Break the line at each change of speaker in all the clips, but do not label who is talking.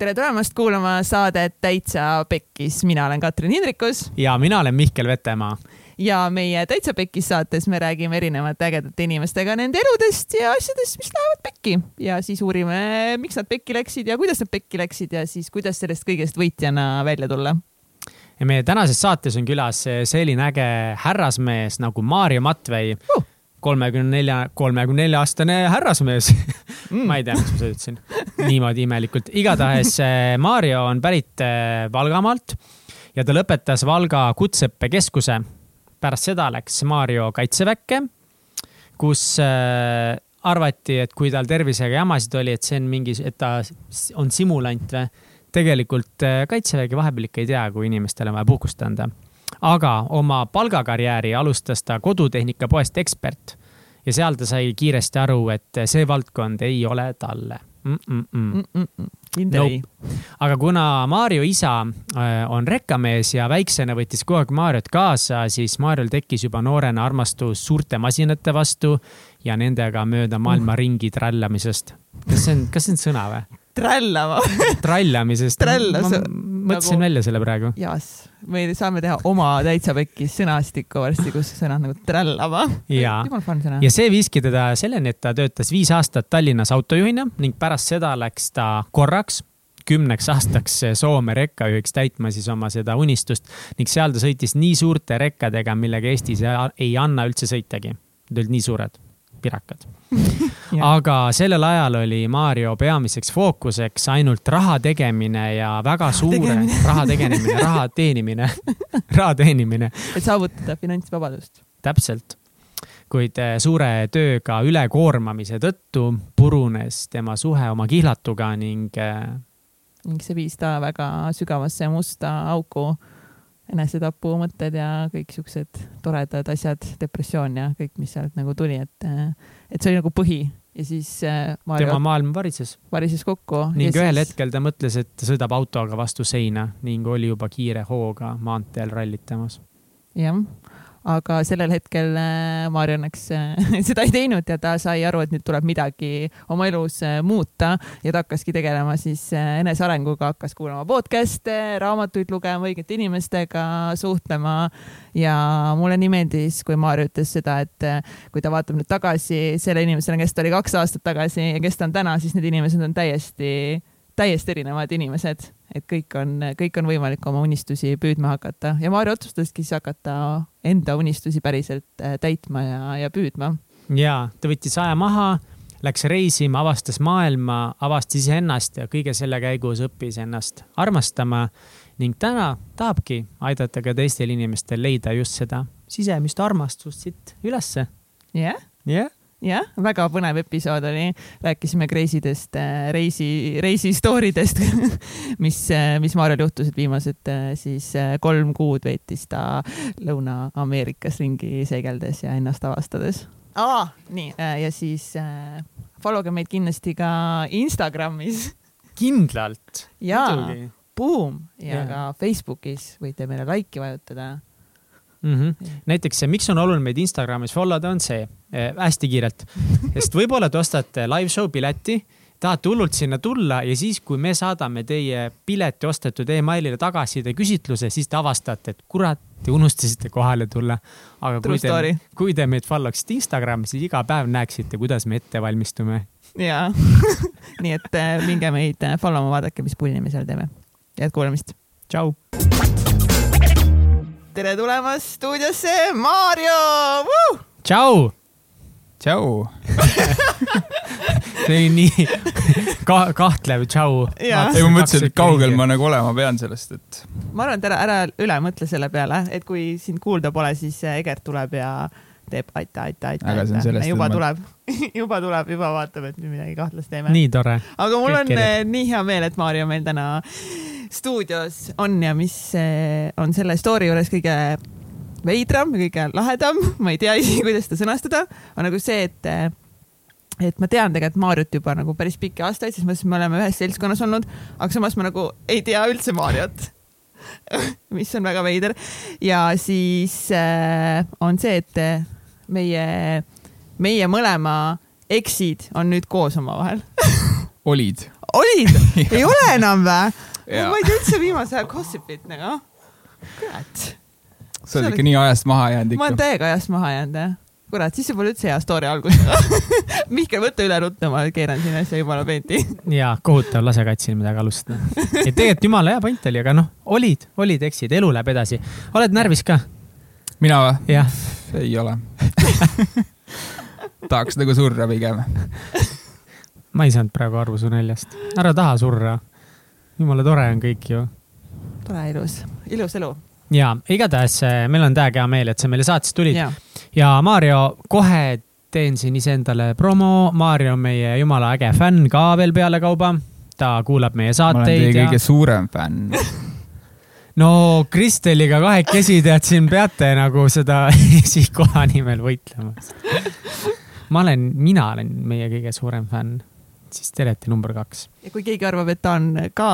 tere tulemast kuulama saadet Täitsa Pekkis, mina olen Katrin Hindrikus.
ja mina olen Mihkel Vetemaa.
ja meie Täitsa Pekkis saates me räägime erinevate ägedate inimestega nende eludest ja asjadest, mis lähevad pekki. Ja siis uurime, miks nad pekki läksid ja kuidas nad pekki läksid ja siis kuidas sellest kõigest võitjana välja tulla.
Ja meie tänases saates on külas selline äge härrasmees nagu Maarjo Matvei. Uh kolmekümne nelja, kolmekümne nelja aastane härrasmees mm. ma ei tea, miks ma seda ütlesin niimoodi imelikult. igatahes eh, Maarjo on pärit eh, Valgamaalt ja ta lõpetas Valga Kutseõppekeskuse. pärast seda läks Maarjo kaitseväkke, kus äh, arvati, et kui tal tervisega jamasid oli, et see on mingi, et ta on simulant või. tegelikult kaitsevägi vahepeal ikka ei tea, kui inimestele on vaja puhkust anda aga oma palgakarjääri alustas ta kodutehnika poest ekspert ja seal ta sai kiiresti aru, et see valdkond ei ole talle mm. -mm -mm. Mm -mm. Nope. aga kuna Maarjo isa äh, on rekkamees ja väiksena võttis kogu aeg Maarjot kaasa, siis Maarjol tekkis juba noorena armastus suurte masinate vastu ja nendega mööda maailma uh. ringi trällamisest. kas see on, kas see on sõna või?
trällama
trallamisest.
trällas.
mõtlesin nagu... välja selle praegu.
jaas me saame teha oma täitsa pekkis sõnastikku varsti, kus sõnad nagu trällama.
ja, ja see viiski teda selleni, et ta töötas viis aastat Tallinnas autojuhina ning pärast seda läks ta korraks kümneks aastaks Soome rekkajuhiks täitma siis oma seda unistust ning seal ta sõitis nii suurte rekkadega, millega Eestis ei anna üldse sõitagi. Need olid nii suured pirakad aga sellel ajal oli Mario peamiseks fookuseks ainult raha tegemine ja väga suure raha tegemine, raha teenimine raha teenimine.
et saavutada finantsvabadust.
täpselt kuid eh, suure tööga ülekoormamise tõttu purunes tema suhe oma kihlatuga ning. Eh,
ning see viis ta väga sügavasse musta auku enesetapumõtted ja kõik siuksed toredad asjad, depressioon ja kõik, mis sealt nagu tuli, et, et see oli nagu põhi ja siis äh,
Mario, tema maailm varises.
varises kokku.
ning ühel siis... hetkel ta mõtles, et ta sõidab autoga vastu seina ning oli juba kiire hooga maanteel rallitamas.
jah aga sellel hetkel äh, Maarja õnneks äh, seda ei teinud ja ta sai aru, et nüüd tuleb midagi oma elus äh, muuta. Ja ta hakkaski tegelema siis enesearenguga, hakkas kuulama podcast'e, raamatuid lugema, õigete inimestega suhtlema. Ja mulle nii meeldis, kui Maarja ütles seda, et kui ta vaatab nüüd tagasi selle inimesena, kes ta oli kaks aastat tagasi ja kes ta on täna, siis need inimesed on täiesti täiesti erinevad inimesed, et kõik on, kõik on võimalik oma unistusi püüdma hakata ja Maarja otsustaski siis hakata enda unistusi päriselt äh, täitma ja, ja püüdma.
ja ta võttis aja maha, läks reisima, avastas maailma, avastas iseennast ja kõige selle käigus õppis ennast armastama ning täna tahabki aidata ka teistel inimestel leida just seda sisemist armastust siit ülesse.
jah yeah.? jah yeah jah, väga põnev episood oli, rääkisime reisidest, äh, reisi, reisi story dest mis, äh, mis Maarjal juhtus, et viimased äh, siis kolm kuud veetis ta Lõuna-Ameerikas ringi seigeldes ja ennast avastades. aa, nii ja siis äh, follow ge meid kindlasti ka Instagramis.
kindlalt.
jaa, Boom ja yeah. ka Facebookis võite meile like'i vajutada
mm. -hmm. näiteks, miks on oluline meid Instagramis follow da, on see äh, hästi kiirelt, sest võib-olla te ostate live show pileti tahate hullult sinna tulla ja siis, kui me saadame teie pileti ostetud emailile tagasiside küsitluse, siis te avastate, et kurat, te unustasite kohale tulla. aga True kui te, kui te meid follow ksite Instagramis, siis iga päev näeksite, kuidas me ette valmistume.
jaa nii et äh, minge meid äh, follow ma, vaadake, mis pulli me seal teeme. head kuulamist.
tšau
tere tulemast stuudiosse, Maarjo!
tšau!
tšau
see oli nii ka kahtlev tšau.
ei, ma mõtlesin, et kaugel ma nagu olema pean sellest, et.
ma arvan, et ära, ära üle mõtle selle peale, et kui sind kuulda pole, siis Egert tuleb ja teeb aita, aita, aita.
aga see on sellest.
juba tuleb juba tuleb, juba vaatab, et nüüd midagi kahtlast teeme.
nii tore.
aga mul Kõik on kirjad. Eh, nii hea meel, et Maarjo meil täna stuudios on ja mis eh, on selle story juures kõige veidram kõige lahedam, ma ei tea isegi, kuidas seda sõnastada, on nagu see, et eh, et ma tean tegelikult Maarjut juba nagu päris pikki aastaid, siis me oleme ühes seltskonnas olnud, aga samas ma nagu ei tea üldse Maarjat mis on väga veider. ja siis äh, on see, et meie, meie mõlema eksid on nüüd koos omavahel
olid
olid, ei ole enam vä? Ma ei tea üldse viimase aja gossip'it nagu. kurat,
sa oled ikka nii ajast maha jäänud
ma olen
ikka.
täiega ajast maha jäänud jah. kurat, siis see pole üldse hea story algus. Mihkel, võta üle ruttu, ma keeran siin asja jumala peenti.
ja kohutav, lase katsil midagi alustada. et tegelikult jumala hea point oli, aga noh, olid, olid, eksid, elu läheb edasi. oled närvis ka?
mina või?
jah,
ei ole. tahaks nagu surra pigem.
ma ei saanud praegu aru su naljast. ära taha surra. Jumala tore on kõik ju
tore, ilus, ilus elu.
ja igatahes eh, meil on täiega hea meel, et sa meile saatesse tulid ja,
ja,
Mario, kohe teen siin iseendale promo. Mario on meie jumala äge fänn ka veel pealekauba. ta kuulab meie
ma olen teie
saateid ja
kõige suurem fänn.
no Kristeliga kahekesi tead siin peate nagu seda esikoha nimel võitlema. ma olen, mina olen meie kõige suurem fänn, siis te olete number kaks.
ja kui keegi arvab, et ta on ka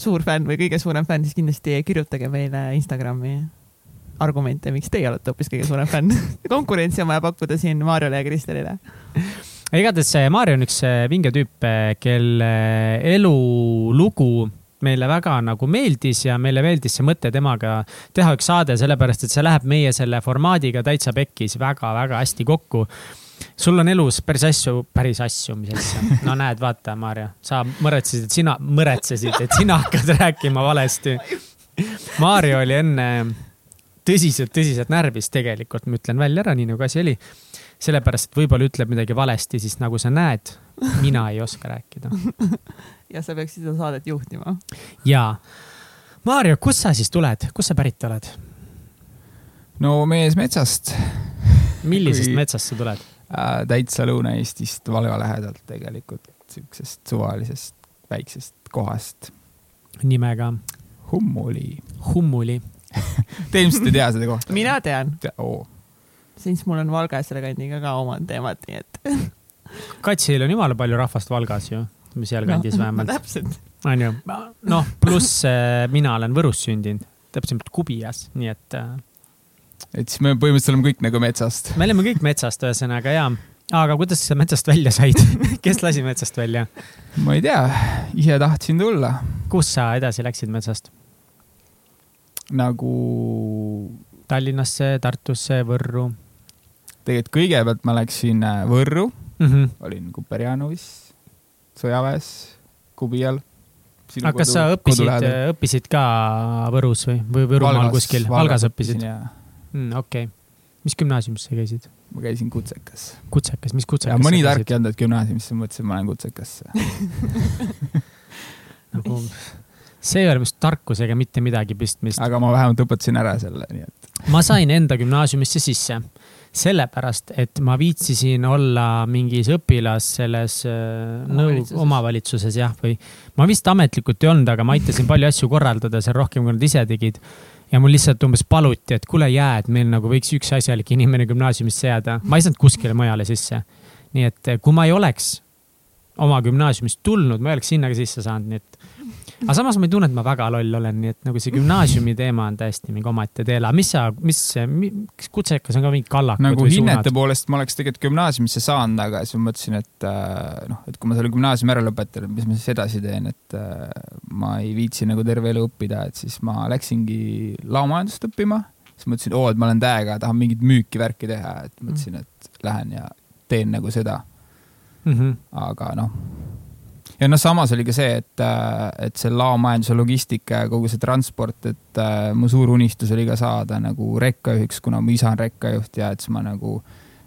suur fänn või kõige suurem fänn, siis kindlasti kirjutage meile Instagrami argumente, miks teie olete hoopis kõige suurem fänn. konkurentsi on vaja pakkuda siin Maarjale ja Kristelile.
igatahes Maarja on üks eh, vinge tüüp, kelle elulugu meile väga nagu meeldis ja meile meeldis see mõte temaga teha üks saade, sellepärast et see läheb meie selle formaadiga täitsa pekkis väga-väga hästi kokku. Sul on elus päris asju, päris asju, mis asja? no näed, vaata, Maarja, sa mõretsesid, et sina, mõretsesid, et sina hakkad rääkima valesti. Maarja oli enne tõsiselt, tõsiselt närvis tegelikult, ma ütlen välja ära, nii nagu asi oli sellepärast, et võib-olla ütleb midagi valesti, siis nagu sa näed, mina ei oska rääkida.
ja sa peaksid seda saadet juhtima.
ja, Maarjo, kust sa siis tuled, kust sa pärit oled?
no mees metsast
millisest
Kui...
metsast sa tuled?
äh,, täitsa Lõuna-Eestist, Valga lähedalt tegelikult, siuksest suvalisest väiksest kohast.
nimega
Hummuli.
Hummuli.
Te ilmselt ei tea seda kohta?
mina tean,
oo,
siis mul on Valga ja selle kandiga ka omad teemad, nii et.
Katsil on jumala palju rahvast Valgas ju, sealkandis no, vähemalt,
täpselt.
onju. noh, pluss äh, mina olen Võrus sündinud, täpsemalt Kubias, nii et äh,
et siis me põhimõtteliselt oleme kõik nagu metsast.
me oleme kõik metsast, ühesõnaga ja. aga kuidas sa metsast välja said? kes lasi metsast välja?
ma ei tea, ise tahtsin tulla
kus sa edasi läksid metsast?
nagu
Tallinnasse, Tartusse, Võrru
tegelikult kõigepealt ma läksin äh, Võrru,
mm? -hmm.
olin Kuperjanovis, sõjaväes, Kubial.
aga kas sa õppisid, õppisid ka Võrus või, või Võrumaal kuskil? Valgas õppisid? Mm, okei okay.. mis gümnaasiumis sa käisid?
ma käisin kutsekas.
kutsekas, mis kutsekas
mõni
sa
tark ei olnud, et gümnaasiumisse, mõtlesin, et ma lähen kutsekasse.
nagu, see ei ole vist tarkusega mitte midagi pistmist.
aga ma vähemalt õpetasin ära selle, nii et
ma sain enda gümnaasiumisse sisse, sellepärast et ma viitsisin olla mingis õpilas selles äh, nõu-
Omavalitsuses.,
omavalitsuses jah, või ma vist ametlikult ei olnud, aga ma aitasin palju asju korraldada seal rohkem, kui nad ise tegid. Ja mul lihtsalt umbes paluti, et kuule jää, et meil nagu võiks üks asjalik inimene gümnaasiumisse jääda. ma ei saanud kuskile mujale sisse. nii et eh, kui ma ei oleks oma gümnaasiumist tulnud, ma ei oleks sinna ka sisse saanud, nii et. Aga samas ma ei tunne, et ma väga loll olen, nii et nagu see gümnaasiumi teema on täiesti mingi omaette teela. mis sa, mis, kas kutsekas on ka mingi kallakud
nagu
või
hinnete
suunad?
poolest ma oleks tegelikult gümnaasiumisse saanud, aga siis ma mõtlesin, et äh, noh, et kui ma selle gümnaasiumi ära lõpetan, mis ma siis edasi teen, et äh, ma ei viitsi nagu terve elu õppida, et siis ma läksingi laomajandust õppima. siis mõtlesin, oo, et ma olen täiega, tahan mingit müüki värki teha, et mõtlesin, et lähen ja teen nagu seda,
Mhm.
aga noh. Ja noh, samas oli ka see, et, et see laomajanduse logistika ja kogu see transport, et äh, mu suur unistus oli ka saada nagu rekkajuhiks, kuna mu isa on rekkajuht ja et siis ma nagu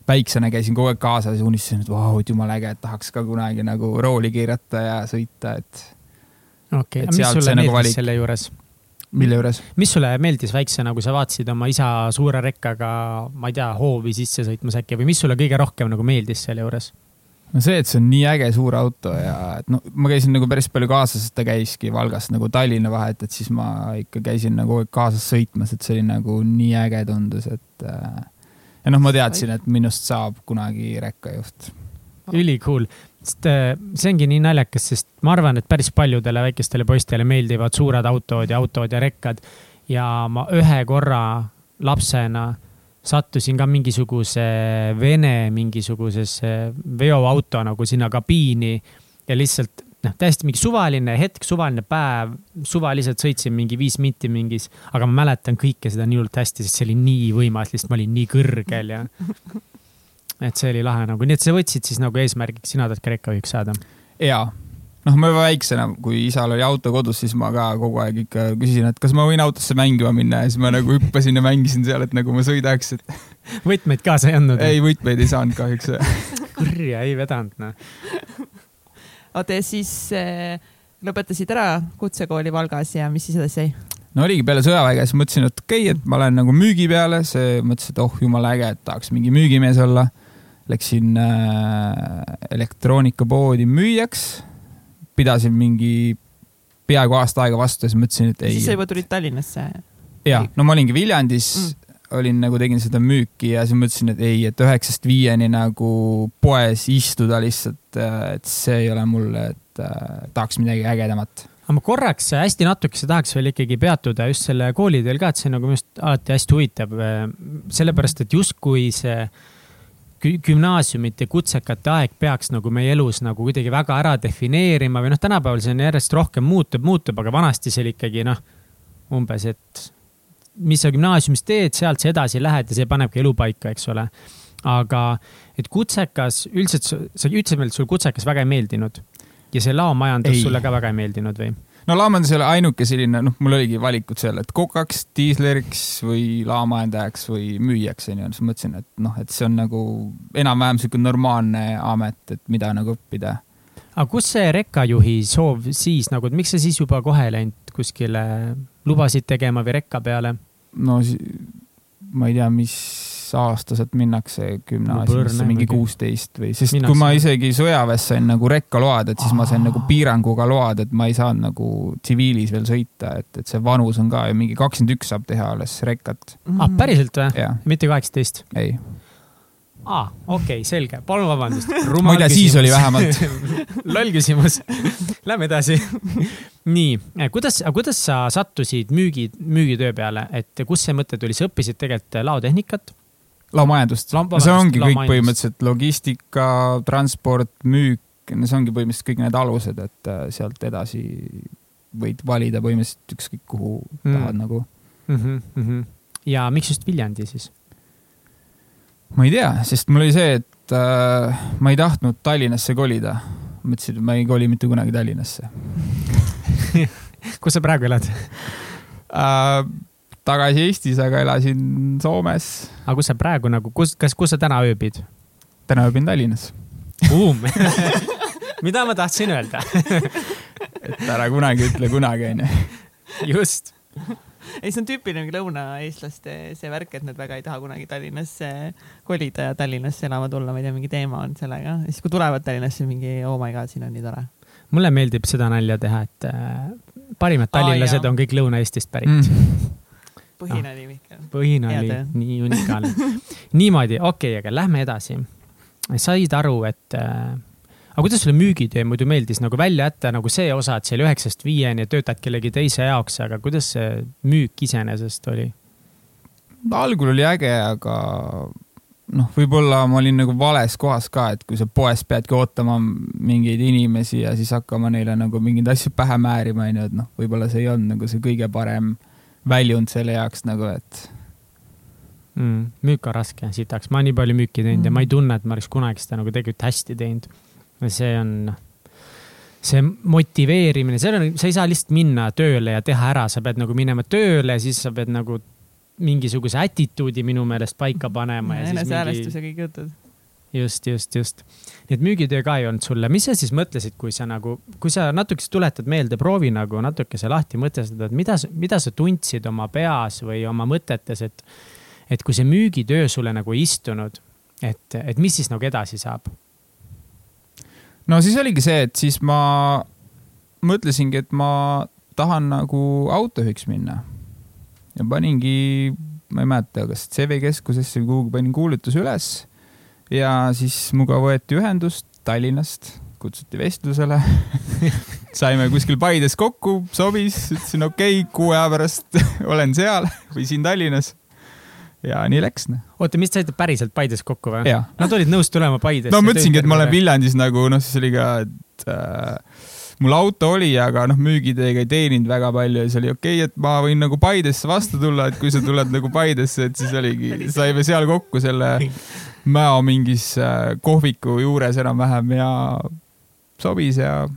väiksena käisin kogu aeg kaasas ja unistasin, et vau, et jumala äge, et tahaks ka kunagi nagu rooli keerata ja sõita, et
okei,
et
mis sulle
nagu
meeldis
valik.
selle juures?
mille juures.
mis sulle meeldis väiksena, kui sa vaatasid oma isa suure rekkaga, ma ei tea, hoovi sisse sõitmas äkki või mis sulle kõige rohkem nagu meeldis selle juures?
No see, et see on nii äge suur auto ja et noh, ma käisin nagu päris palju kaasas, sest ta käiski Valgast nagu Tallinna vahet, et siis ma ikka käisin nagu kaasas sõitmas, et see oli nagu nii äge tundus, et äh, ja noh, ma teadsin, et minust saab kunagi rekkajuht.
ülikool, sest äh, see ongi nii naljakas, sest ma arvan, et päris paljudele väikestele poistele meeldivad suured autod ja autod ja rekkad. ja ma ühe korra lapsena sattusin ka mingisuguse Vene mingisugusesse veoauto nagu sinna kabiini ja lihtsalt noh, täiesti mingi suvaline hetk, suvaline päev, suvaliselt sõitsin mingi viis minti mingis, aga ma mäletan kõike seda nii hullult hästi, sest see oli nii võimas, lihtsalt ma olin nii kõrgel ja et see oli lahe nagu, nii et sa võtsid siis nagu eesmärgiks, sina tahad ka rekkajuhiks saada.
jaa, noh, ma juba väiksena, kui isal oli auto kodus, siis ma ka kogu aeg ikka küsisin, et kas ma võin autosse mängima minna ja siis ma nagu hüppasin ja mängisin seal, et nagu ma sõidaks, et
võtmeid kaasa ei andnud?
ei, võtmeid ei saanud kahjuks.
kurja ei vedanud, noh.
oota ja siis äh, lõpetasid ära kutsekooli Valgas ja mis siis edasi sai?
no oligi peale sõjaväge, siis mõtlesin, et okei okay,, et ma lähen nagu müügi peale, see mõtlesin, et oh jumala äge, et tahaks mingi müügimees olla. Läksin äh, elektroonikapoodi müüjaks, pidasin mingi peaaegu aasta aega vastu ja siis mõtlesin, et ei
siis sa. juba tulid Tallinnasse.
ja, no ma olingi Viljandis
Mm.
olin nagu tegin seda müüki ja siis mõtlesin, et ei, et üheksast viieni nagu poes istuda lihtsalt, et see ei ole mulle, et äh, tahaks midagi ägedamat.
aga ma korraks hästi natukese tahaks veel ikkagi peatuda just selle kooliteel ka, et see on nagu minu arust alati hästi huvitav. sellepärast, et justkui see gü- gümnaasiumite kutsekate aeg peaks nagu meie elus nagu kuidagi väga ära defineerima või noh, tänapäeval see on järjest rohkem muutub, muutub, aga vanasti see oli ikkagi noh, umbes, et mis sa gümnaasiumis teed, sealt sa edasi lähed ja see panebki elu paika, eks ole. aga et kutsekas, üldiselt sa ütlesid meile, et sul kutsekas väga ei meeldinud ja see laomajandus
Ei.
sulle ka väga ei meeldinud või?
No laamandus ei ole ainuke selline, noh, mul oligi valikud seal, et kokaks, diisleriks või laomajandajaks või müüjaks onju, siis mõtlesin, et noh, et see on nagu enam-vähem sihuke normaalne amet, et mida nagu õppida.
aga kus see rekkajuhi soov siis nagu, et miks sa siis juba kohe ei läinud kuskile lubasid tegema või rekka peale?
no ma ei tea, mis aasta sealt minnakse gümnaasiumisse, mingi kuusteist või, sest
Mina
kui ma isegi sõjaväes sain nagu rekkaload, et siis ma sain
Aa.
nagu piiranguga load, et ma ei saanud nagu tsiviilis veel sõita, et, et see vanus on ka ju mingi kakskümmend üks saab teha alles rekkat.
ah, päriselt või? mitte kaheksateist?
ei.
aa, okei okay,, selge, palun vabandust.
tea, siis oli vähemalt.
loll küsimus. Lähme edasi. nii, kuidas, kuidas sa sattusid müügi, müügitöö peale, et kust see mõte tuli, sa õppisid tegelikult laotehnikat?
Laomajandust see ongi kõik põhimõtteliselt logistika, transport, müük, no see ongi põhimõtteliselt kõik need alused, et äh, sealt edasi võid valida põhimõtteliselt ükskõik kuhu
Mm.
mm. tahad nagu.
mm. -hmm. ja miks just Viljandi siis?
ma ei tea, sest mul oli see, et äh, ma ei tahtnud Tallinnasse kolida. mõtlesin, et ma ei koli mitte kunagi Tallinnasse
kus sa praegu elad?
äh,. Tagasi Eestis, aga elasin Soomes.
aga kus sa praegu nagu, kus, kas, kus sa täna ööbid?
täna ööbin Tallinnas.
Mida ma tahtsin öelda?
et ära kunagi ütle kunagi, onju.
just.
ei, see on tüüpiline lõunaeestlaste see värk, et nad väga ei taha kunagi Tallinnasse kolida ja Tallinnasse elama tulla, ma ei tea, mingi teema on sellega. siis, kui tulevad Tallinnasse, mingi oh my god, siin on nii tore.
mulle meeldib seda nalja teha, et äh, parimad
Aa,
tallinlased
jaa.
on kõik Lõuna-Eestist pärit
Mm.
põhine oli Mihkel. töö.
nii unikaalne. niimoodi, okei okay,, aga lähme edasi. said aru, et äh, aga kuidas sulle müügitöö muidu meeldis nagu välja jätta nagu see osa, et see oli üheksast viieni ja töötad kellegi teise jaoks, aga kuidas see müük iseenesest oli?
algul oli äge, aga noh, võib-olla ma olin nagu vales kohas ka, et kui sa poes peadki ootama mingeid inimesi ja siis hakkama neile nagu mingeid asju pähe määrima, onju, et noh, võib-olla see ei olnud nagu see kõige parem väljund selle jaoks nagu, et
mm,. müük on raske, sitaks, ma nii palju müüki teinud mm. ja ma ei tunne, et ma oleks kunagi seda nagu tegelikult hästi teinud. see on, see motiveerimine, seal on, sa ei saa lihtsalt minna tööle ja teha ära, sa pead nagu minema tööle, siis sa pead nagu mingisuguse attitude'i minu meelest paika panema ja, ja siis mingi
kõik jutud.
just, just, just. nii et müügitöö ka ei olnud sulle, mis sa siis mõtlesid, kui sa nagu, kui sa natukese tuletad meelde, proovi nagu natukese lahti mõtestada, et mida, mida sa tundsid oma peas või oma mõtetes, et, et kui see müügitöö sulle nagu ei istunud, et, et mis siis nagu edasi saab?
no siis oligi see, et siis ma mõtlesingi, et ma tahan nagu autojuhiks minna. ja paningi, ma ei mäleta, kas CV keskusesse või kuhugi panin kuulutuse üles ja siis minuga võeti ühendust Tallinnast, kutsuti vestlusele. saime kuskil Paides kokku, sobis, ütlesin okei okay,, kuu aja pärast olen seal või siin Tallinnas. ja nii läks.
oota, mis te saite päriselt Paides kokku või? Nad olid nõus tulema Paidesse?
no mõtlesingi, et ma olen Viljandis nagu noh, siis oli ka, et äh, mul auto oli, aga noh, müügitööga ei teeninud väga palju ja siis oli okei okay,, et ma võin nagu Paidesse vastu tulla, et kui sa tuled nagu Paidesse, et siis oligi, saime seal kokku selle Mäo mingis äh, kohviku juures enam-vähem ja sobis ja.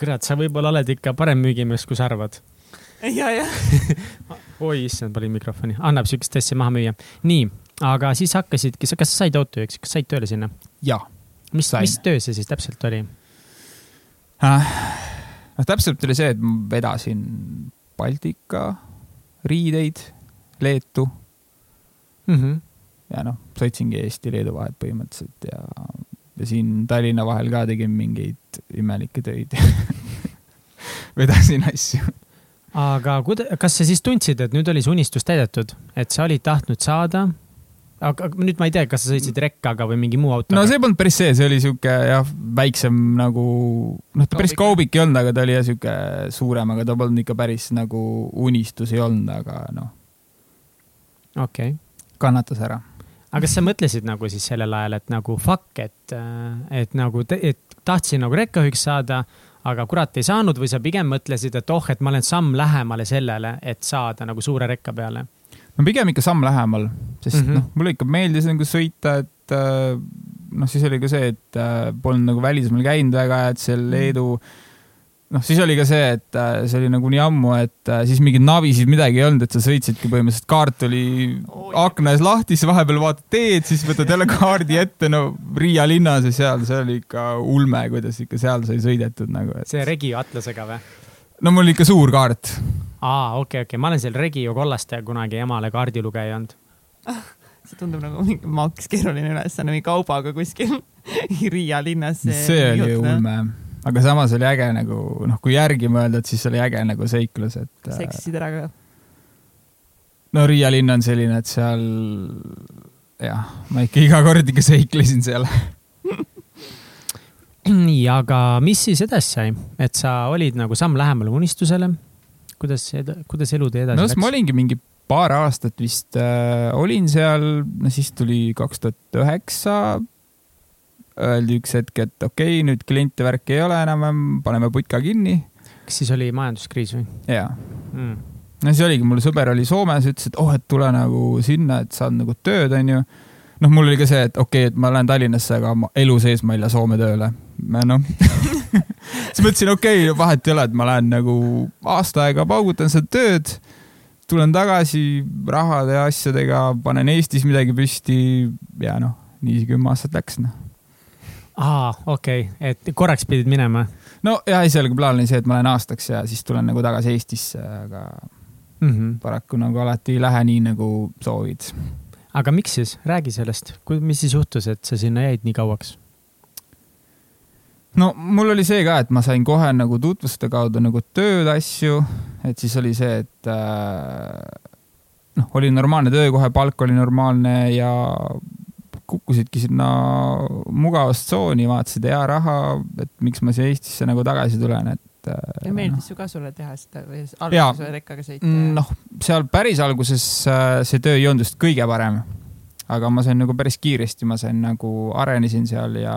kurat, sa võib-olla oled ikka parem müügimees, kui sa arvad.
ja, ja
oi issand, panin mikrofoni, annab siukest asja maha müüa. nii, aga siis hakkasidki, kas sa said autojuhiks, kas said tööle sinna?
jaa.
mis, mis töö see siis täpselt oli?
Äh, noh, täpselt oli see, et ma vedasin Baltika riideid Leetu
mm. -hmm
ja noh, sõitsingi Eesti-Leedu vahet põhimõtteliselt ja, ja siin Tallinna vahel ka tegin mingeid imelikke töid vedasin asju.
aga kuida-, kas sa siis tundsid, et nüüd oli see unistus täidetud, et sa olid tahtnud saada? aga nüüd ma ei tea, kas sa sõitsid rekkaga või mingi muu autoga?
no see polnud päris see, see oli sihuke jah, väiksem nagu, noh, ta päris kaubik ei olnud, aga ta oli jah sihuke suurem, aga ta polnud ikka päris nagu unistus ei olnud, aga noh.
okei okay.
kannatas ära
aga kas sa mõtlesid nagu siis sellel ajal, et nagu fuck, et, et nagu, et tahtsin nagu rekkajuhiks saada, aga kurat ei saanud või sa pigem mõtlesid, et oh, et ma olen samm lähemale sellele, et saada nagu suure rekka peale?
no pigem ikka samm lähemal, sest mm -hmm. noh, mulle ikka meeldis nagu sõita, et noh, siis oli ka see, et polnud nagu välismaal käinud väga, et seal Leedu mm -hmm noh, siis oli ka see, et äh, see oli nagu nii ammu, et äh, siis mingeid navisid midagi ei olnud, et sa sõitsidki põhimõtteliselt, kaart oli akna ees lahti, siis vahepeal vaatad teed, siis võtad jälle kaardi ette, no Riia linnas ja seal, see oli ikka ulme, kuidas ikka seal sai sõidetud nagu et....
see Regio atlasega või?
no mul ikka suur kaart.
aa, okei okay,, okei okay., ma olen seal Regio kollaste kunagi emale kaardilugeja olnud
see tundub nagu mingi maks keeruline ülesanne, mingi kaubaga kuskil Riia linnas.
see oli ulme aga samas oli äge nagu noh, kui järgi mõelda, et siis oli äge nagu seiklus, et.
Äh, seksisid ära ka?
no Riia linn on selline, et seal jah, ma ikka iga kord ikka seiklesin seal
nii, aga mis siis edasi sai, et sa olid nagu samm lähemale unistusele? kuidas, kuidas elu tee edasi
no, läks? ma olingi mingi paar aastat vist äh, olin seal, no siis tuli kaks tuhat üheksa öeldi üks hetk, et okei okay,, nüüd kliente värki ei ole enam, paneme putka kinni.
kas siis oli majanduskriis või?
jaa mm.. no siis oligi, mul sõber oli Soomes, ütles, et oh, et tule nagu sinna, et saad nagu tööd, onju. noh, mul oli ka see, et okei okay,, et ma lähen Tallinnasse, aga ma elu sees ma ei lähe Soome tööle. noh siis mõtlesin, okei okay,, vahet ei ole, et ma lähen nagu aasta aega paugutan seda tööd tulen tagasi rahade ja asjadega, panen Eestis midagi püsti ja noh, nii kümme aastat läks, noh
aa, okei okay., et korraks pidid minema?
no ja esialgu plaan oli see, et ma lähen aastaks ja siis tulen nagu tagasi Eestisse, aga mm -hmm. paraku nagu alati ei lähe nii, nagu soovid.
aga miks siis, räägi sellest, mis siis juhtus, et sa sinna jäid nii kauaks?
no mul oli see ka, et ma sain kohe nagu tutvuste kaudu nagu tööd, asju, et siis oli see, et äh, noh, oli normaalne töö kohe, palk oli normaalne ja kukkusidki sinna mugavustsooni, vaatasid hea raha, et miks ma siia Eestisse nagu tagasi tulen, et.
ja äh, meeldis no. ju ka sulle teha seda või alguses või rekkaga sõita?
Mm, noh, seal päris alguses äh, see töö ei olnud just kõige parem. aga ma sain nagu päris kiiresti, ma sain nagu, arenesin seal ja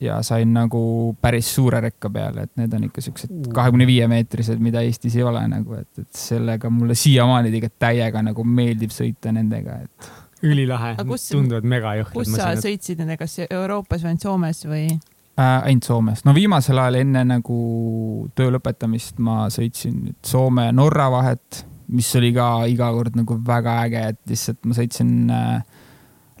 ja sain nagu päris suure rekka peale, et need on ikka siuksed kahekümne viie meetrised, mida Eestis ei ole nagu, et, et sellega mulle siiamaani tegelikult täiega nagu meeldib sõita nendega, et
ülilahe, tunduvad mega jõhkrad.
kus sa sõitsid nendega, kas Euroopas või ainult Soomes või
äh,? ainult Soomes, no viimasel ajal enne nagu töö lõpetamist ma sõitsin Soome Norra vahet, mis oli ka iga kord nagu väga äge, et lihtsalt ma sõitsin äh,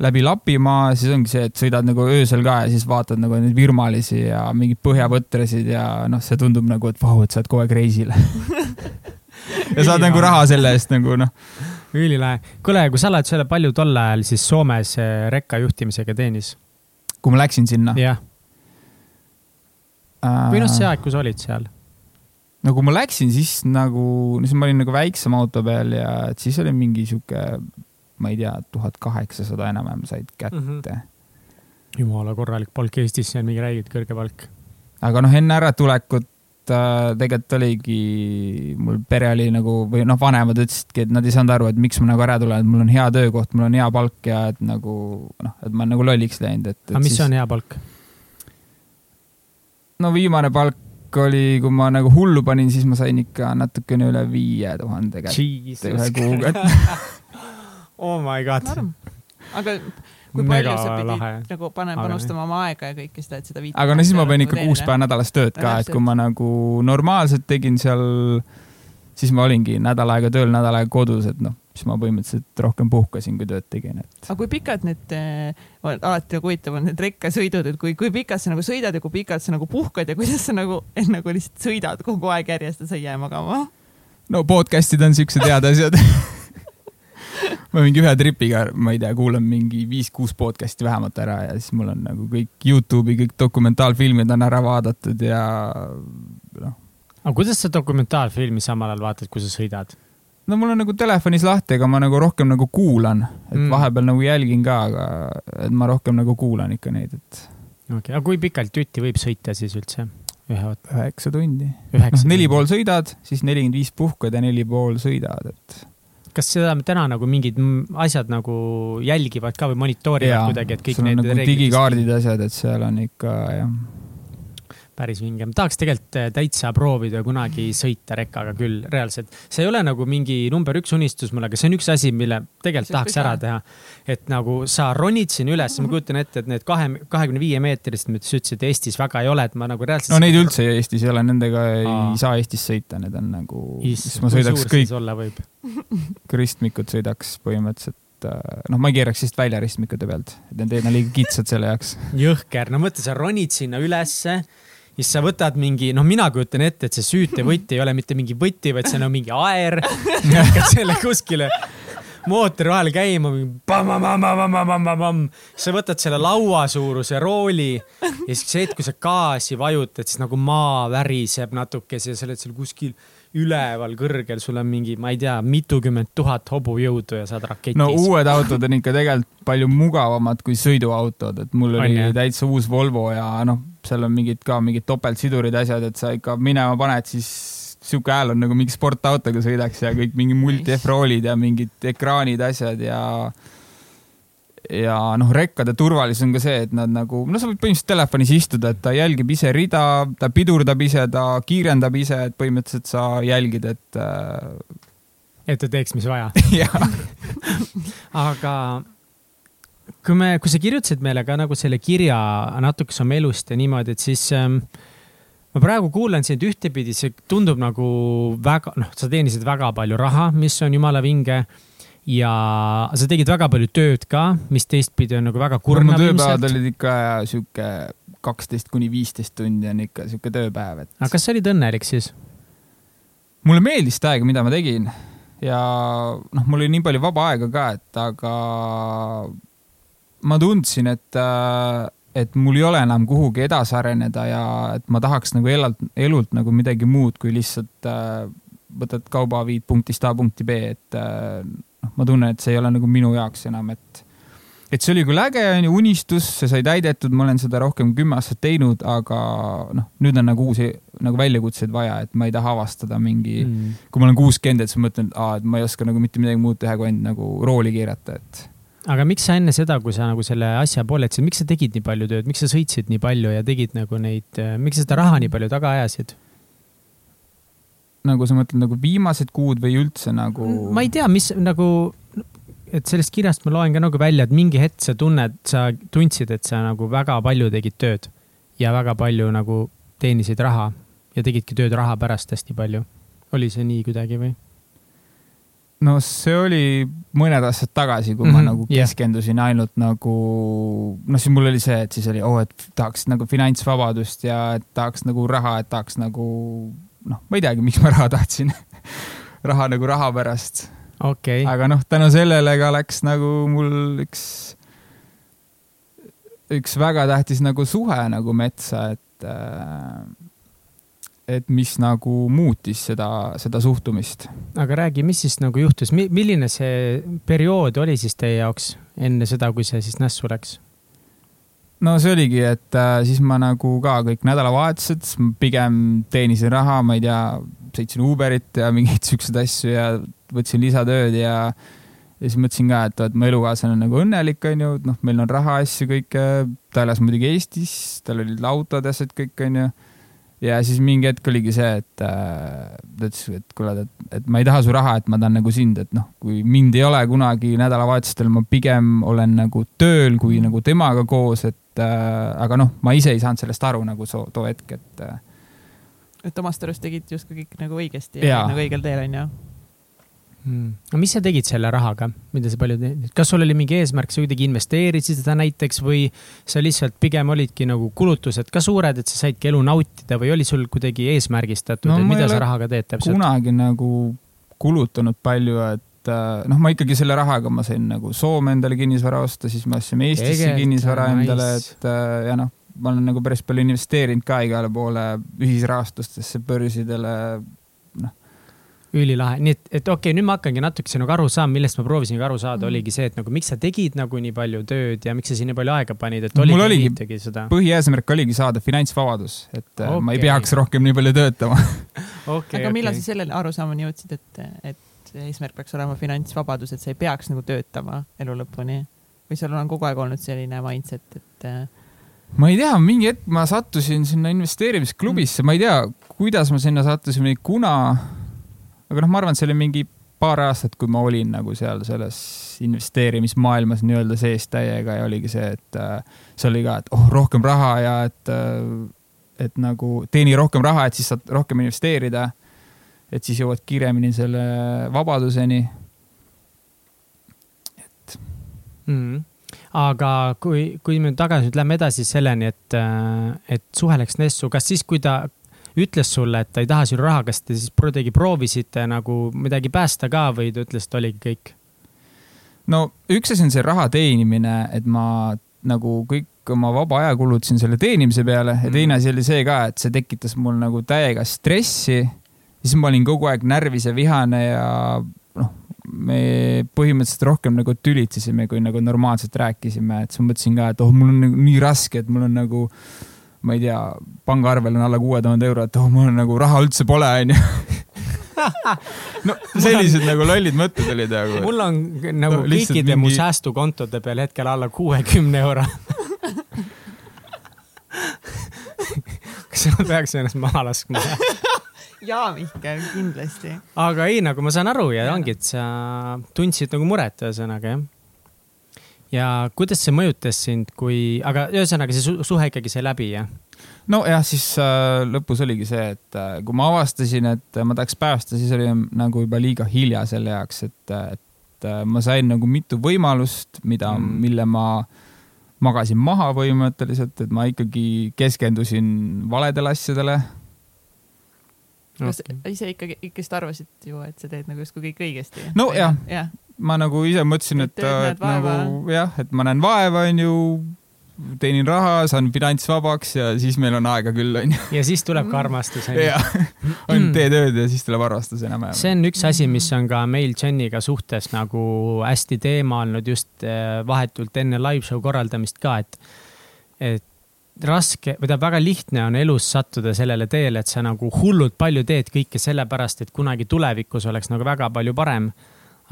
läbi Lapimaa, siis ongi see, et sõidad nagu öösel ka ja siis vaatad nagu neid virmalisi ja mingeid põhjavõtresid ja noh, see tundub nagu, et vau, et sa oled kogu aeg reisil ja saad nagu raha selle eest nagu noh
ülilahe. kuule, kui sa oled selle palju tol ajal siis Soomes eh, rekka juhtimisega teenis?
kui ma läksin sinna?
jah äh.... või noh, see aeg, kui sa olid seal?
no kui ma läksin, siis nagu, no siis ma olin nagu väiksema auto peal ja siis oli mingi sihuke, ma ei tea, tuhat kaheksasada enam-vähem said kätte mm. -hmm.
jumala korralik palk Eestis, see on mingi räigelt kõrge palk.
aga noh, enne äratulekut äh, tegelikult oligi, mul pere oli nagu või noh, vanemad ütlesidki, et nad ei saanud aru, et miks ma nagu ära tulen, et mul on hea töökoht, mul on hea palk ja et nagu noh, et ma olen nagu lolliks läinud, et, et.
aga mis siis... on hea palk?
no viimane palk oli, kui ma nagu hullu panin, siis ma sain ikka natukene üle viie tuhande kätte ühe kuuga
oh my god.
aga kui palju sa pidid lahe. nagu panema, panustama oma aega ja kõike seda, et seda viit.
aga no siis ma panin ikka kuus päeva nädalas tööd ka, et kui ma nagu normaalselt tegin seal, siis ma olingi nädal aega tööl, nädal aega kodus, et noh, siis ma põhimõtteliselt rohkem puhkasin, kui tööd tegin, et.
aga kui pikad need äh,, alati nagu huvitav on need rekkasõidud, et kui, kui pikalt sa nagu sõidad ja kui pikalt sa nagu puhkad ja kuidas sa nagu, et nagu lihtsalt sõidad kogu aeg järjest ja sa ei jää magama?
no podcast'id on siuksed head asjad ma mingi ühe tripiga, ma ei tea, kuulan mingi viis-kuus podcast'i vähemalt ära ja siis mul on nagu kõik Youtube'i kõik dokumentaalfilmid on ära vaadatud ja noh.
aga kuidas sa dokumentaalfilmi samal ajal vaatad, kui sa sõidad?
no mul on nagu telefonis lahti, aga ma nagu rohkem nagu kuulan, et mm. vahepeal nagu jälgin ka, aga et ma rohkem nagu kuulan ikka neid, et.
okei okay., aga kui pikalt jutti võib sõita siis üldse? ühe,
üheksa tundi. noh, neli pool sõidad, siis nelikümmend viis puhkad ja neli pool sõidad, et
kas seda täna nagu mingid asjad nagu jälgivad ka või monitoorivad kuidagi, et kõik need
nagu digikaardid ja asjad, et seal on ikka jah
päris vinge, ma tahaks tegelikult äh, täitsa proovida kunagi sõita rekkaga küll, reaalselt. see ei ole nagu mingi number üks unistus mul, aga see on üks asi, mille tegelikult see tahaks ära teha. et nagu sa ronid siin üles, ma kujutan ette, et need kahe, kahekümne viie meetrist, mida sa ütlesid, Eestis väga ei ole, et ma nagu reaalselt.
no neid üldse Eestis ei ole, nendega ei Aa. saa Eestis sõita, need on nagu.
ma sõidaks kõik. olla võib
ristmikud sõidaks põhimõtteliselt äh, noh, ma ei keeraks lihtsalt välja ristmikute pealt, et need teed on liiga kitsad selle jaoks.
jõhker, no mõtle, sa ronid sinna ülesse siis sa võtad mingi, noh, mina kujutan ette, et see süütevõti ei ole mitte mingi võti, vaid see on mingi aer. hakkad selle kuskile mootori vahele käima, sa võtad selle lauasuuruse rooli ja siis see hetk, kui sa gaasi vajutad, siis nagu maa väriseb natukese ja sa oled seal kuskil üleval kõrgel, sul on mingi, ma ei tea, mitukümmend tuhat hobujõudu ja saad raketis.
no uued autod on ikka tegelikult palju mugavamad kui sõiduautod, et mul oli on, täitsa uus Volvo ja noh, seal on mingid ka mingid topeltsidurid, asjad, et sa ikka minema paned, siis sihuke hääl on nagu mingi sportautoga sõidaks ja kõik mingi multi-F-roolid ja mingid ekraanid, asjad ja ja noh, rekkade turvalisus on ka see, et nad nagu, no sa võid põhimõtteliselt telefonis istuda, et ta jälgib ise rida, ta pidurdab ise, ta kiirendab ise, et põhimõtteliselt sa jälgid, et äh....
et ta teeks, mis vaja. Aga kui me, kui sa kirjutasid meile ka nagu selle kirja natukese oma elust ja niimoodi, et siis ähm, ma praegu kuulan sind ühtepidi, see tundub nagu väga, noh, sa teenisid väga palju raha, mis on jumala vinge ja sa tegid väga palju tööd ka, mis teistpidi on nagu väga kurnav
no,. tööpäevad olid ikka sihuke kaksteist kuni viisteist tundi on ikka sihuke tööpäev, et.
aga kas sa olid õnnelik siis?
mulle meeldis seda aega, mida ma tegin ja noh, mul oli nii palju vaba aega ka, et aga ma tundsin, et, et mul ei ole enam kuhugi edasi areneda ja et ma tahaks nagu elalt, elult nagu midagi muud kui lihtsalt äh, võtad kauba, viid punktist A punkti B, et äh, noh, ma tunnen, et see ei ole nagu minu jaoks enam, et, et see oli küll äge, on ju, unistus, see sai täidetud, ma olen seda rohkem kümme aastat teinud, aga noh, nüüd on nagu uusi nagu väljakutseid vaja, et ma ei taha avastada mingi mm., kui ma olen kuuskümmend, et siis ma mõtlen, et ma ei oska nagu mitte midagi muud teha, kui ainult nagu rooli keerata, et
aga miks sa enne seda, kui sa nagu selle asja pooletasid, miks sa tegid nii palju tööd, miks sa sõitsid nii palju ja tegid nagu neid, miks sa seda raha nii palju taga ajasid?
nagu sa mõtled nagu viimased kuud või üldse nagu?
ma ei tea, mis nagu, et sellest kirjast ma loen ka nagu välja, et mingi hetk sa tunned, sa tundsid, et sa nagu väga palju tegid tööd ja väga palju nagu teenisid raha ja tegidki tööd raha pärast hästi palju. oli see nii kuidagi või?
No see oli mõned aastad tagasi, kui mm -hmm, ma mhm, nagu keskendusin yeah. ainult nagu, noh, siis mul oli see, et siis oli, oo, et tahaks nagu finantsvabadust ja et tahaks nagu raha, et tahaks nagu noh, ma ei teagi, miks ma raha tahtsin. Raha nagu raha pärast.
Okay..
aga noh, tänu sellele ka läks nagu mul üks, üks väga tähtis nagu suhe nagu metsa, et äh, et mis nagu muutis seda, seda suhtumist.
aga räägi, mis siis nagu juhtus, milline see periood oli siis teie jaoks enne seda, kui see siis nässu läks?
no see oligi, et äh, siis ma nagu ka kõik nädalavahetused pigem teenisin raha, ma ei tea, sõitsin Uberit ja mingeid siukseid asju ja võtsin lisatööd ja ja siis mõtlesin ka, et, et mu elukaaslane on nagu õnnelik, onju, et noh, meil on raha, asju, kõike. ta elas muidugi Eestis, tal olid autod, asjad kõik, onju. Ja siis mingi hetk oligi see, et äh, ta ütles, et kuule, et, et ma ei taha su raha, et ma tahan nagu sind, et noh, kui mind ei ole kunagi nädalavahetustel, ma pigem olen nagu tööl kui nagu temaga koos, et äh, aga noh, ma ise ei saanud sellest aru nagu so, too hetk, et äh,
et omast arust tegid justkui kõik nagu õigesti ja, ja. nagu õigel teel onju
mm.. aga mis sa tegid selle rahaga, mida sa palju teed, kas sul oli mingi eesmärk, sa kuidagi investeerisid seda näiteks või sa lihtsalt pigem olidki nagu kulutused ka suured, et sa saidki elu nautida või oli sul kuidagi eesmärgistatud no,, et mida sa rahaga teed täpselt?
kunagi nagu kulutanud palju, et äh, noh, ma ikkagi selle rahaga ma sain nagu Soome endale kinnisvara osta, siis me ostsime Eestisse Egelt, kinnisvara nice. endale, et äh, ja noh, ma olen nagu päris palju investeerinud ka igale poole ühisrahastustesse, börsidele
ülilahe, nii et, et okei okay,, nüüd ma hakkangi natukese nagu aru saama, millest ma proovisin aru saada mm., oligi see, et nagu miks sa tegid nagu nii palju tööd ja miks sa siin nii palju aega panid, et oligi,
oligi, oligi seda. põhieesmärk oligi saada finantsvabadus, et okay. ma ei peaks rohkem nii palju töötama
okay, aga millal okay. sa sellele arusaamani jõudsid, et, et eesmärk peaks olema finantsvabadus, et sa ei peaks nagu töötama elu lõpuni või sul on kogu aeg olnud selline mindset, et
ma ei tea, mingi hetk ma sattusin sinna investeerimisklubisse mm., ma ei tea, kuidas ma sinna sattusin või kuna aga noh, ma arvan, et see oli mingi paar aastat, kui ma olin nagu seal selles investeerimismaailmas nii-öelda sees täiega ja oligi see, et äh, see oli ka, et oh, rohkem raha ja et äh,, et nagu teeni rohkem raha, et siis saad rohkem investeerida. et siis jõuad kiiremini selle vabaduseni.
et mm aga kui, kui me tagasi nüüd lähme edasi selleni, et, äh, et suhe läks Nessu, kas siis, kui ta ütles sulle, et ta ei taha sinu raha, kas te siis kuidagi proovisite nagu midagi päästa ka või ta ütles, et oligi kõik?
no üks asi on see raha teenimine, et ma nagu kõik oma vaba aja kulutasin selle teenimise peale ja teine mm. asi oli see ka, et see tekitas mul nagu täiega stressi. siis ma olin kogu aeg närvis ja vihane ja noh, me põhimõtteliselt rohkem nagu tülitsesime, kui nagu normaalselt rääkisime, et siis ma mõtlesin ka, et oh, mul on nagu nii raske, et mul on nagu ma ei tea, pangaarvel on alla kuue tuhande euro, et oh, mul nagu raha üldse pole, onju no sellised on... nagu lollid mõtted olid nagu.
mul on nagu no, kõikide mingi... mu säästukontode peal hetkel alla kuuekümne euro kas ma peaks ennast maha laskma
jaa, Mihkel, kindlasti.
aga ei, nagu ma saan aru ja, ja. ongi, et sa tundsid nagu muret, ühesõnaga jah ja kuidas see mõjutas sind, kui, aga ühesõnaga see suhe ikkagi sai läbi, jah?
nojah, siis äh, lõpus oligi see, et äh, kui ma avastasin, et ma tahaks päästa, siis oli nagu juba liiga hilja selle jaoks, et, et äh, ma sain nagu mitu võimalust, mida mm., mille ma magasin maha põhimõtteliselt, et ma ikkagi keskendusin valedele asjadele
kas okay. ise ikkagi, ikkagist arvasid ju, et sa teed nagu justkui kõik õigesti?
nojah ja., ma nagu ise mõtlesin, et, et nagu jah, et ma näen vaeva, onju, teenin raha, saan finantsvabaks ja siis meil on aega küll, onju.
ja siis tuleb ka armastus, onju.
jah, ainult tee tööd ja siis tuleb armastus enam-vähem.
see on üks asi, mis on ka meil Jeniga suhtes nagu hästi teema olnud just eh, vahetult enne live-show korraldamist ka, et, et raske või tähendab, väga lihtne on elus sattuda sellele teele, et sa nagu hullult palju teed kõike sellepärast, et kunagi tulevikus oleks nagu väga palju parem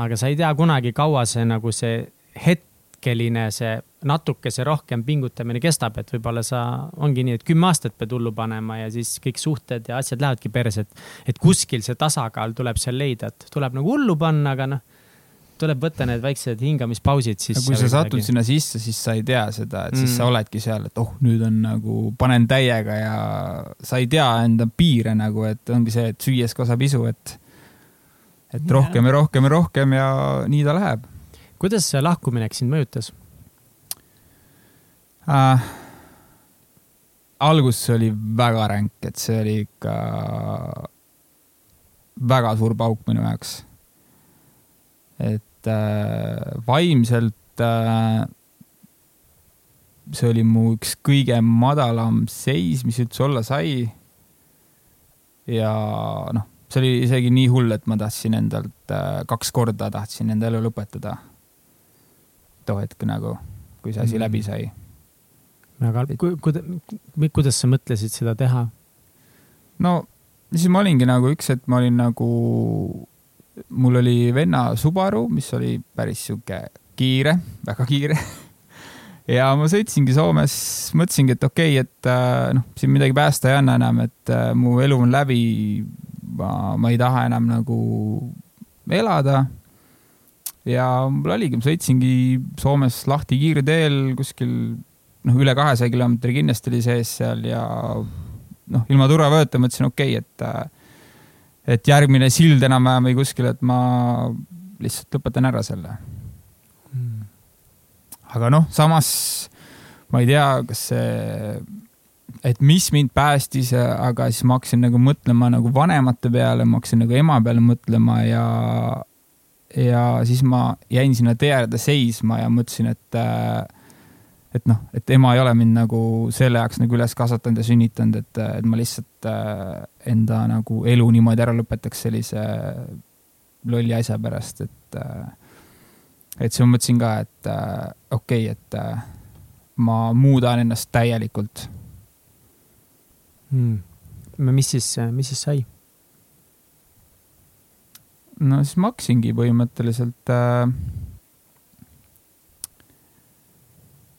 aga sa ei tea kunagi, kaua see nagu see hetkeline, see natukese rohkem pingutamine kestab, et võib-olla sa, ongi nii, et kümme aastat pead hullu panema ja siis kõik suhted ja asjad lähevadki perse, et, et kuskil see tasakaal tuleb seal leida, et tuleb nagu hullu panna, aga noh tuleb võtta need väiksed hingamispausid sisse.
kui sa satud midagi. sinna sisse, siis sa ei tea seda, et siis mm. sa oledki seal, et oh, nüüd on nagu, panen täiega ja sa ei tea enda piire nagu, et ongi see, et süües kasvab isu, et et rohkem ja rohkem ja rohkem ja nii ta läheb.
kuidas see lahkuminek sind mõjutas
äh,? algus oli väga ränk, et see oli ikka väga suur pauk minu jaoks. et äh, vaimselt äh, see oli mu üks kõige madalam seis, mis üldse olla sai. ja noh, see oli isegi nii hull, et ma tahtsin endalt äh, kaks korda tahtsin enda elu lõpetada. too hetk nagu, kui see asi mm. läbi sai.
aga kuidas, kuidas sa mõtlesid seda teha?
no siis ma olingi nagu üks hetk, ma olin nagu mul oli venna Subaru, mis oli päris sihuke kiire, väga kiire ja ma sõitsingi Soomes, mõtlesingi, et okei okay,, et äh, noh, siin midagi päästa ei anna enam, et äh, mu elu on läbi. Ma, ma ei taha enam nagu elada. ja mul oligi, ma sõitsingi Soomes lahti kiirteel kuskil noh, üle kahesaja kilomeetri kindlasti oli sees seal ja noh, ilma turvavööta mõtlesin, okei okay,, et et järgmine sild enam-vähem või kuskil, et ma lihtsalt lõpetan ära selle hmm.. aga noh, samas ma ei tea, kas see, et mis mind päästis, aga siis ma hakkasin nagu mõtlema nagu vanemate peale, ma hakkasin nagu ema peale mõtlema ja ja siis ma jäin sinna tee äärde seisma ja mõtlesin, et et noh, et ema ei ole mind nagu selle jaoks nagu üles kasvatanud ja sünnitanud, et, et ma lihtsalt enda nagu elu niimoodi ära lõpetaks sellise lolli asja pärast, et et siis ma mõtlesin ka, et okei okay,, et ma muudan ennast täielikult
hmm.. mis siis, mis siis sai?
no siis ma hakkasingi põhimõtteliselt äh,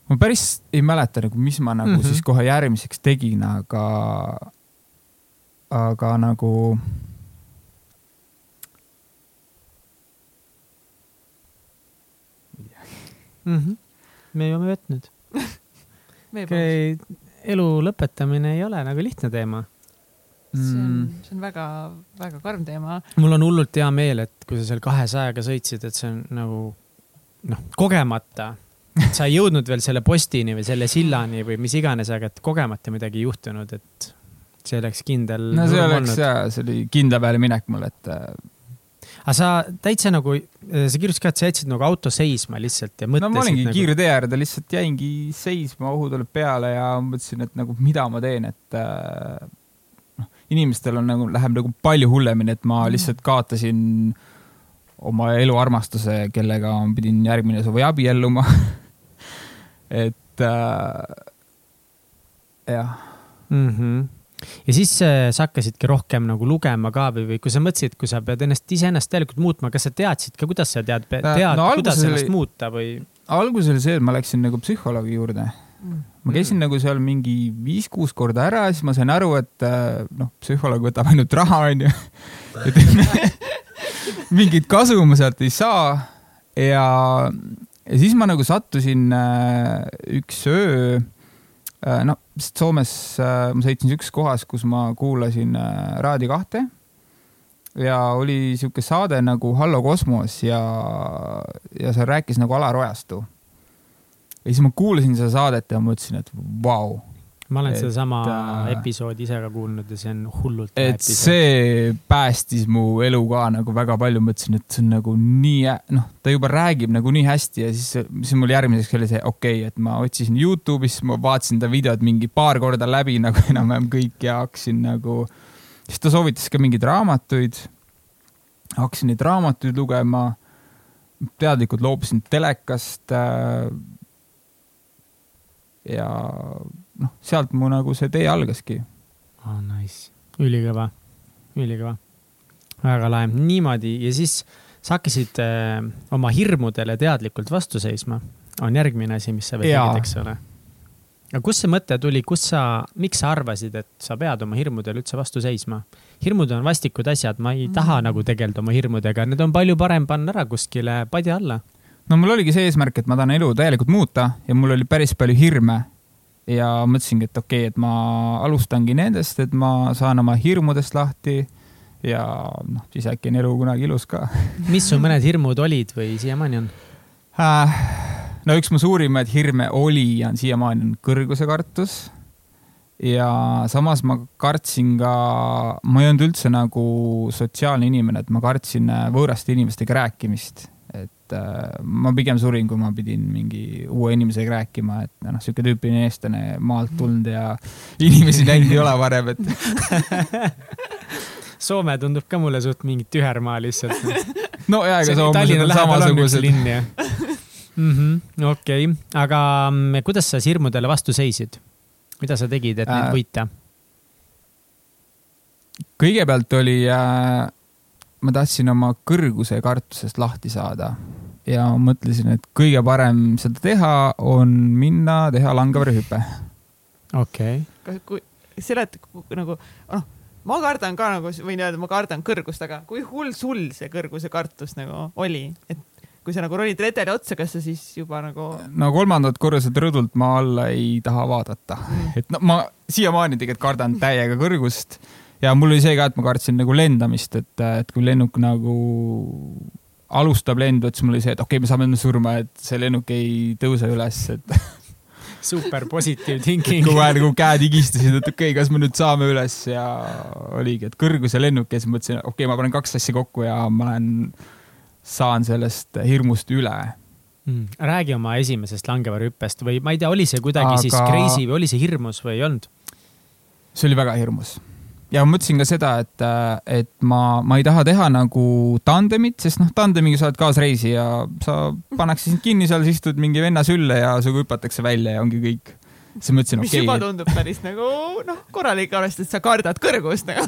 ma päris ei mäleta nagu, mis ma nagu mm -hmm. siis kohe järgmiseks tegin, aga, aga nagu.
Mm -hmm. me joome vett nüüd okay, elu lõpetamine ei ole nagu lihtne teema.
see on, mm. see on väga-väga karm teema.
mul on hullult hea meel, et kui sa seal kahesajaga sõitsid, et see on nagu noh, kogemata sa ei jõudnud veel selle postini või selle sillani või mis iganes, aga et kogemata midagi ei juhtunud, et see oleks kindel.
no see oleks jaa, see oli kindla peale minek mul, et.
Äh, aga sa täitsa nagu, sa kirjutasid ka, et sa jätsid nagu auto seisma lihtsalt ja mõtlesid.
no ma olingi
nagu...
kiirtee äärde, lihtsalt jäingi seisma, õhu tuleb peale ja mõtlesin, et nagu mida ma teen, et äh, noh, inimestel on nagu, läheb nagu palju hullemini, et ma mm. lihtsalt kaotasin oma eluarmastuse, kellega ma pidin järgmine suvi abielluma et äh, jah
mm. -hmm ja siis äh, sa hakkasidki rohkem nagu lugema ka või, või kui sa mõtlesid, kui sa pead ennast iseennast täielikult muutma, kas sa teadsid ka, kuidas sa tead, tead no,, kuidas ennast oli, muuta või?
alguses oli see, et ma läksin nagu psühholoogi juurde mm.. ma käisin mm. nagu seal mingi viis-kuus korda ära, siis ma sain aru, et äh, noh, psühholoog võtab ainult raha, onju. et mingit kasu ma sealt ei saa ja ja siis ma nagu sattusin äh, üks öö, äh, no Soomes äh, ma sõitsin sihukeses kohas, kus ma kuulasin Raadio kahte ja oli sihuke saade nagu Hallo kosmos ja, ja seal rääkis nagu Alar Ojastu. ja siis ma kuulasin seda saadet ja mõtlesin, et vau
ma olen sedasama äh, episoodi ise ka kuulnud ja see on hullult.
et see päästis mu elu ka nagu väga palju, mõtlesin, et see on nagu nii, noh, ta juba räägib nagu nii hästi ja siis, siis mul järgmiseks oli see okei okay,, et ma otsisin Youtube'is, ma vaatasin ta videot mingi paar korda läbi nagu enam-vähem kõik ja hakkasin nagu, siis ta soovitas ka mingeid raamatuid. hakkasin neid raamatuid lugema, teadlikult loobusin telekast äh, ja noh, sealt mu nagu see tee algaski.
Oh,. Nice, ülikõva, ülikõva, väga lahe, niimoodi. Ja siis sa hakkasid äh, oma hirmudele teadlikult vastu seisma, on järgmine asi, mis sa veel tegid, eks ole. aga kust see mõte tuli, kus sa, miks sa arvasid, et sa pead oma hirmudele üldse vastu seisma? hirmud on vastikud asjad, ma ei mm. taha nagu tegeleda oma hirmudega, need on palju parem panna ära kuskile padja alla.
No mul oligi see eesmärk, et ma tahan elu täielikult muuta ja mul oli päris palju hirme ja mõtlesingi, et okei okay,, et ma alustangi nendest, et ma saan oma hirmudest lahti ja noh, siis äkki on elu kunagi ilus ka.
mis su mõned hirmud olid või siiamaani on
äh,? no üks mu suurimaid hirme oli ja on siiamaani on kõrgusekartus. ja samas ma kartsin ka, ma ei olnud üldse nagu sotsiaalne inimene, et ma kartsin võõraste inimestega rääkimist et äh, ma pigem surin, kui ma pidin mingi uue inimesega rääkima, et noh, sihuke tüüpiline eestlane maalt tulnud ja inimesi näinud ei ole varem, et
Soome tundub ka mulle suht mingi tühermaa lihtsalt.
no ja, ega soomlased on samasugused.
Mhm, okei, aga mm, kuidas sa hirmudele vastu seisid? mida sa tegid, et neid äh, võita?
kõigepealt oli äh, ma tahtsin oma kõrguse kartusest lahti saada ja mõtlesin, et kõige parem seda teha on minna teha langevarjuhüpe.
okei okay..
kui seleta nagu, noh, ma kardan ka nagu, võin öelda, ma kardan kõrgust, aga kui hull sul see kõrguse kartus nagu oli, et kui sa nagu ronid redeli otsa, kas sa siis juba nagu?
no kolmandat korruselt rõdult ma alla ei taha vaadata mm., et no ma siiamaani tegelikult kardan täiega kõrgust ja mul oli see ka, et ma kartsin nagu lendamist, et, et kui lennuk nagu alustab lendu, et siis mul oli see, et okei okay,, me saame enne surma, et see lennuk ei tõuse üles, et
super positive thinking.
kogu aeg nagu käed higistasid, et okei okay,, kas me nüüd saame üles ja oligi, et kõrguse lennuk ja siis mõtlesin, okei okay,, ma panen kaks asja kokku ja ma lähen saan sellest hirmust üle
mm.. räägi oma esimesest langevarjuhüppest või ma ei tea, oli see kuidagi Aga... siis crazy või oli see hirmus või ei olnud?
see oli väga hirmus ja ma mõtlesin ka seda, et, et ma, ma ei taha teha nagu tandemit, sest noh, tandemiga sa oled kaasreisija, sa pannakse sind kinni seal, sa istud mingi venna sülle ja sinuga hüpatakse välja ja ongi kõik. siis mõtlesin, okei okay,.
mis juba tundub päris nagu noh, korralik, arvestades, et sa kardad kõrgust nagu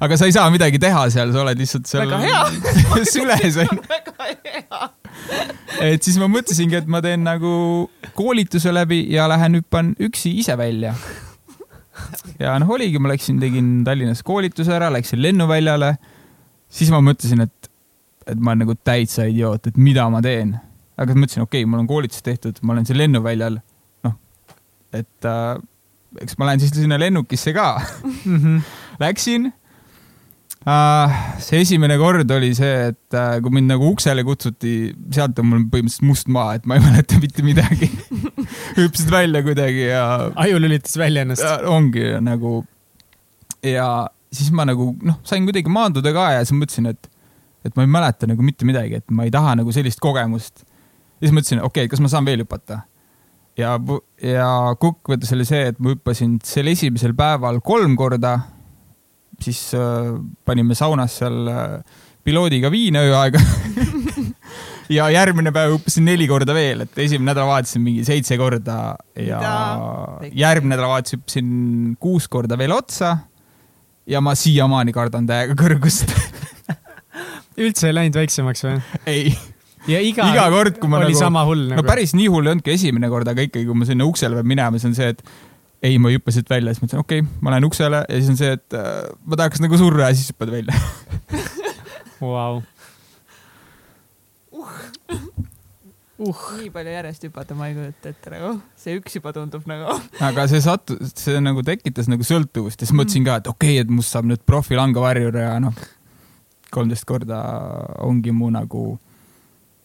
aga sa ei saa midagi teha seal, sa oled lihtsalt seal
väga hea
süles onju. väga hea. et siis ma mõtlesingi, et ma teen nagu koolituse läbi ja lähen hüppan üksi ise välja. ja noh, oligi, ma läksin, tegin Tallinnas koolituse ära, läksin lennuväljale. siis ma mõtlesin, et, et ma olen nagu täitsa idioot, et mida ma teen. aga siis mõtlesin, okei okay,, mul on koolitus tehtud, ma olen siin lennuväljal. noh, et äh, eks ma lähen siis sinna lennukisse ka. -hmm. Läksin see esimene kord oli see, et uh, kui mind nagu uksele kutsuti, sealt on mul põhimõtteliselt must maa, et ma ei mäleta mitte midagi hüppasid välja kuidagi ja.
aju lülitas välja ennast.
ongi nagu ja siis ma nagu noh, sain kuidagi maanduda ka ja siis mõtlesin, et, et ma ei mäleta nagu mitte midagi, et ma ei taha nagu sellist kogemust. ja siis mõtlesin, okei okay,, kas ma saan veel hüpata ja, ja kokkuvõttes oli see, et ma hüppasin sel esimesel päeval kolm korda siis äh, panime saunas seal äh, piloodiga viina öö aega ja järgmine päev hüppasin neli korda veel, et esimene nädalavahetus mingi seitse korda ja järgmine nädalavahetus hüppasin kuus korda veel otsa. ja ma siiamaani kardan täiega kõrgust
üldse ei läinud väiksemaks või?
ei.
ja iga,
iga kord, kui ma
oli
nagu,
sama hull nagu?
no päris nii hull ei olnudki esimene kord, aga ikkagi, kui ma sinna uksele pean minema, siis on see, et ei, ma ei hüppa siit välja, siis mõtlesin, okei okay,, ma lähen uksele ja siis on see, et äh, ma tahaks nagu surra ja siis hüppad välja
Vau.
uh. uh. nii palju järjest hüpata ma ei kujuta ette nagu, see üks juba tundub nagu
aga see sattus, see nagu tekitas nagu sõltuvust ja siis mõtlesin ka, et okei okay,, et must saab nüüd profi langevarjur ja noh, kolmteist korda ongi mu nagu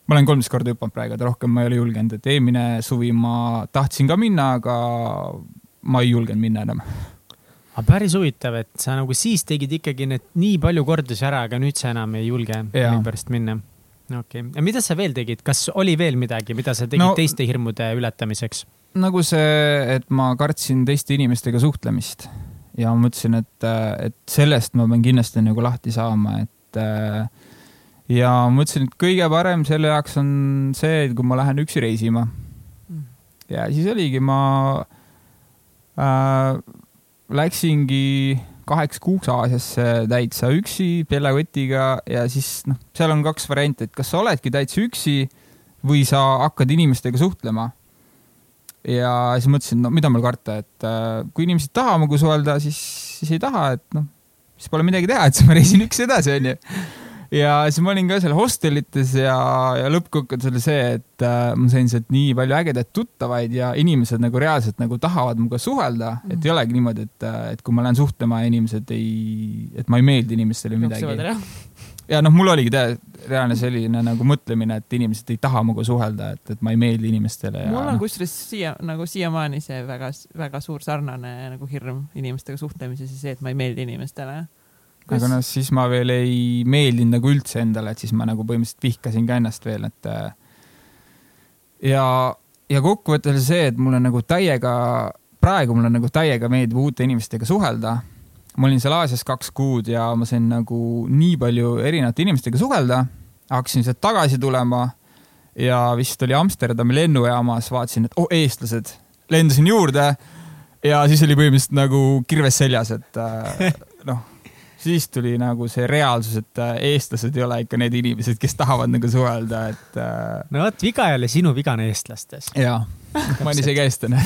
ma olen kolmteist korda hüpanud praegu, et rohkem ma ei ole julgenud, et eelmine suvi ma tahtsin ka minna, aga ma ei julgenud minna enam.
aga päris huvitav, et sa nagu siis tegid ikkagi need nii palju kordusi ära, aga nüüd sa enam ei julge pärast minna. okei okay., ja mida sa veel tegid, kas oli veel midagi, mida sa tegid no, teiste hirmude ületamiseks?
nagu see, et ma kartsin teiste inimestega suhtlemist ja mõtlesin, et, et sellest ma pean kindlasti nagu lahti saama, et ja mõtlesin, et kõige parem selle jaoks on see, kui ma lähen üksi reisima. Mm. ja siis oligi, ma läksingi kaheks kuuks Aasiasse täitsa üksi pellakotiga ja siis noh, seal on kaks varianti, et kas sa oledki täitsa üksi või sa hakkad inimestega suhtlema. ja siis mõtlesin, no mida mul karta, et äh, kui inimesed ei taha minuga suhelda, siis, siis ei taha, et noh, siis pole midagi teha, et siis ma reisin üksi edasi, onju ja siis ma olin ka seal hostelites ja, ja lõppkokkuvõttes oli see, et äh, ma sain sealt nii palju ägedaid tuttavaid ja inimesed nagu reaalselt nagu tahavad minuga suhelda mm., et ei olegi niimoodi, et, äh, et kui ma lähen suhtlema ja inimesed ei, et ma ei meeldi inimestele midagi. ja noh, mul oligi te, reaalne selline nagu mõtlemine, et inimesed ei taha minuga suhelda, et, et ma ei meeldi inimestele.
mul on
no.
kusjuures siia nagu siiamaani see väga-väga suur sarnane nagu hirm inimestega suhtlemises ja see, et ma ei meeldi inimestele.
Aga noh, siis ma veel ei meeldinud nagu üldse endale, et siis ma nagu põhimõtteliselt vihkasin ka ennast veel, et äh, ja, ja kokkuvõttes oli see, et mulle nagu täiega, praegu mulle nagu täiega meeldib uute inimestega suhelda. ma olin seal Aasias kaks kuud ja ma sain nagu nii palju erinevate inimestega suhelda, hakkasin sealt tagasi tulema ja vist oli Amsterdami lennujaamas, vaatasin, et oh, eestlased, lendasin juurde ja siis oli põhimõtteliselt nagu kirves seljas, et äh, siis tuli nagu see reaalsus, et äh, eestlased ei ole ikka need inimesed, kes tahavad nagu suhelda, et. Äh,
no vot, viga ei ole sinu viga on eestlastes.
jaa, ma olen isegi eestlane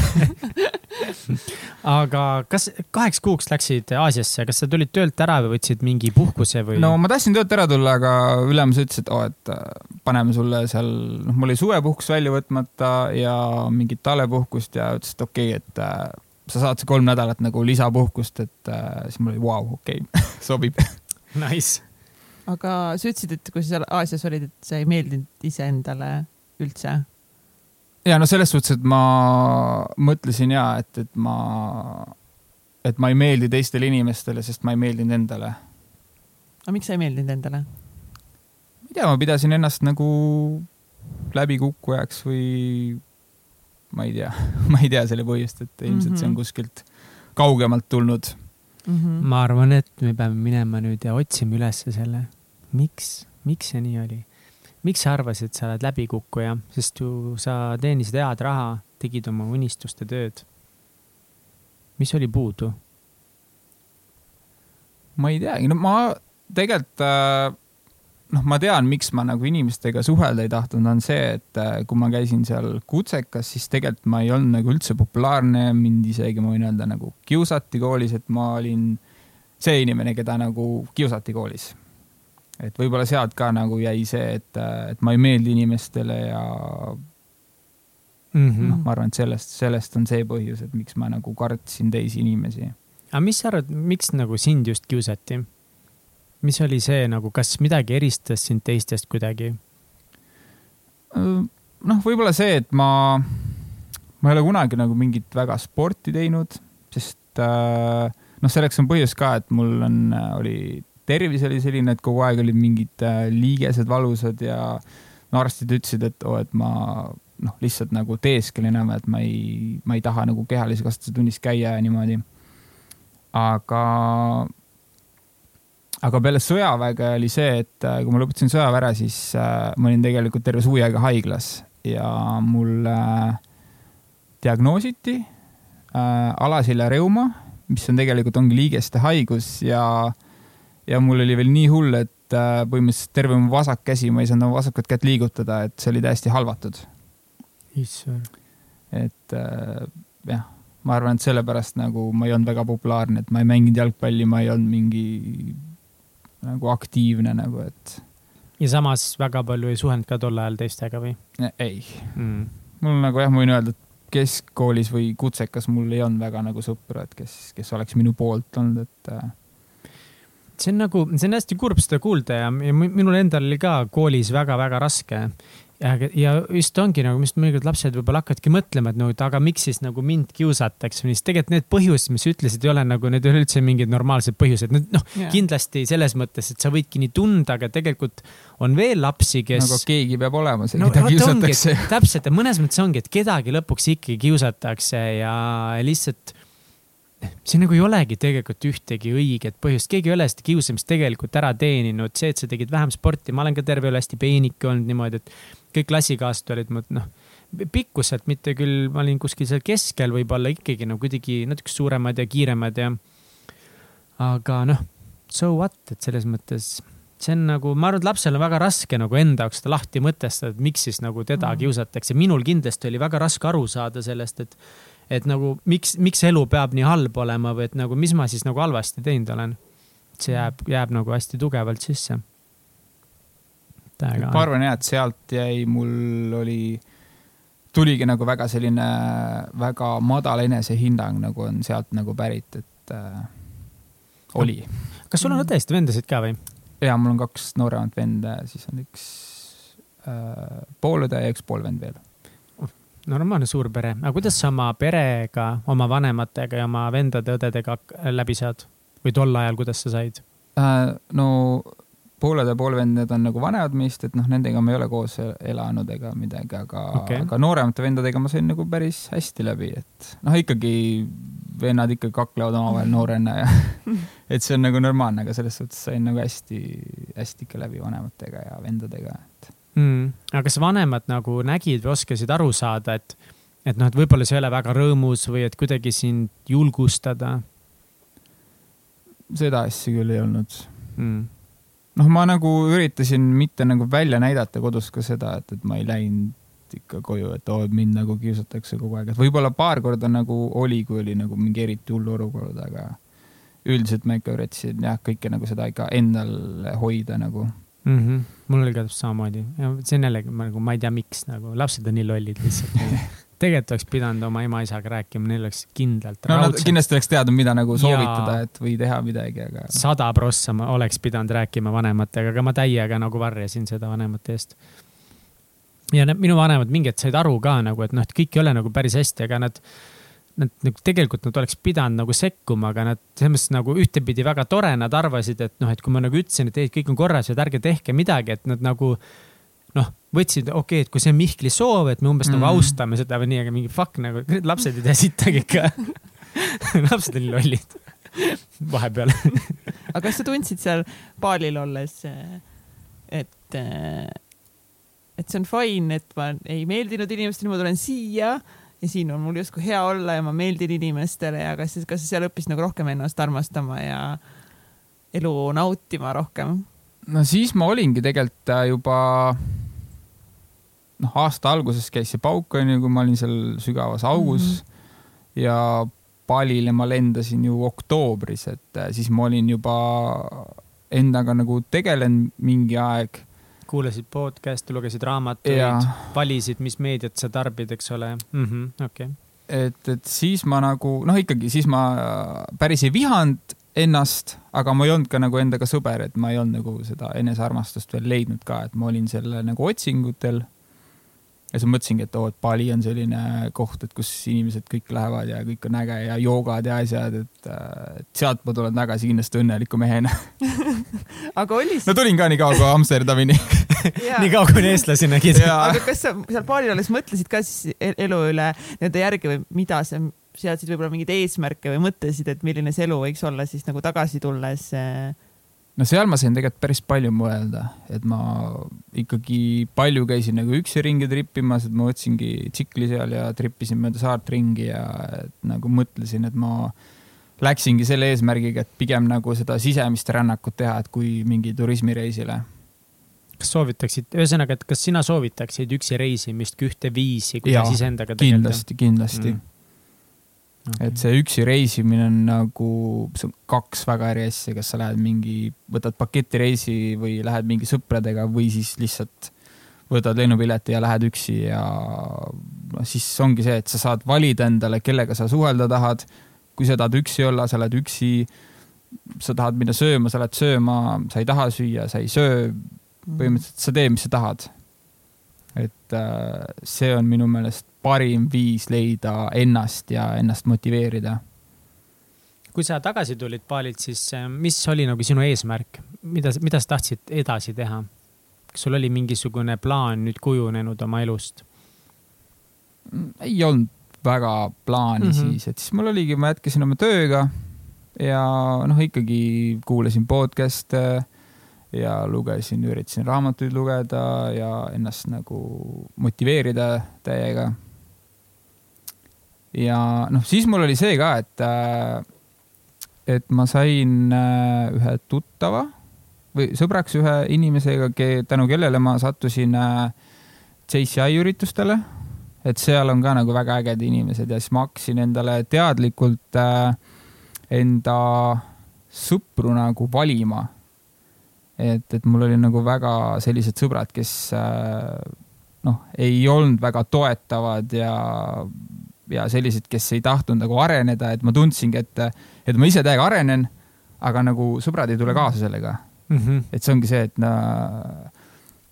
aga kas kaheks kuuks läksid Aasiasse, kas sa tulid töölt ära või võtsid mingi puhkuse või?
no ma tahtsin töölt ära tulla, aga ülemus ütles, et oo oh,, et äh, paneme sulle seal, noh, mul oli suvepuhkus välja võtmata ja mingit talvepuhkust ja ütles, et okei okay,, et sa saad see kolm nädalat nagu lisapuhkust, et äh, siis mul oli vau wow,, okei sobib
Nice.
aga sa ütlesid, et kui sa seal Aasias olid, et sa ei meeldinud iseendale üldse
ja no selles suhtes, et ma mõtlesin ja et, et ma, et ma ei meeldi teistele inimestele, sest ma ei meeldinud endale.
aga miks sa ei meeldinud endale?
ma ei tea, ma pidasin ennast nagu läbikukkujaks või ma ei tea ma ei tea selle põhjust, et ilmselt mm -hmm. see on mhm. kuskilt kaugemalt tulnud
mm. -hmm. ma arvan, et me peame minema nüüd ja otsima ülesse selle, miks, miks see nii oli miks sa arvasid, et sa oled läbikukkuja, sest ju sa teenisid head raha, tegid oma unistuste tööd. mis oli puudu?
ma ei teagi, no ma tegelikult äh, noh, ma tean, miks ma nagu inimestega suhelda ei tahtnud, on see, et äh, kui ma käisin seal kutsekas, siis tegelikult ma ei olnud nagu üldse populaarne, mind isegi ma võin öelda nagu kiusati koolis, et ma olin see inimene, keda nagu kiusati koolis et võib-olla sealt ka nagu jäi see, et, et ma ei meeldi inimestele ja mm -hmm. noh, ma arvan, et sellest, sellest on see põhjus, et miks ma nagu kartsin teisi inimesi.
aga mis sa arvad, miks nagu sind just kiusati? Mis oli see nagu, kas midagi eristas sind teistest kuidagi?
noh, võib-olla see, et ma, ma ei ole kunagi nagu mingit väga sporti teinud, sest äh, noh, selleks on põhjus ka, et mul on, oli tervis oli selline, et kogu aeg olid mingid äh, liigesed valusad ja no arstid ütlesid, et oo oh,, et ma noh, lihtsalt nagu teesklen enam, et ma ei, ma ei taha nagu kehalise kasvatuse tunnis käia ja niimoodi. aga, aga peale sõjaväge oli see, et äh, kui ma lõpetasin sõjaväe ära, siis äh, ma olin tegelikult terve suvi aega haiglas ja mul äh, diagnoositi alaselja reuma, mis on tegelikult ongi liigeste haigus ja ja mul oli veel nii hull, et põhimõtteliselt terve mu vasak käsi, ma ei saanud oma vasakut kätt liigutada, et see oli täiesti halvatud.
issand.
et jah, ma arvan, et sellepärast nagu ma ei olnud väga populaarne, et ma ei mänginud jalgpalli, ma ei olnud mingi nagu aktiivne nagu, et.
ja samas väga palju ei suhelnud ka tol ajal teistega või?
ei mm., mul nagu jah, ma võin öelda, et keskkoolis või kutsekas mul ei olnud väga nagu sõpru, et kes, kes oleks minu poolt olnud, et äh,
see on nagu, see on hästi kurb seda kuulda ja, ja minul endal oli ka koolis väga-väga raske. Ja, ja just ongi nagu, mis mõnikord lapsed võib-olla hakkavadki mõtlema, et no aga miks siis nagu mind kiusatakse või siis tegelikult need põhjused, mis sa ütlesid, ei ole nagu, need ei ole üldse mingid normaalsed põhjused, noh yeah. kindlasti selles mõttes, et sa võidki nii tunda, aga tegelikult on veel lapsi, kes.
nagu keegi peab olema see no,, keda kiusatakse.
täpselt ja mõnes mõttes ongi, et kedagi lõpuks ikkagi kiusatakse ja lihtsalt siin nagu ei olegi tegelikult ühtegi õiget põhjust, keegi ei ole seda kiusamist tegelikult ära teeninud, see, et sa tegid vähem sporti, ma olen ka terve elu hästi peenike olnud niimoodi, et kõik klassikaaslased olid mul noh, pikkuselt mitte küll, ma olin kuskil seal keskel, võib-olla ikkagi nagu kuidagi natuke suuremad ja kiiremad ja. aga noh, so what, et selles mõttes see on nagu, ma arvan, et lapsel on väga raske nagu enda jaoks seda lahti mõtestada, et miks siis nagu teda mm. kiusatakse. minul kindlasti oli väga raske aru saada sellest, et et nagu miks, miks elu peab nii halb olema või et nagu, mis ma siis nagu halvasti teinud olen. see jääb, jääb nagu hästi tugevalt sisse.
ma arvan jah, et sealt jäi, mul oli, tuligi nagu väga selline väga madal enesehinnang nagu on sealt nagu pärit, et äh, oli.
kas sul on õdesid vendasid ka või?
ja mul on kaks nooremat venda, siis on üks äh, poolõde ja üks poolvend veel
normaalne suur pere, aga kuidas sa oma perega, oma vanematega ja oma vendade-õdedega läbi saad või tol ajal, kuidas sa said
äh,? no pooled ja poolvend, need on nagu vanemad meist, et noh, nendega ma ei ole koos elanud ega midagi, aga okay., aga nooremate vendadega ma sain nagu päris hästi läbi, et noh, ikkagi vennad ikkagi kaklevad omavahel noorena ja et see on nagu normaalne, aga selles suhtes sain nagu hästi-hästi ikka läbi vanematega ja vendadega, et
mm.. aga kas vanemad nagu nägid või oskasid aru saada, et, et noh, et võib-olla see ei ole väga rõõmus või et kuidagi sind julgustada?
seda asja küll ei olnud
mm.?
noh, ma nagu üritasin mitte nagu välja näidata kodus ka seda, et, et ma ei läinud ikka koju, et oo, mind nagu kiusatakse kogu aeg, et võib-olla paar korda nagu oli, kui oli nagu mingi eriti hull olukord, aga üldiselt ma ikka üritasin jah, kõike nagu seda ikka endal hoida nagu
mm. -hmm. mul oli ka täpselt samamoodi ja see on jällegi nagu ma ei tea, miks nagu lapsed on nii lollid lihtsalt tegelikult oleks pidanud oma ema-isaga rääkima, neil oleks kindlalt
no, raudselt. kindlasti oleks teadnud, mida nagu soovitada, et või teha midagi, aga.
sada prossa ma oleks pidanud rääkima vanematega, aga ma täiega nagu varjasin seda vanemate eest. ja need minu vanemad mingi hetk said aru ka nagu, et noh, et kõik ei ole nagu päris hästi, aga nad nad nagu tegelikult nad oleks pidanud nagu sekkuma, aga nad selles mõttes nagu ühtepidi väga tore, nad arvasid, et noh, et kui ma nagu ütlesin, et ei, kõik on korras, et ärge tehke midagi, et nad nagu noh, võtsid, okei okay,, et kui see on Mihkli soov, et me umbes mm. nagu austame seda või nii, aga mingi fuck nagu, lapsed ei tea sittagi ikka lapsed on nii lollid. Vahepeal.
Aga kas sa tundsid seal baalil olles, et, et see on fine, et ma ei meeldinud inimestele, ma tulen siia ja siin on mul justkui hea olla ja ma meeldin inimestele ja kas, kas sa seal õppisid nagu rohkem ennast armastama ja elu nautima rohkem?
no siis ma olingi tegelikult äh, juba noh, aasta alguses käis see pauk onju, kui ma olin seal sügavas augus mm -hmm. ja Palile ma lendasin ju oktoobris, et äh, siis ma olin juba endaga nagu tegelenud mingi aeg
kuulasid podcast'e, lugesid raamatuid, valisid, mis meediat sa tarbid, eks ole mm -hmm,. okei okay.
et, et siis ma nagu noh, ikkagi siis ma päris ei vihanud ennast, aga ma ei olnud ka nagu endaga sõber, et ma ei olnud nagu seda enesearmastust veel leidnud ka, et ma olin selle nagu otsingutel ja siis mõtlesingi, et oo, et Bali on selline koht, et kus inimesed kõik lähevad ja kõik on äge ja joogad ja asjad, et, äh, et sealt ma tulen tagasi kindlasti õnneliku mehena.
Aga oli siis?
no tulin ka nii kaua kui Amsterdamini.
Nii kaua, kuni eestlasi nägid
aga kas sa seal Balil olles mõtlesid ka siis e-, elu üle nii-öelda järgi või mida sa seadsid võib-olla mingeid eesmärke või mõtlesid, et milline see elu võiks olla siis nagu tagasi tulles äh,
no seal ma sain tegelikult päris palju mõelda, et ma ikkagi palju käisin nagu üksi ringi trippimas, et ma võtsingi tsikli seal ja trippisin mööda saart ringi ja nagu mõtlesin, et ma läksingi selle eesmärgiga, et pigem nagu seda sisemist rännakut teha, et kui mingi turismireisile.
kas soovitaksid, ühesõnaga, et kas sina soovitaksid üksi reisimist kui ühte viisi, kuidas iseendaga tegeleda?
kindlasti, kindlasti mm okay.. et see üksi reisimine on nagu, see on kaks väga eri asja, kas sa lähed mingi, võtad paketireisi või lähed mingi sõpradega või siis lihtsalt võtad lennupileti ja lähed üksi ja noh, siis ongi see, et sa saad valida endale, kellega sa suhelda tahad. kui sa tahad üksi olla, sa oled üksi. sa tahad minna sööma, sa lähed sööma, sa ei taha süüa, sa ei söö. põhimõtteliselt sa tee, mis sa tahad. et äh, see on minu meelest parim viis leida ennast ja ennast motiveerida.
kui sa tagasi tulid Balilt, siis äh, mis oli nagu sinu eesmärk, mida, mida sa tahtsid edasi teha? kas sul oli mingisugune plaan nüüd kujunenud oma elust?
ei olnud väga plaani mm -hmm. siis, et siis mul oligi, ma jätkasin oma tööga ja noh, ikkagi kuulasin podcast'e ja lugesin, üritasin raamatuid lugeda ja ennast nagu motiveerida täiega ja noh, siis mul oli see ka, et, äh, et ma sain äh, ühe tuttava või sõbraks ühe inimesega, tänu kellele ma sattusin JCI äh, üritustele. et seal on ka nagu väga ägedad inimesed ja siis ma hakkasin endale teadlikult enda sõpru nagu valima. et, et mul oli nagu väga sellised sõbrad, kes noh, ei olnud väga toetavad ja ja sellised, kes ei tahtnud nagu areneda, et ma tundsingi, et, et ma ise täiega arenen, aga nagu sõbrad ei tule kaasa sellega mm. -hmm. et see ongi see, et no,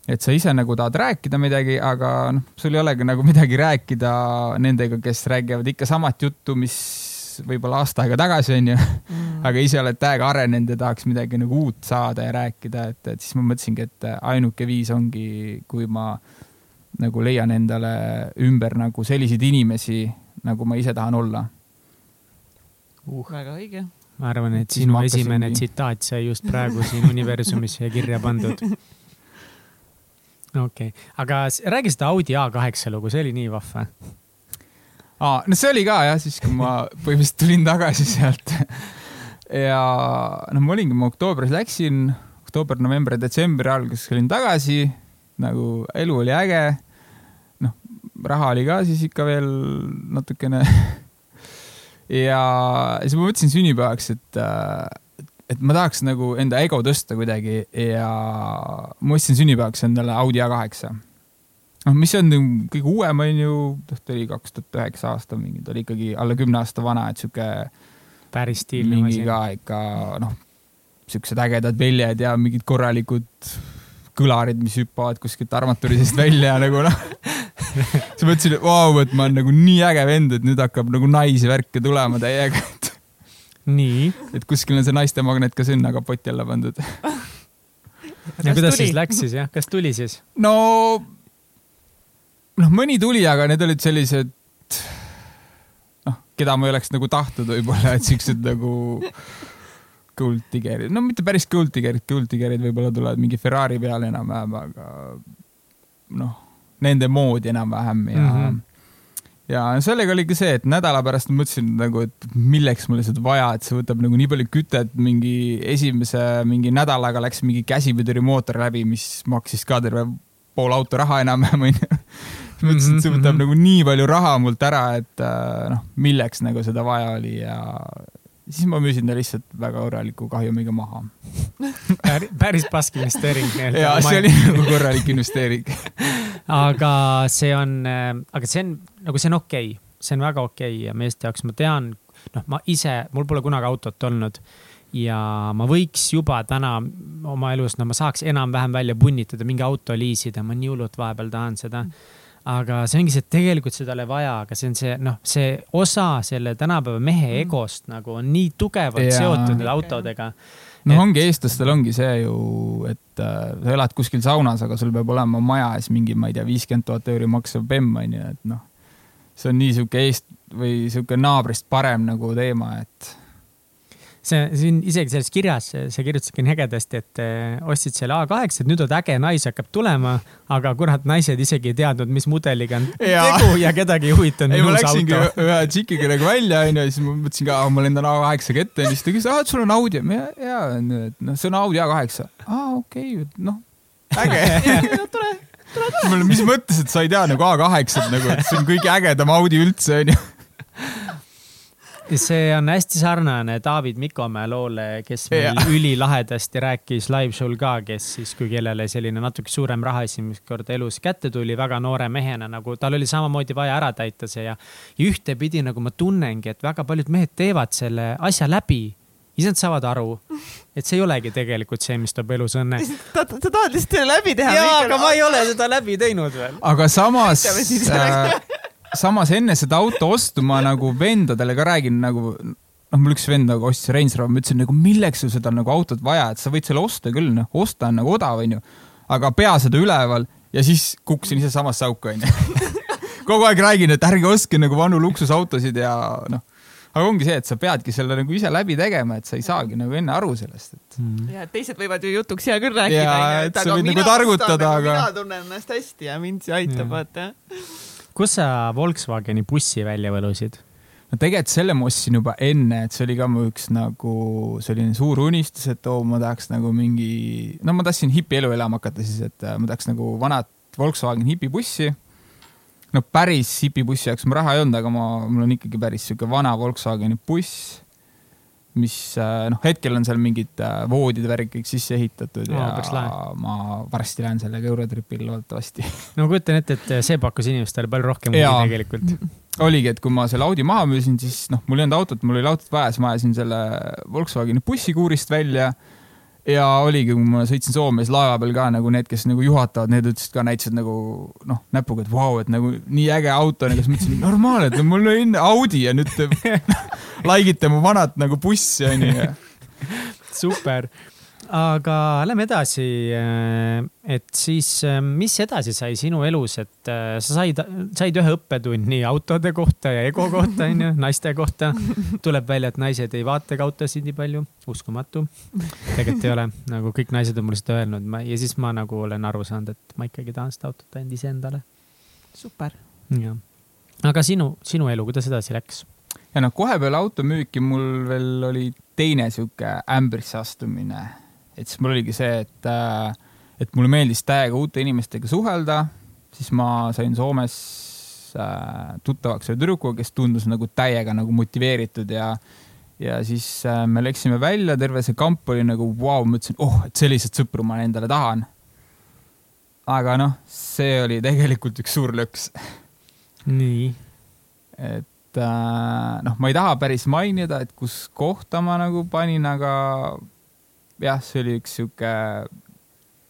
et sa ise nagu tahad rääkida midagi, aga noh, sul ei olegi nagu midagi rääkida nendega, kes räägivad ikka samat juttu, mis võib-olla aasta aega tagasi onju mm., aga ise oled täiega arenenud ja tahaks midagi nagu uut saada ja rääkida, et, et siis ma mõtlesingi, et ainuke viis ongi, kui ma nagu leian endale ümber nagu selliseid inimesi, nagu ma ise tahan olla
uh.. väga õige.
ma arvan, et sinu esimene tsitaat sai just praegu siin universumisse kirja pandud. okei okay., aga räägi seda Audi A8 lugu, see oli nii vahva.
aa, no see oli ka jah, siis kui ma põhimõtteliselt tulin tagasi sealt ja noh, ma olingi, ma oktoobris läksin, oktoober, november, detsembri alguses olin tagasi, nagu elu oli äge. Noh, raha oli ka siis ikka veel natukene ja siis ma mõtlesin sünnipäevaks, et, et ma tahaks nagu enda ego tõsta kuidagi ja ma ostsin sünnipäevaks endale Audi A8 noh, mis on nagu kõige uuem, on ju, ta oli kaks tuhat üheksa aasta mingi, ta oli ikkagi alla kümne aasta vana, et sihuke.
päris stiilne
mingi ka ikka noh, siuksed ägedad väljad ja mingid korralikud kõlarid, mis hüppavad kuskilt armatuuri seest välja nagu noh. siis mõtlesin, et vau, et ma olen nagu nii äge vend, et nüüd hakkab nagu naisi värke tulema täiega
nii.
et kuskil on see naistemagnet ka sinna kapoti alla pandud.
ja kuidas tuli? siis läks siis jah, kas tuli siis?
no noh, mõni tuli, aga need olid sellised noh, keda ma ei oleks nagu tahtnud võib-olla, et siuksed nagu gold digger'id, no mitte päris gold digger'id, gold digger'id võib-olla tulevad mingi Ferrari peale enam-vähem, aga noh, nende moodi enam-vähem ja mm, -hmm. ja sellega oli ka see, et nädala pärast mõtlesin nagu, et milleks mulle seda vaja, et see võtab nagu nii palju kütet, mingi esimese mingi nädalaga läks mingi käsipiduri-mootor läbi, mis maksis ka terve pool auto raha enam-vähem onju mõtlesin, et see võtab mm -hmm. nagu nii palju raha mult ära, et äh, noh, milleks nagu seda vaja oli ja siis ma müüsin ta lihtsalt väga korraliku kahjumiga maha
päris pask investeering.
ja see oli nagu korralik investeering
aga see on, äh, aga see on nagu, see on okei okay., see on väga okei okay ja meeste jaoks ma tean, noh, ma ise, mul pole kunagi autot olnud ja ma võiks juba täna oma elus, no ma saaks enam-vähem välja punnitada, mingi auto liisida, ma nii hullult vahepeal tahan seda mm aga see ongi see, et tegelikult seda ei ole vaja, aga see on see, noh, see osa selle tänapäeva mehe mm. egost nagu on nii tugevalt ja. seotud nende autodega.
noh et..., ongi eestlastel ongi see ju, et äh, sa elad kuskil saunas, aga sul peab olema maja ees mingi, ma ei tea, viiskümmend tuhat euri maksev bemm on ju, et noh. see on nii sihuke eest- või sihuke naabrist parem nagu teema, et
see siin isegi selles kirjas, sa kirjutasidki nii ägedasti, et eh, ostsid selle A8, et nüüd on äge nais hakkab tulema, aga kurat, naised isegi ei teadnud, mis mudeliga on ja. tegu ja kedagi ei huvitanud.
ei, ma läksingi ühe tšikiga nagu välja, onju, ja siis ma mõtlesin ka, ma lendan A8-ga ette ja siis ta küsis, et sul on Audi. ja, ja, noh, see on Audi A8. aa, okei okay,, noh, äge tore, tore. mis mõttes, et sa ei tea nagu A8-t nagu, et see on kõige ägedam Audi üldse, onju
see on hästi sarnane David Mikomäe loole, kes meil ja. ülilahedasti rääkis live-show'l ka, kes siis, kui kellele selline natuke suurem raha esimest korda elus kätte tuli, väga noore mehena nagu tal oli samamoodi vaja ära täita see ja, ja ühtepidi nagu ma tunnengi, et väga paljud mehed teevad selle asja läbi ise nad saavad aru, et see ei olegi tegelikult see, mis toob elus õnne.
sa tahad lihtsalt selle läbi teha.
jaa, aga ma ei ole seda läbi teinud veel.
aga samas samas enne seda auto ostu ma nagu vendadele ka räägin nagu, noh, mul üks vend nagu ostis Range Rover, ma ütlesin nagu milleks sul seda nagu autot vaja, et sa võid selle osta küll, noh, osta on nagu odav, onju. aga pea seda üleval ja siis kukkusin ise samasse auku, onju. kogu aeg räägin, et ärge ostke nagu vanu luksusautosid ja noh aga ongi see, et sa peadki selle nagu ise läbi tegema, et sa ei saagi nagu enne aru sellest, et
mm.. ja, teised võivad ju jutuks hea küll rääkida.
ja, et sa võid nagu targutada,
nagu aga. mina tunnen ennast hästi ja mind see aitab, vaata
kus sa Volkswageni bussi välja võlusid?
no tegelikult selle ma ostsin juba enne, et see oli ka mu üks nagu selline suur unistus, et oo, ma tahaks nagu mingi, no ma tahtsin hipielu elama hakata siis, et äh, ma tahaks nagu vanat Volkswagen hipibussi. no päris hipibussi jaoks mul raha ei olnud, aga ma, mul on ikkagi päris sihuke vana Volkswageni buss mis äh, noh, hetkel on seal mingid äh, voodid, värk kõik sisse ehitatud no, ja ma varsti lähen sellega Eurotripile loodetavasti.
no ma kujutan ette, et see pakkus inimestele palju rohkem huvi tegelikult.
oligi, et kui ma selle Audi maha müüsin, siis noh, mul ei olnud autot, mul oli autot vaja, siis ma ajasin selle Volkswageni bussikuurist välja ja oligi, kui ma sõitsin Soome, siis laeva peal ka nagu need, kes nagu juhatavad, need ütlesid ka, näitasid nagu noh, näpuga, et vau wow,, et nagu nii äge auto ja siis mõtlesin, normaalne, et mul oli enne Audi ja nüüd te like ite mu vanat nagu bussi, onju.
super, aga lähme edasi. Eh, et siis, eh, mis edasi sai sinu elus, et eh, sa said, said ühe õppetunni autode kohta ja ego kohta, onju, naiste kohta. tuleb välja, et naised ei vaatagi autosid nii palju, uskumatu. tegelikult ei ole, nagu kõik naised on mulle seda öelnud, ma ja siis ma nagu olen aru saanud, et ma ikkagi tahan seda autot ainult iseendale.
super.
jah, aga sinu, sinu elu, kuidas edasi läks?
ja noh, kohe peale automüüki mul veel oli teine sihuke ämbrisse astumine. Et siis mul oligi see, et, äh, et mulle meeldis täiega uute inimestega suhelda, siis ma sain Soomes äh, tuttavaks ühe tüdrukuga, kes tundus nagu täiega nagu motiveeritud ja ja siis äh, me läksime välja, terve see kamp oli nagu vau wow,, ma ütlesin, oh, et selliseid sõpru ma endale tahan. aga noh, see oli tegelikult üks suur lõks.
nii.
et noh, ma ei taha päris mainida, et kus kohta ma nagu panin, aga jah, see oli üks sihuke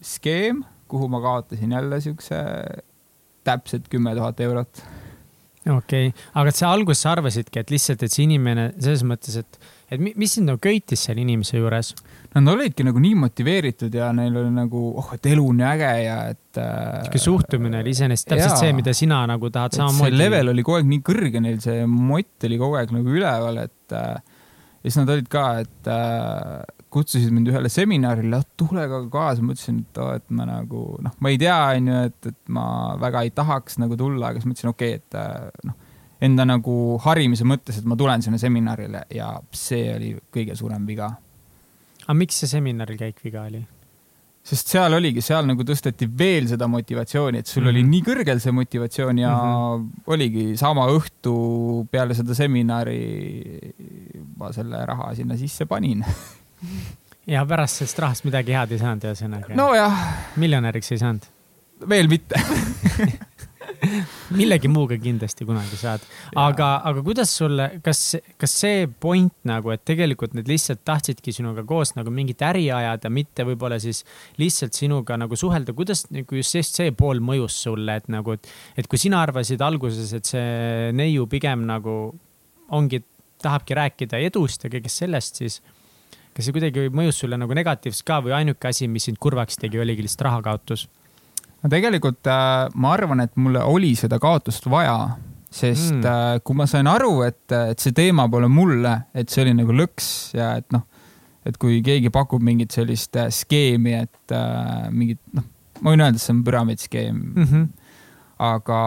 skeem, kuhu ma kaotasin jälle siukse täpselt kümme tuhat eurot
okei okay., aga sa alguses arvasidki, et lihtsalt, et see inimene selles mõttes, et, et mis sind nagu köitis selle inimese juures?
Nad olidki nagu nii motiveeritud ja neil oli nagu, oh, et elu on äge ja et äh,.
sihuke suhtumine oli iseenesest täpselt see, mida sina nagu tahad samamoodi.
see level oli kogu aeg nii kõrge neil, see mott oli kogu aeg nagu üleval, et äh, ja siis nad olid ka, et äh, kutsusid mind ühele seminarile, tule ka kaasa, ma ütlesin, et oo, et ma nagu noh, ma ei tea, onju, et, et ma väga ei tahaks nagu tulla, aga siis ma ütlesin, okei okay,, et äh, noh, enda nagu harimise mõttes, et ma tulen sinna seminarile ja see oli kõige suurem viga.
aga miks see seminaril käik viga oli?
sest seal oligi, seal nagu tõsteti veel seda motivatsiooni, et sul mm -hmm. oli mhm. nii kõrgel see motivatsioon ja mm -hmm. oligi sama õhtu peale seda seminari ma selle raha sinna sisse panin
ja pärast sellest rahast midagi head ei saanud, ühesõnaga.
nojah.
miljonäriks ei saanud?
veel mitte
millegi muuga kindlasti kunagi saad. aga, aga kuidas sulle, kas, kas see point nagu, et tegelikult nad lihtsalt tahtsidki sinuga koos nagu mingit äri ajada, mitte võib-olla siis lihtsalt sinuga nagu suhelda, kuidas nagu just see pool mõjus sulle, et nagu, et, et kui sina arvasid alguses, et see neiu pigem nagu ongi, tahabki rääkida edust ja kõigest sellest, siis kas see kuidagi mõjus sulle nagu negatiivselt ka või ainuke asi, mis sind kurvaks tegi, oligi lihtsalt rahakaotus?
no tegelikult äh, ma arvan, et mulle oli seda kaotust vaja, sest mm. äh, kui ma sain aru, et, et see teema pole mulle, et see oli nagu lõks ja et noh, et kui keegi pakub mingit sellist äh, skeemi, et äh, mingit noh, ma võin öelda, et see on püramiidskeem mm. -hmm aga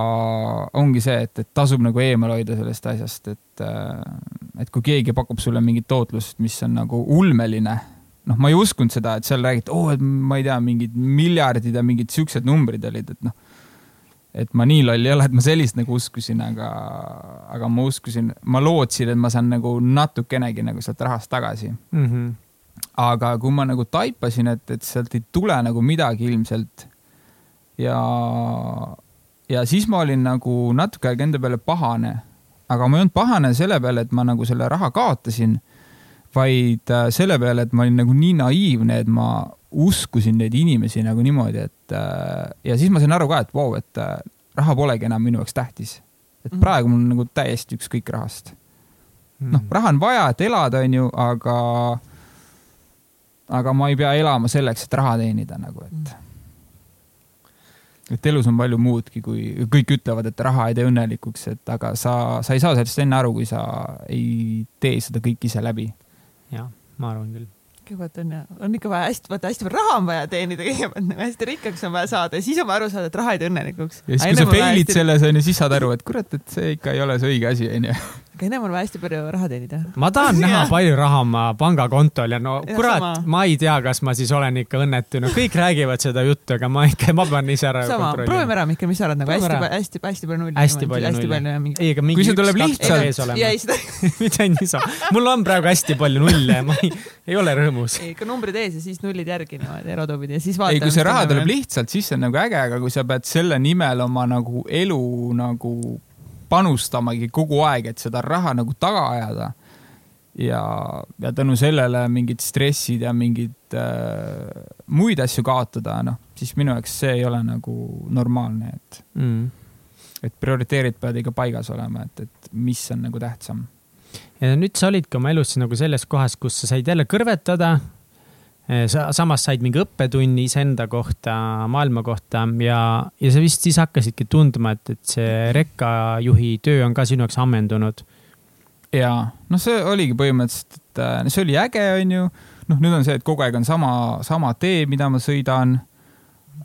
ongi see, et, et tasub nagu eemal hoida sellest asjast, et, äh, et kui keegi pakub sulle mingit tootlust, mis on nagu ulmeline, noh, ma ei uskunud seda, et seal räägiti, oo, et ma ei tea, mingid miljardid ja mingid siuksed numbrid olid, et noh, et ma nii loll ei ole, et ma sellist nagu uskusin, aga, aga ma uskusin, ma lootsin, et ma saan nagu natukenegi nagu sealt rahast tagasi mm. -hmm. aga kui ma nagu taipasin, et, et sealt ei tule nagu midagi ilmselt ja ja siis ma olin nagu natuke aega enda peale pahane, aga ma ei olnud pahane selle peale, et ma nagu selle raha kaotasin, vaid äh, selle peale, et ma olin nagu nii naiivne, et ma uskusin neid inimesi nagu niimoodi, et äh, ja siis ma sain aru ka, et vau et äh, raha polegi enam minu jaoks tähtis. et mhm. praegu mul on nagu täiesti ükskõik rahast. noh, mhm. raha on vaja, et elada, onju, aga, aga ma ei pea elama selleks, et raha teenida nagu, et mhm et elus on palju muudki, kui kõik ütlevad, et raha ei tee õnnelikuks, et aga sa, sa ei saa sellest enne aru, kui sa ei tee seda kõik ise läbi.
jah, ma arvan küll
kõigepealt on, on ikka vaja hästi, vaata hästi palju raha on vaja teenida kõigepealt, nagu hästi rikkaks on vaja saada ja siis on vaja aru saada, et raha ei tee õnnelikuks.
ja siis, kui sa fail'id hästi... selles onju, siis saad aru, et kurat, et see ikka ei ole see õige asi onju
aga ennem on vaja hästi palju raha teenida.
ma tahan näha palju raha oma pangakontol ja no ja, kurat, ma ei tea, kas ma siis olen ikka õnnetu, no kõik räägivad seda juttu, aga ma ikka, ma pean ise ära
sama, proovime ära, Mihkel, mis sa arvad nagu hästi, hästi, hästi palju nulli.
hästi palju nulli. ei, aga mingi
kui see tuleb lihtsalt.
mitte niisama. mul on praegu hästi palju nulle ja ma ei, ei ole rõõmus.
ikka numbrid ees ja siis nullid järgi niimoodi, erodobid ja siis vaatame.
ei, kui see raha tuleb lihtsalt, siis see on nagu äge, aga kui sa pead selle nimel oma nagu elu nagu panustamagi kogu aeg, et seda raha nagu taga ajada. ja, ja tänu sellele mingid stressid ja mingid äh, muid asju kaotada, noh, siis minu jaoks see ei ole nagu normaalne, et mm., et prioriteedid peavad ikka paigas olema, et, et mis on nagu tähtsam.
Ja nüüd sa olidki oma elus nagu selles kohas, kus sa said jälle kõrvetada sa samas said mingi õppetunni iseenda kohta, maailma kohta ja, ja sa vist siis hakkasidki tundma, et, et see rekkajuhi töö on ka sinu jaoks ammendunud.
ja noh, see oligi põhimõtteliselt, et äh, see oli äge, onju. noh, nüüd on see, et kogu aeg on sama, sama tee, mida ma sõidan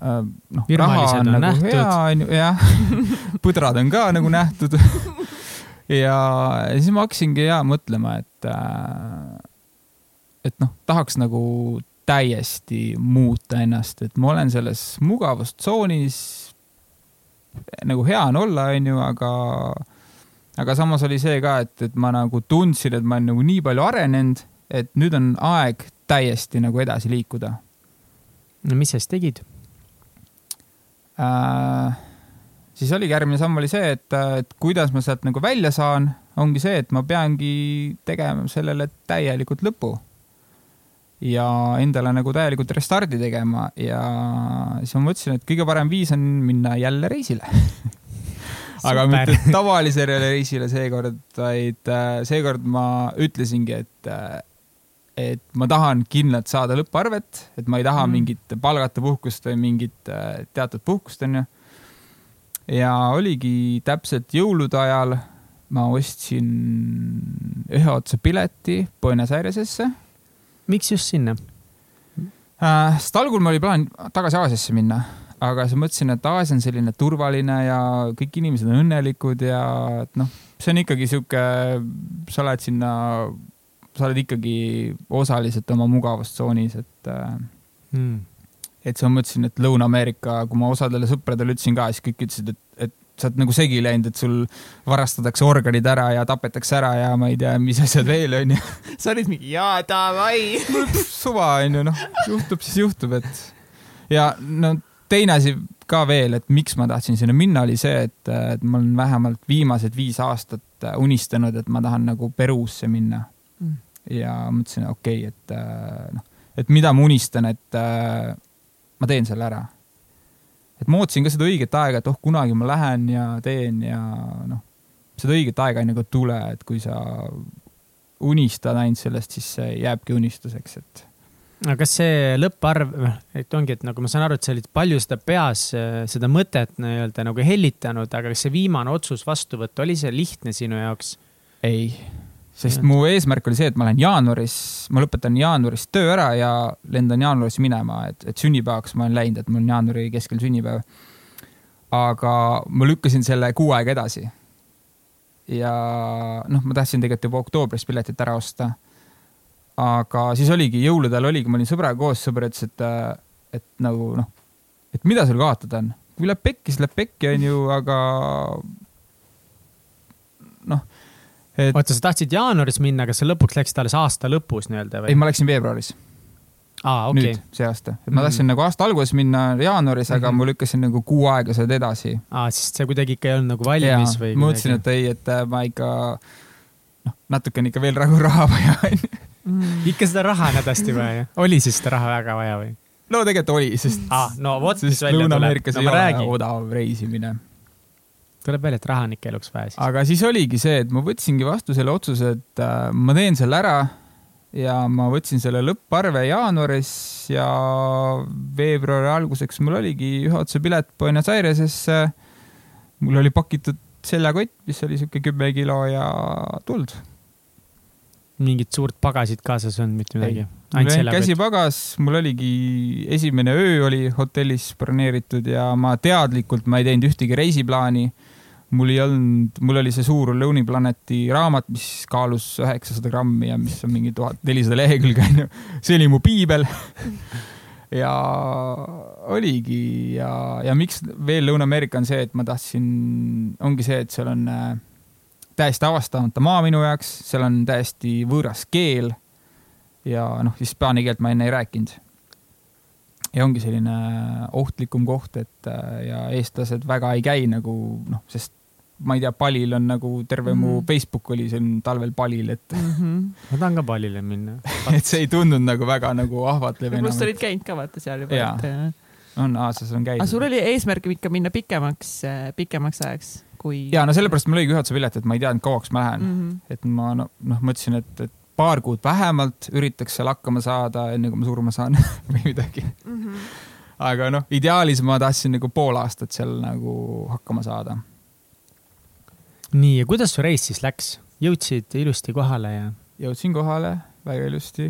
äh, noh, raha on, on nagu nähtud.
hea, onju, jah põdrad on ka nagu nähtud ja siis ma hakkasingi ja mõtlema, et, äh, et noh, tahaks nagu täiesti muuta ennast, et ma olen selles mugavustsoonis. nagu hea on olla, onju, aga, aga samas oli see ka, et, et ma nagu tundsin, et ma olen nagu nii palju arenenud, et nüüd on aeg täiesti nagu edasi liikuda.
no mis sa siis tegid
äh,? Siis oligi järgmine samm oli see, et, et kuidas ma sealt nagu välja saan, ongi see, et ma peangi tegema sellele täielikult lõpu. ja endale nagu täielikult restardi tegema ja siis ma mõtlesin, et kõige parem viis on minna jälle reisile aga mitte tavalisele reisile seekord, vaid äh, seekord ma ütlesingi, et, äh, et ma tahan kindlalt saada lõpparvet, et ma ei taha mm. mingit palgata puhkust või mingit äh, teatud puhkust, onju ja oligi täpselt jõulude ajal ma ostsin ühe otsa pileti Buenos Airesesse.
miks just sinna
äh,? sest algul mul oli plaan tagasi Aasiasse minna, aga siis mõtlesin, et Aasia on selline turvaline ja kõik inimesed on õnnelikud ja et noh, see on ikkagi sihuke, sa oled sinna, sa oled ikkagi osaliselt oma mugavustsoonis, et mm et siis ma mõtlesin, et Lõuna-Ameerika, kui ma osadele sõpradele ütlesin ka, siis kõik ütlesid, et, et sa oled nagu segi läinud, et sul varastatakse organid ära ja tapetakse ära ja ma ei tea, mis asjad veel onju.
sa olid mingi jaa, davai.
Suva onju, noh, juhtub siis juhtub, et ja no teine asi ka veel, et miks ma tahtsin sinna minna, oli see, et, et ma olen vähemalt viimased viis aastat unistanud, et ma tahan nagu Peruusse minna. Mm.. ja mõtlesin, okei okay,, et noh, et mida ma unistan, et ma teen selle ära. et ma ootasin ka seda õiget aega, et oh, kunagi ma lähen ja teen ja noh, seda õiget aega ei nagu tule, et kui sa unistad ainult sellest, siis see jääbki unistuseks, et
aga kas see lõpparv, noh, et ongi, et nagu ma saan aru, et sa olid palju seda peas, seda mõtet nii-öelda nagu hellitanud, aga kas see viimane otsus vastu võtta, oli see lihtne sinu jaoks?
ei sest mu eesmärk oli see, et ma lähen jaanuaris, ma lõpetan jaanuaris töö ära ja lendan jaanuaris minema, et, et sünnipäevaks ma olen läinud, et mul on jaanuari keskel sünnipäev. aga ma lükkasin selle kuu aega edasi. ja noh, ma tahtsin tegelikult juba oktoobris piletit ära osta. aga siis oligi, jõulude ajal oligi, ma olin sõbraga koos, sõber ütles, et, et nagu noh, et mida sul kaotada on, kui läheb pekki, siis läheb pekki, onju, aga noh
et.... oota, sa tahtsid jaanuaris minna, kas sa lõpuks läksid alles aasta lõpus nii-öelda või?
ei, ma läksin veebruaris.
aa, okei okay..
nüüd, see aasta, et ma tahtsin mm. nagu aasta alguses minna jaanuaris mm, -hmm. aga mhm. ma lükkasin nagu kuu aega seda edasi.
aa, sest see kuidagi ikka ei olnud nagu valmis ja, või?
ma mõtlesin, et ei, et äh, ma ikka noh, natuke on ikka veel nagu raha vaja onju
mm.. ikka seda raha on hädasti vaja, oli siis seda raha väga vaja või?
no tegelikult oli, sest
ah,. no vot, mis välja tuleb.
Lõuna-Ameerikas no, ei ole odav reisimine
tuleb välja, et raha on ikka eluks vaja siis.
aga siis oligi see, et ma võtsingi vastu selle otsuse, et äh, ma teen selle ära ja ma võtsin selle lõpparve jaanuaris ja veebruari alguseks mul oligi ühe otsa pilet Buenos Airesesse. mul oli pakitud seljakott, mis oli sihuke kümme kilo ja tuld.
mingit suurt pagasit kaasas ei olnud, mitte midagi?
mul oli käsipagas, mul oligi, esimene öö oli hotellis broneeritud ja ma teadlikult, ma ei teinud ühtegi reisiplaani mul ei olnud, mul oli see suur Lonely Planeti raamat, mis kaalus üheksasada grammi ja mis on mingi tuhat nelisada lehekülge onju. see oli mu piibel ja oligi ja, ja miks veel Lõuna-Ameerika on see, et ma tahtsin, ongi see, et seal on äh, täiesti avastamata maa minu jaoks, seal on täiesti võõras keel. ja noh, hispaania keelt ma enne ei rääkinud ja ongi selline ohtlikum koht, et äh, ja eestlased väga ei käi nagu noh, sest ma ei tea, palil on nagu terve mm -hmm. mu mhm. Facebook oli siin talvel palil, et mm.
-hmm. ma tahan ka palile minna
et see ei tundunud nagu väga nagu ahvatlev
enam. pluss sa olid käinud ka vaata seal juba.
Et... on, aastas on käinud.
aga sul oli eesmärk ikka minna pikemaks, äh, pikemaks ajaks, kui.
ja no sellepärast mul oligi ühe pilet, et ma ei teadnud, kauaks ma lähen mm. -hmm. et ma noh no,, mõtlesin, et, et paar kuud vähemalt üritaks seal hakkama saada, enne kui ma surma saan või midagi mm. -hmm. aga noh, ideaalis ma tahtsin nagu pool aastat seal nagu hakkama saada
nii, ja kuidas su reis siis läks, jõudsid ilusti kohale ja?
jõudsin kohale väga ilusti.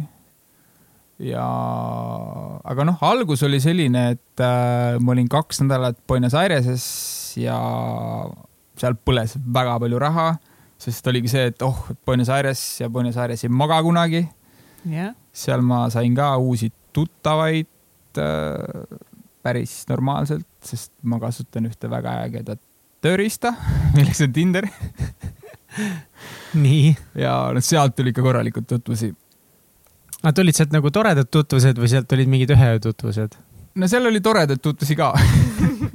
ja, aga noh, algus oli selline, et äh, ma olin kaks nädalat Buenos Aireses ja seal põles väga palju raha, sest oligi see, et oh, Buenos Aires ja Buenos Aires ei maga kunagi.
jah,
seal ma sain ka uusi tuttavaid äh, päris normaalselt, sest ma kasutan ühte väga ägedat tööriista, milleks on Tinder
nii,
ja noh, sealt tuli ikka korralikult tutvusi.
nad olid sealt nagu toredad tutvused või sealt olid mingid ühe öö tutvused?
no seal oli toredaid tutvusi ka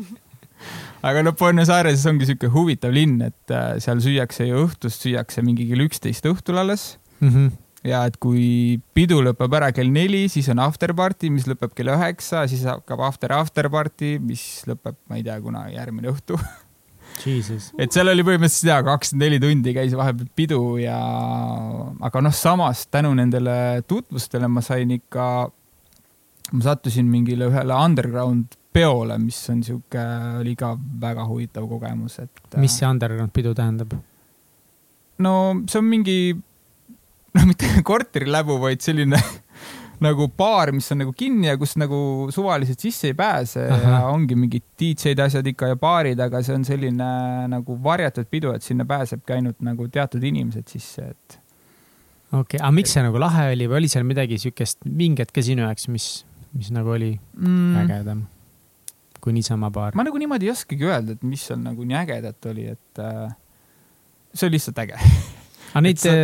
aga noh, Buenos Aireses ongi sihuke huvitav linn, et äh, seal süüakse ju õhtust, süüakse mingi kell üksteist õhtul alles
Mhm.
ja et kui pidu lõpeb ära kell neli, siis on after party, mis lõpeb kell üheksa, siis hakkab after after party, mis lõpeb, ma ei tea, kuna järgmine õhtu. Et seal oli põhimõtteliselt jaa, kakskümmend neli tundi käis vahepeal pidu ja, aga noh, samas tänu nendele tutvustele ma sain ikka, ma sattusin mingile ühele underground peole, mis on sihuke, oli ka väga huvitav kogemus, et.
mis see underground pidu tähendab?
no see on mingi, no mitte korteriläbu, vaid selline nagu baar, mis on nagu kinni ja kus nagu suvaliselt sisse ei pääse Aha. Ja ongi mingid DJ-d, asjad ikka ja baarid, aga see on selline nagu varjatud pidu, et sinna pääsebki ainult nagu teatud inimesed sisse, et
okei okay., aga miks see nagu lahe oli või oli seal midagi siukest vinget ka sinu jaoks, mis, mis nagu oli
mm,
ägedam kui niisama baar?
ma nagu niimoodi ei oskagi öelda, et mis seal nagu nii ägedat oli, et äh, see oli lihtsalt äge.
aga neid
sa-,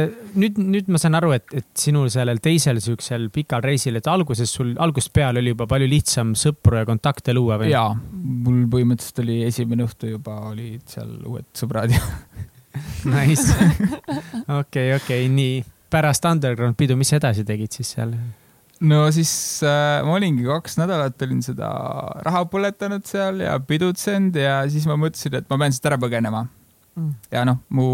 nüüd, nüüd ma saan aru, et, et sinul sellel teisel siuksel pikal reisil, et alguses sul algusest peale oli juba palju lihtsam sõpru ja kontakte luua või?
jaa, mul põhimõtteliselt oli esimene õhtu juba olid seal uued sõbrad ja
Nice. okei, okei, nii pärast underground pidu, mis sa edasi tegid siis seal?
no siis äh, ma olingi kaks nädalat olin seda raha põletanud seal ja pidutsenud ja siis ma mõtlesin, et ma pean siit ära põgenema.
Mm.
ja noh, mu,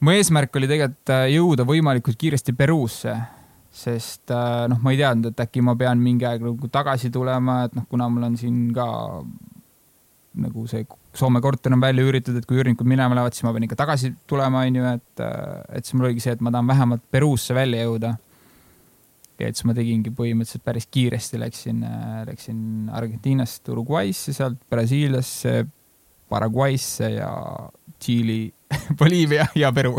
mu eesmärk oli tegelikult äh, jõuda võimalikult kiiresti Peruusse, sest äh, noh, ma ei teadnud, et äkki ma pean mingi aeg nagu tagasi tulema, et noh, kuna mul on siin ka nagu see Soome korter on välja üüritud, et kui üürnikud minema lähevad, siis ma pean ikka tagasi tulema, onju, et, et siis mul oligi see, et ma tahan vähemalt Peruusse välja jõuda. Ja siis ma tegingi põhimõtteliselt päris kiiresti läksin, läksin Argentiinast Uruguay'sse, sealt Brasiiliasse, Paraguay'sse ja Tšiili, Boliivia ja Peru.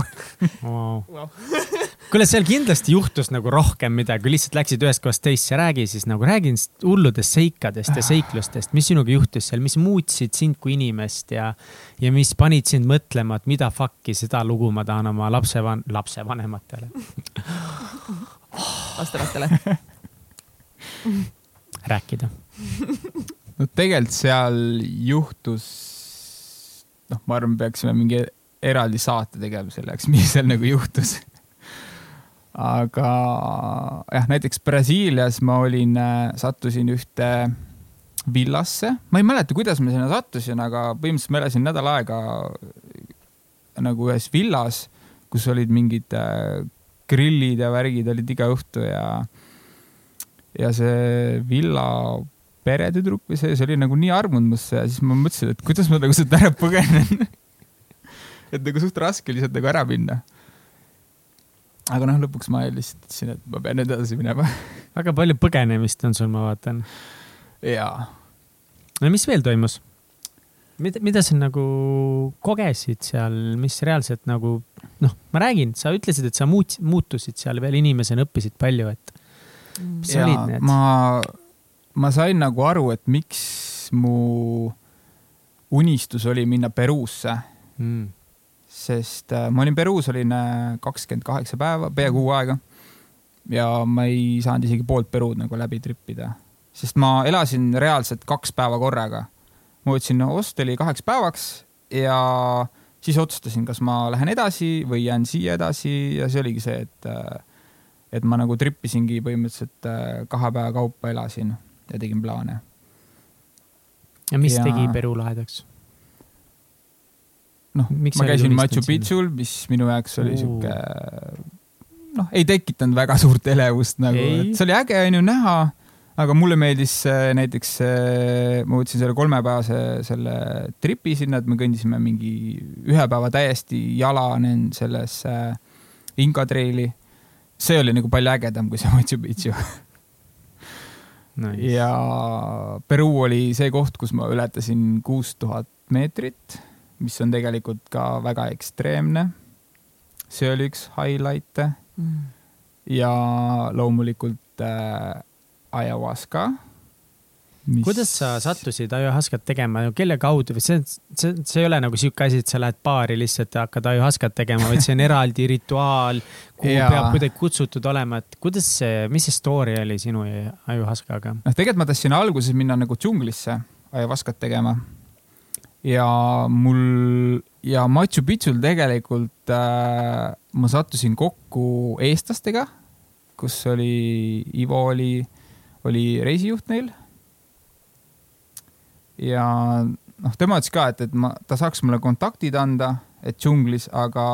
Wow.
Wow.
kuule, seal kindlasti juhtus nagu rohkem midagi, kui lihtsalt läksid ühest kohast teisse, räägi siis nagu, räägi nendest hulludest seikadest ja seiklustest, mis sinuga juhtus seal, mis muutsid sind kui inimest ja, ja mis panid sind mõtlema, et mida fuck'i seda lugu ma tahan oma lapsevan-, lapsevanematele
lastelastele.
rääkida.
no tegelikult seal juhtus, noh, ma arvan, peaksime mingi eraldi saate tegema selle jaoks, mis seal nagu juhtus. aga jah, näiteks Brasiilias ma olin, sattusin ühte villasse, ma ei mäleta, kuidas ma sinna sattusin, aga põhimõtteliselt ma elasin nädal aega nagu ühes villas, kus olid mingid äh, grillid ja värgid olid iga õhtu ja ja see villa peretüdruk või see, see oli nagu nii armunud musse ja siis ma mõtlesin, et kuidas ma nagu sealt ära põgenen. et nagu suht raske oli sealt nagu ära minna. aga noh, lõpuks ma lihtsalt ütlesin, et ma pean edasi minema.
väga palju põgenemist on sul, ma vaatan.
jaa.
no mis veel toimus? mida, mida sa nagu kogesid seal, mis reaalselt nagu noh, ma räägin, sa ütlesid, et sa muut-, muutusid seal veel inimesena, õppisid palju, et mis
ja
olid need?
ma, ma sain nagu aru, et miks mu unistus oli minna Peruusse,
Mm.
Sest äh, ma olin Peruus, olin kakskümmend kaheksa päeva, pea kuu aega. ja ma ei saanud isegi poolt Peruud nagu läbi tripida, sest ma elasin reaalselt kaks päeva korraga. ma võtsin hosteli kaheks päevaks ja siis otsustasin, kas ma lähen edasi või jään siia edasi ja see oligi see, et, et ma nagu trippisingi põhimõtteliselt äh, kahe päeva kaupa elasin ja tegin plaane.
ja mis
ja-
tegi Peru lahedaks?
noh, ma käisin Machu? Picchu'l, mis minu jaoks oli sihuke noh, ei tekitanud väga suurt elevust nagu, et see oli äge onju näha, aga mulle meeldis näiteks, ma võtsin selle kolmepäevase selle tripi sinna, et me kõndisime mingi ühe päeva täiesti jala nen- selles äh, Inka treili. see oli nagu palju ägedam kui see Machu Picchu
Nice.
ja Peru oli see koht, kus ma ületasin kuus tuhat meetrit mis on tegelikult ka väga ekstreemne. see oli üks highlight'e
Mm.
ja loomulikult äh, ayahuasca.
kuidas sa sattusid ajuhaskat tegema, kelle kaudu või see, see, see ei ole nagu sihuke asi, et sa lähed baari lihtsalt ja hakkad ajuhaskat tegema, vaid see on eraldi rituaal, kuhu
Jaa.
peab kuidagi kutsutud olema, et kuidas see, mis see story oli sinu ja ajuhaskaga?
noh, tegelikult ma tahtsin alguses minna nagu džunglisse ayahuascat tegema. Ja mul ja Machu Picchul tegelikult äh, ma sattusin kokku eestlastega, kus oli, Ivo oli, oli reisijuht neil. ja noh, tema ütles ka, et, et ma, ta saaks mulle kontaktid anda, et džunglis, aga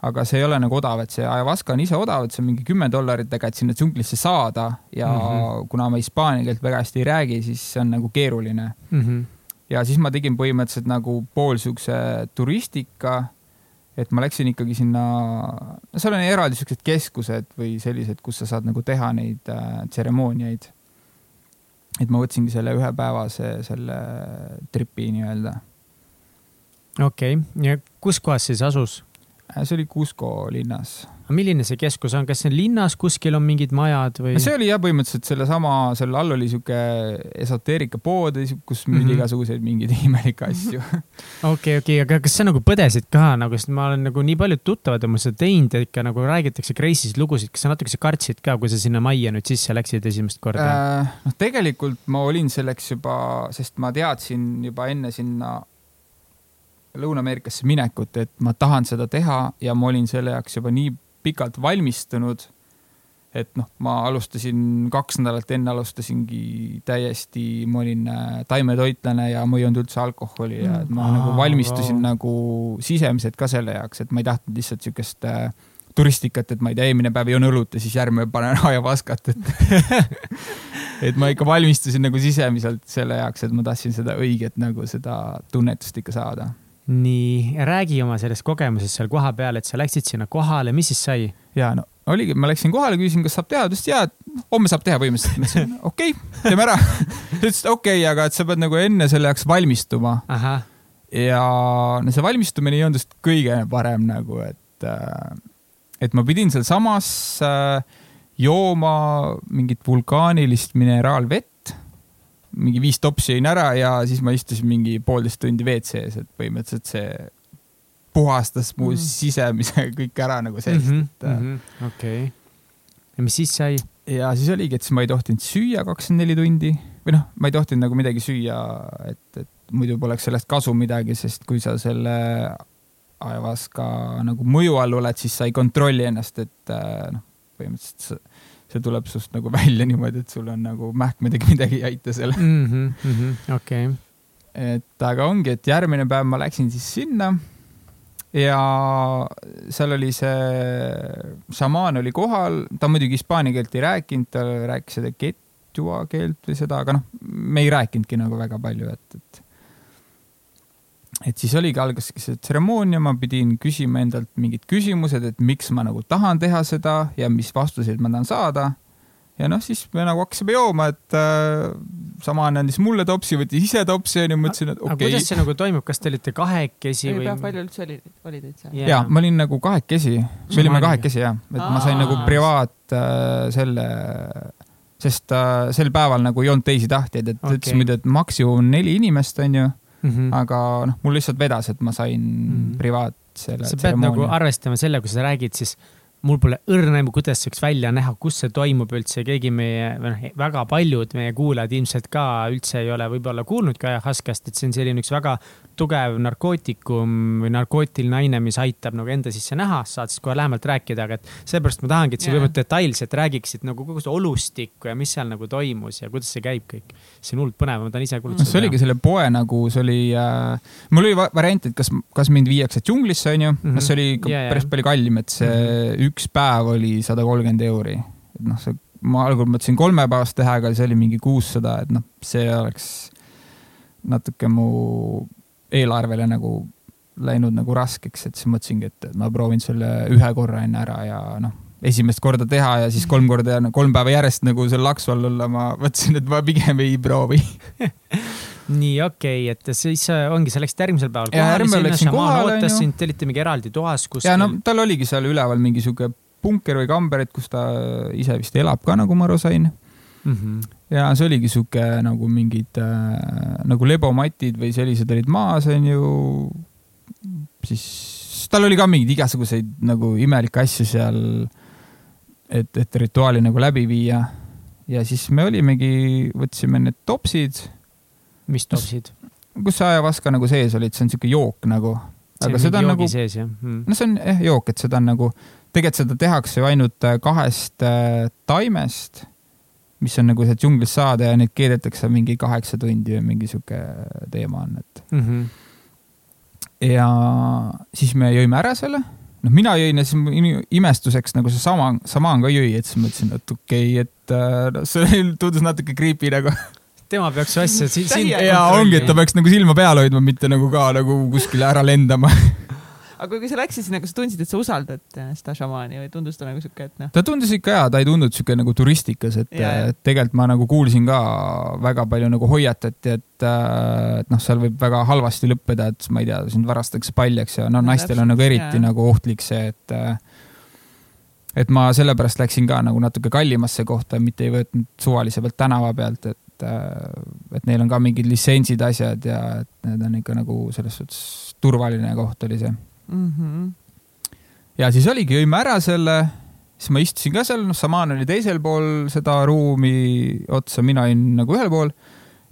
aga see ei ole nagu odav, et see ayahuasca on ise odav, et see on mingi kümme dollarit, aga et sinna džunglisse saada ja mm. -hmm. kuna ma hispaania keelt väga hästi ei räägi, siis see on nagu keeruline.
Mm -hmm.
Ja siis ma tegin põhimõtteliselt nagu pool siukse turistika, et ma läksin ikkagi sinna, no seal on eraldi siuksed keskused või sellised, kus sa saad nagu teha neid äh, tseremooniaid. et ma võtsingi selle ühepäevase selle tripi nii-öelda.
okei okay., ja kus kohas siis asus?
see oli Cusco linnas.
Milline see keskus on, kas see on linnas, kuskil on mingid majad või?
see oli jah, põhimõtteliselt sellesama, selle all oli sihuke esoteerikapood, kus müüdi mm. -hmm. igasuguseid mingeid imelikke asju.
okei, okei, aga kas sa nagu põdesid ka nagu, sest ma olen nagu nii paljud tuttavad on mul seda teinud ja ikka nagu räägitakse Grace'is lugusid, kas sa natukese kartsid ka, kui sa sinna majja nüüd sisse läksid esimest korda äh.?
noh, tegelikult ma olin selleks juba, sest ma teadsin juba enne sinna Lõuna-Ameerikasse minekut, et ma tahan seda teha ja ma olin selle jaoks juba nii pikalt valmistunud. et noh, ma alustasin kaks nädalat enne alustasingi täiesti, ma olin äh, taimetoitlane ja ma ei joonud üldse alkoholi ja et ma
Mm.
nagu
Aa,
valmistusin
vau.
nagu sisemiselt ka selle jaoks, et ma ei tahtnud lihtsalt siukest äh, turistikat, et ma ei tea, eelmine päev joon õlut ja siis järgmine päev panen ajavaskat, et et ma ikka valmistusin nagu sisemiselt selle jaoks, et ma tahtsin seda õiget nagu seda tunnetust ikka saada.
nii, räägi oma sellest kogemusest seal kohapeal, et sa läksid sinna kohale, mis siis sai?
ja no oligi, ma läksin kohale, küsisin, kas saab teha, ta ütles jaa, et homme saab teha põhimõtteliselt. ma ütlesin okei okay,, teeme ära. ta ütles, okei okay,, aga et sa pead nagu enne selle jaoks valmistuma ja no see valmistumine ei olnud just kõige parem nagu, et, et ma pidin sealsamas äh, jooma mingit vulkaanilist mineraalvett. Mingi viis topsi jõin ära ja siis ma istusin mingi poolteist tundi WC-s, et põhimõtteliselt see puhastas mu
Mm.
mm. sisemise kõik ära nagu sellest mm, -hmm. et
Mhm, okei. ja mis siis sai?
ja siis oligi, et siis ma ei tohtinud süüa kakskümmend neli tundi või noh, ma ei tohtinud nagu midagi süüa, et, et muidu poleks sellest kasu midagi, sest kui sa selle ayahuasca nagu mõju all oled, siis sa ei kontrolli ennast, et äh, noh, põhimõtteliselt see, tuleb sust nagu välja niimoodi, et sul on nagu mähkmed ja midagi ei aita seal.
Mhm, okei,
et aga ongi, et järgmine päev ma läksin siis sinna ja seal oli see šamaan oli kohal, ta muidugi hispaania keelt ei rääkinud, ta rääkis seda ketjua keelt või seda, aga noh, me ei rääkinudki nagu väga palju, et, et et siis oligi, algaski see tseremoonia, ma pidin küsima endalt mingid küsimused, et miks ma nagu tahan teha seda ja mis vastuseid ma tahan saada. ja noh, siis me nagu hakkasime jooma, et äh, samaan andis mulle topsi, võttis ise topsi onju, ma ütlesin, et
aga
okei
kuidas see nagu toimub, kas te olite kahekesi või?
palju üldse oli, oli teid seal?
Jaa.
ja ma olin nagu kahekesi, me olime kahekesi jah, et ma sain
Aa.
nagu privaat äh, selle, sest äh, sel päeval nagu ei olnud teisi tahtjaid, et
Okei.
ütles muidu, et maksimum neli inimest onju,
Mhm.
aga noh, mul lihtsalt vedas, et ma sain
Mhm.
privaat selle
sa pead nagu arvestama selle, kui sa räägid, siis mul pole õrna aimu, kuidas see võiks välja näha, kus see toimub üldse, keegi meie, või noh, väga paljud meie kuulajad ilmselt ka üldse ei ole võib-olla kuulnud ka ajahaskast, et see on selline üks väga tugev narkootikum või narkootiline aine, mis aitab nagu enda sisse näha, saad siis kohe lähemalt rääkida, aga et seepärast ma tahangi, et sa
Jaa.
võib-olla detailselt räägiksid nagu kogu see olustikku ja mis seal nagu toimus ja kuidas see käib kõik. See on hullult põnev, ma tahan ise kuulutada.
see oligi selle poe nagu, see oli äh,, mul oli va- variant, et kas, kas mind viiakse džunglisse onju mm. -hmm. see oli
Jaa, jaa.
päris palju kallim, et see mm -hmm. üks päev oli sada kolmkümmend euri. et noh, see, ma algul mõtlesin kolme päevast teha, aga see oli mingi kuussada, et noh, see oleks natuke mu eelarvele nagu läinud nagu raskeks, et siis mõtlesingi, et ma proovin selle ühe korra enne ära ja noh, esimest korda teha ja siis kolm korda, kolm päeva järjest nagu seal laksu all olla, ma mõtlesin, et ma pigem ei proovi.
nii okei okay,, et siis äh, ongi, sa läksid järgmisel päeval
Ja järgmine päev läksin kohale,
ootas sind, te olite mingi eraldi toas kuskil.
ja no tal oligi seal üleval mingi sihuke punker või kamber, et kus ta ise vist elab ka, nagu ma aru sain.
mm. -hmm.
ja see oligi sihuke nagu mingid äh, nagu lebomatid või sellised olid maas, onju. siis tal oli ka mingeid igasuguseid nagu imelikke asju seal, et, et rituaali nagu läbi viia. ja siis me olimegi, võtsime need topsid,
mis topsid?
kus see ajavaska nagu sees olid, see on sihuke jook nagu. aga seda on nagu,
mm.?
no see on jah jook, et seda on nagu, tegelikult seda tehakse ju ainult äh, kahest äh, taimest mis on nagu sealt džunglist saada ja neid keedetakse mingi kaheksa tundi või mingi sihuke teema on, et
mm. -hmm.
ja siis me jõime ära selle. Noh, mina jõin ja siis imestuseks nagu see sama, samaan ka jõi, et siis mõtlesin, et okei okay,, et äh, see tundus natuke creepy nagu.
tema peaks asja si sind
ja ongi, et ta peaks nagu silma peal hoidma, mitte nagu ka nagu kuskile ära lendama
aga kui sa läksid sinna, kas sa tundsid, et sa usaldad äh, seda šamaani või tundus ta nagu sihuke, et noh?
ta tundus ikka hea, ta ei tundunud sihuke nagu turistikas, et et tegelikult ma nagu kuulsin ka väga palju nagu hoiatati, et, äh, et noh, seal võib väga halvasti lõppeda, et ma ei tea, sind varastatakse paljaks ja no naistel on nagu eriti
jaa.
nagu ohtlik see, et äh, et ma sellepärast läksin ka nagu natuke kallimasse kohta, mitte ei võtnud suvalise pealt tänava pealt, et äh, et neil on ka mingid litsentsid, asjad ja et need on ikka nagu selles suhtes turvaline koht oli see
mm. -hmm.
ja siis oligi, jõime ära selle, siis ma istusin ka seal, noh, Saman oli teisel pool seda ruumi otsa, mina olin nagu ühel pool.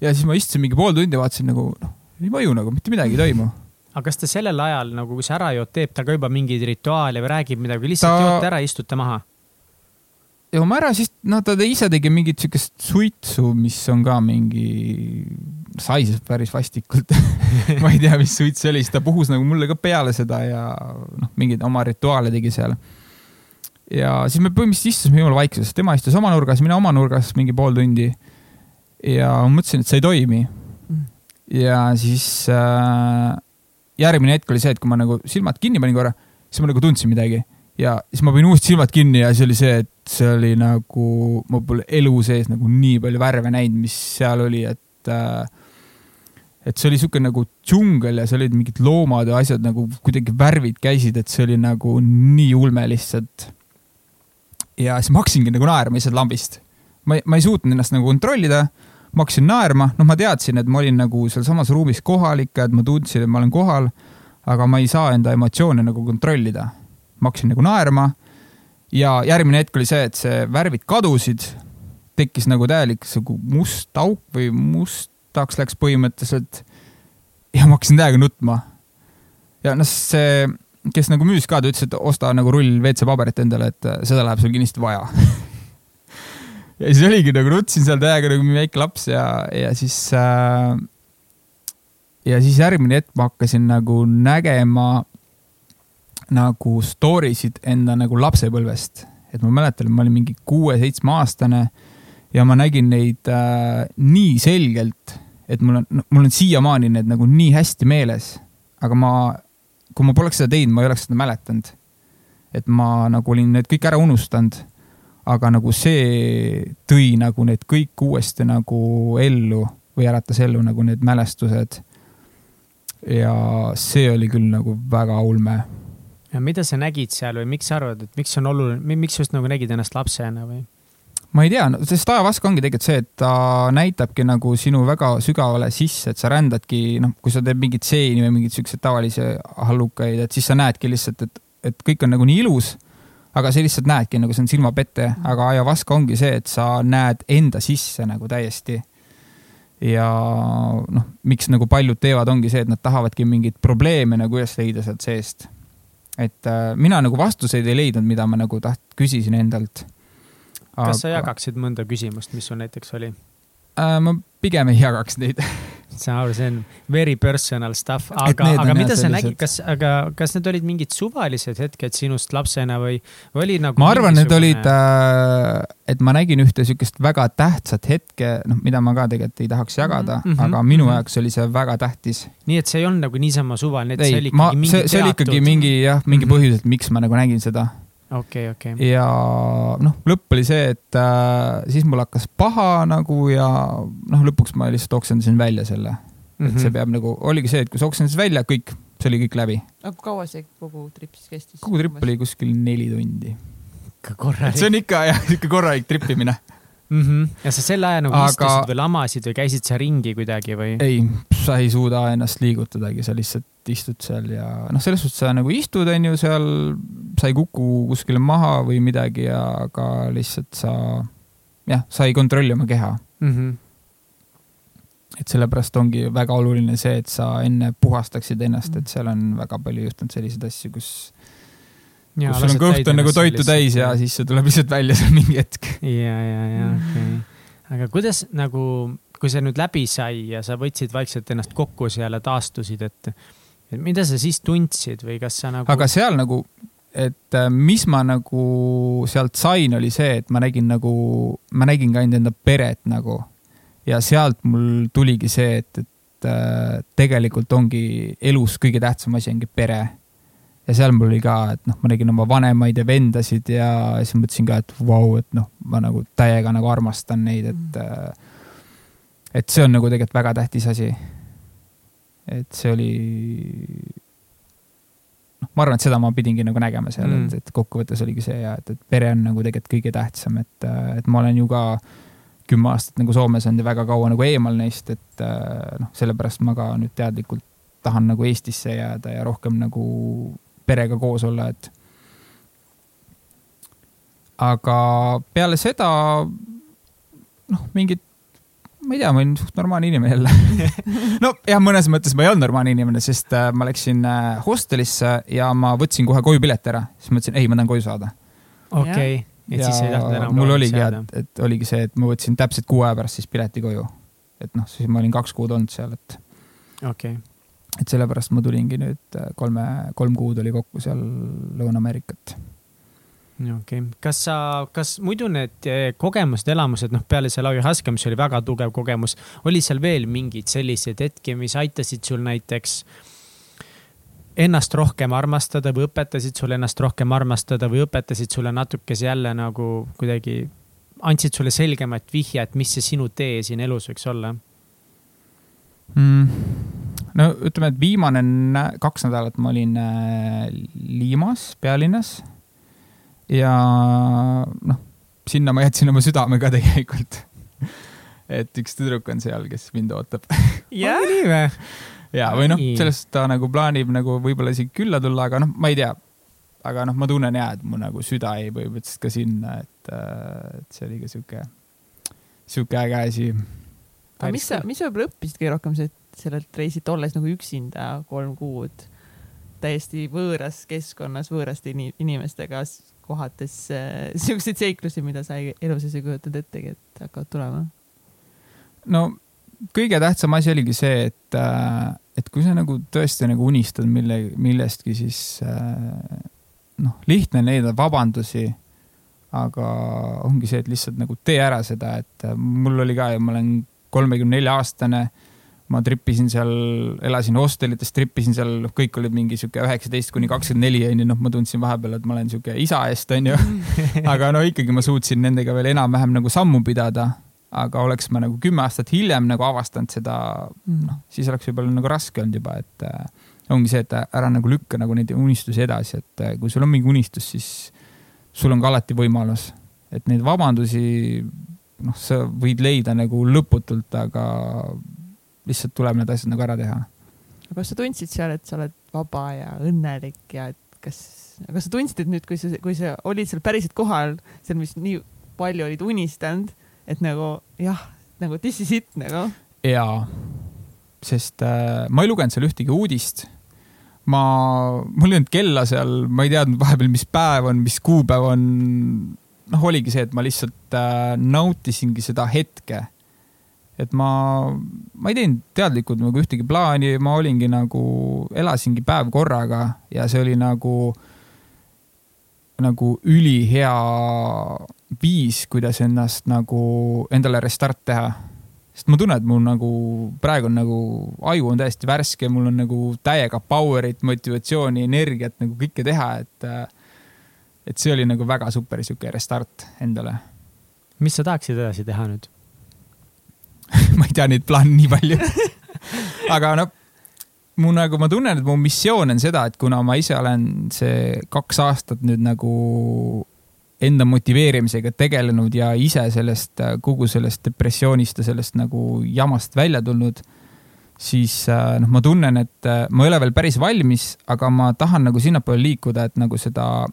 ja siis ma istusin mingi pool tundi, vaatasin nagu noh, ei mõju nagu, mitte midagi ei toimu.
aga kas ta sellel ajal nagu, kui sa ära jood, teeb ta ka juba mingeid rituaale või räägib midagi või lihtsalt
ta...
joote ära, istute maha?
joome ära, siis noh, ta ise tegi mingit siukest suitsu, mis on ka mingi, saises päris vastikult ma ei tea, mis suits see oli, siis ta puhus nagu mulle ka peale seda ja noh, mingeid oma rituaale tegi seal. ja siis me põhimõtteliselt istusime jumala vaikuses, tema istus oma nurgas, mina oma nurgas mingi pool tundi. ja ma mõtlesin, et see ei toimi. ja siis äh, järgmine hetk oli see, et kui ma nagu silmad kinni panin korra, siis ma nagu tundsin midagi ja siis ma panin uuesti silmad kinni ja siis oli see, et see oli nagu, ma pole elu sees nagu nii palju värve näinud, mis seal oli, et äh, et see oli sihuke nagu džungel ja seal olid mingid loomad ja asjad nagu kuidagi värvid käisid, et see oli nagu nii ulme lihtsalt. ja siis ma hakkasingi nagu naerma lihtsalt lambist. ma ei, ma ei suutnud ennast nagu kontrollida. ma hakkasin naerma, noh, ma teadsin, et ma olin nagu sealsamas ruumis kohal ikka, et ma tundsin, et ma olen kohal. aga ma ei saa enda emotsioone nagu kontrollida. ma hakkasin nagu naerma. ja järgmine hetk oli see, et see värvid kadusid. tekkis nagu täielik sihuke must auk või mustaks läks põhimõtteliselt. ja ma hakkasin täiega nutma. ja noh, see kes nagu müüs ka, ta ütles, et osta nagu rull WC-paberit endale, et äh, seda läheb sul kindlasti vaja ja siis oligi nagu nutsin seal täiega nagu väike laps ja, ja siis äh, ja siis järgmine hetk ma hakkasin nagu nägema nagu story sid enda nagu lapsepõlvest. et ma mäletan, ma olin mingi kuue-seitsmeaastane ja ma nägin neid äh, nii selgelt, et mul on, mul on siiamaani need nagu nii hästi meeles. aga ma, kui ma poleks seda teinud, ma ei oleks seda mäletanud. et ma nagu olin need kõik ära unustanud. aga nagu see tõi nagu need kõik uuesti nagu ellu või äratas ellu nagu need mälestused. ja see oli küll nagu väga ulme
ja mida sa nägid seal või miks sa arvad, et miks see on oluline, miks sa just nagu nägid ennast lapsena või?
Ma ei tea no,, sest ajavask ongi tegelikult see, et ta näitabki nagu sinu väga sügavale sisse, et sa rändadki, noh, kui sa teed mingit seeni või mingeid siukseid tavalisi hallukaid, et siis sa näedki lihtsalt, et, et kõik on nagu nii ilus. aga sa lihtsalt näedki nagu see on silmapete, aga ajavask ongi see, et sa näed enda sisse nagu täiesti. ja noh, miks nagu paljud teevad, ongi see, et nad tahavadki mingeid probleeme nagu üles leida sealt seest. et äh, mina nagu vastuseid ei leidnud, mida ma nagu taht-, küsisin endalt
kas sa jagaksid mõnda küsimust, mis sul näiteks oli?
äh, ma pigem ei jagaks neid
saan aru, see on very personal stuff, aga, aga mida sa nägid, kas, aga kas need olid mingid suvalised hetked sinust lapsena või, või oli nagu?
ma arvan, need olid äh,, et ma nägin ühte siukest väga tähtsat hetke, noh, mida ma ka tegelikult ei tahaks jagada mm, -hmm, aga minu
mhm.
jaoks oli see väga tähtis.
nii et see ei olnud nagu niisama suvaline, et see
ei
oli,
ma
ikkagi, mingi
see, see oli ikkagi mingi jah, mingi
Mhm.
põhjus, et miks ma nagu nägin seda.
Okei okay,, okei okay..
ja noh, lõpp oli see, et äh, siis mul hakkas paha nagu ja noh, lõpuks ma lihtsalt oksendasin välja selle mm. -hmm. et see mhm. peab nagu, oligi see, et kui sa oksendasid välja, kõik, see oli kõik läbi.
aga kaua see kogu trip siis kestis?
kogu trip oli kuskil neli tundi.
ikka korralik.
see on ikka jah, ikka korralik tripimine
mm. -hmm. ja sa selle aja nagu Aga... istusid või lamasid või käisid sa ringi kuidagi või?
ei, sa ei suuda ennast liigutadagi, sa lihtsalt istud seal ja noh, selles suhtes sa nagu istud, on ju, seal, sa ei kuku kuskile maha või midagi aga lihtsalt sa, jah, sa ei kontrolli oma keha mm. -hmm. et sellepärast ongi väga oluline see, et sa enne puhastaksid ennast, et seal on väga palju juhtunud selliseid asju, kus Ja, kus sul on kõht on nagu toitu täis ja siis see tuleb lihtsalt välja seal mingi hetk.
ja, ja, ja okei okay.. aga kuidas nagu, kui see nüüd läbi sai ja sa võtsid vaikselt ennast kokku seal ja taastusid, et, et mida sa siis tundsid või kas sa nagu?
aga seal nagu, et äh, mis ma nagu sealt sain, oli see, et ma nägin nagu, ma nägin ka ainult enda peret nagu ja sealt mul tuligi see, et, et äh, tegelikult ongi elus kõige tähtsam asi ongi pere ja seal mul oli ka, et noh, ma nägin oma vanemaid ja vendasid ja siis mõtlesin ka, et vau, et noh, ma nagu täiega nagu armastan neid, et mm. et see on nagu tegelikult väga tähtis asi. Et see oli, noh, ma arvan, et seda ma pidingi nagu nägema seal mm., et, et kokkuvõttes oligi see ja et, et pere on nagu tegelikult kõige tähtsam, et, et ma olen ju ka kümme aastat nagu Soomes olnud ja väga kaua nagu eemal neist, et noh, sellepärast ma ka nüüd teadlikult tahan nagu Eestisse jääda ja rohkem nagu perega koos olla, et. aga peale seda noh, mingid, ma ei tea, ma olin suht normaalne inimene jälle no jah, mõnes mõttes ma ei olnud normaalne inimene, sest äh, ma läksin äh, hostelisse ja ma võtsin kohe koju pileti ära, siis mõtlesin, ei, ma tahan koju saada.
okei okay., et siis ei tahtnud enam.
mul oligi, et, et oligi see, et ma võtsin täpselt kuu aja pärast siis pileti koju. et noh, siis ma olin kaks kuud olnud seal, et.
okei okay
et sellepärast ma tulingi nüüd äh, kolme, kolm kuud oli kokku seal Lõuna-Ameerikat.
Okei okay., kas sa, kas muidu need äh, kogemused, elamused, noh, peale selle Ayahuasca, mis oli väga tugev kogemus, oli seal veel mingeid selliseid hetki, mis aitasid sul näiteks ennast rohkem armastada või õpetasid sulle ennast rohkem armastada või õpetasid sulle natukese jälle nagu kuidagi, andsid sulle selgemat vihjet, mis see sinu tee siin elus võiks olla
mm.? no ütleme, et viimane kaks nädalat ma olin äh, Liimas, pealinnas. Ja noh, sinna ma jätsin oma südame ka tegelikult et üks tüdruk on seal, kes mind ootab.
jah, nii või?
ja, või noh, sellest ta nagu plaanib nagu võib-olla isegi külla tulla, aga noh, ma ei tea. aga noh, ma tunnen ja, et mu nagu süda jäi põhimõtteliselt ka sinna, et, äh, et see oli ka sihuke, sihuke äge asi.
aga mis sa, mis sa võib-olla õppisid kõige rohkem, see, et sellelt reisilt, olles nagu üksinda kolm kuud täiesti võõras keskkonnas, võõraste inimestega, kohates äh, siukseid seiklusi, mida sa elu sees ei kujutanud ettegi, et hakkavad tulema?
no kõige tähtsam asi oligi see, et, äh, et kui sa nagu tõesti nagu unistad mille, millestki, siis äh, noh, lihtne on leida vabandusi. aga ongi see, et lihtsalt nagu tee ära seda, et äh, mul oli ka ju, ma olen kolmekümne nelja aastane ma trippisin seal, elasin hostelites, trippisin seal, noh, kõik olid mingi sihuke üheksateist kuni kakskümmend neli onju, noh, ma tundsin vahepeal, et ma olen sihuke isa eest onju. aga no ikkagi ma suutsin nendega veel enam-vähem nagu sammu pidada. aga oleks ma nagu kümme aastat hiljem nagu avastanud seda, noh, siis oleks võib-olla nagu raske olnud juba, et äh, ongi see, et ära nagu lükka nagu neid unistusi edasi, et äh, kui sul on mingi unistus, siis sul on ka alati võimalus, et neid vabandusi, noh, sa võid leida nagu lõputult, aga lihtsalt tuleb need asjad nagu ära teha.
kas sa tundsid seal, et sa oled vaba ja õnnelik ja et kas, kas sa tundsid, et nüüd, kui sa, kui sa olid seal päriselt kohal, seal, mis nii palju olid unistanud, et nagu jah, nagu this is it nagu?
jaa, sest äh, ma ei lugenud seal ühtegi uudist ma, mul ei olnud kella seal, ma ei teadnud vahepeal, mis päev on, mis kuupäev on. noh, oligi see, et ma lihtsalt äh, nautisingi seda hetke et ma, ma ei teinud teadlikult nagu ühtegi plaani, ma olingi nagu, elasingi päev korraga ja see oli nagu, nagu ülihea viis, kuidas ennast nagu, endale restart teha. sest ma tunnen, et mul nagu praegu on nagu, aju on täiesti värske, mul on nagu täiega power'it, motivatsiooni, energiat nagu kõike teha, et et see oli nagu väga super sihuke restart endale
mis sa tahaksid edasi teha nüüd
ma ei tea neid plaane nii palju. Aga noh, mu nagu, ma tunnen, et mu missioon on seda, et kuna ma ise olen see kaks aastat nüüd nagu enda motiveerimisega tegelenud ja ise sellest, kogu sellest depressioonist ja sellest nagu jamast välja tulnud, siis noh, ma tunnen, et ma ei ole veel päris valmis, aga ma tahan nagu sinnapoole liikuda, et nagu seda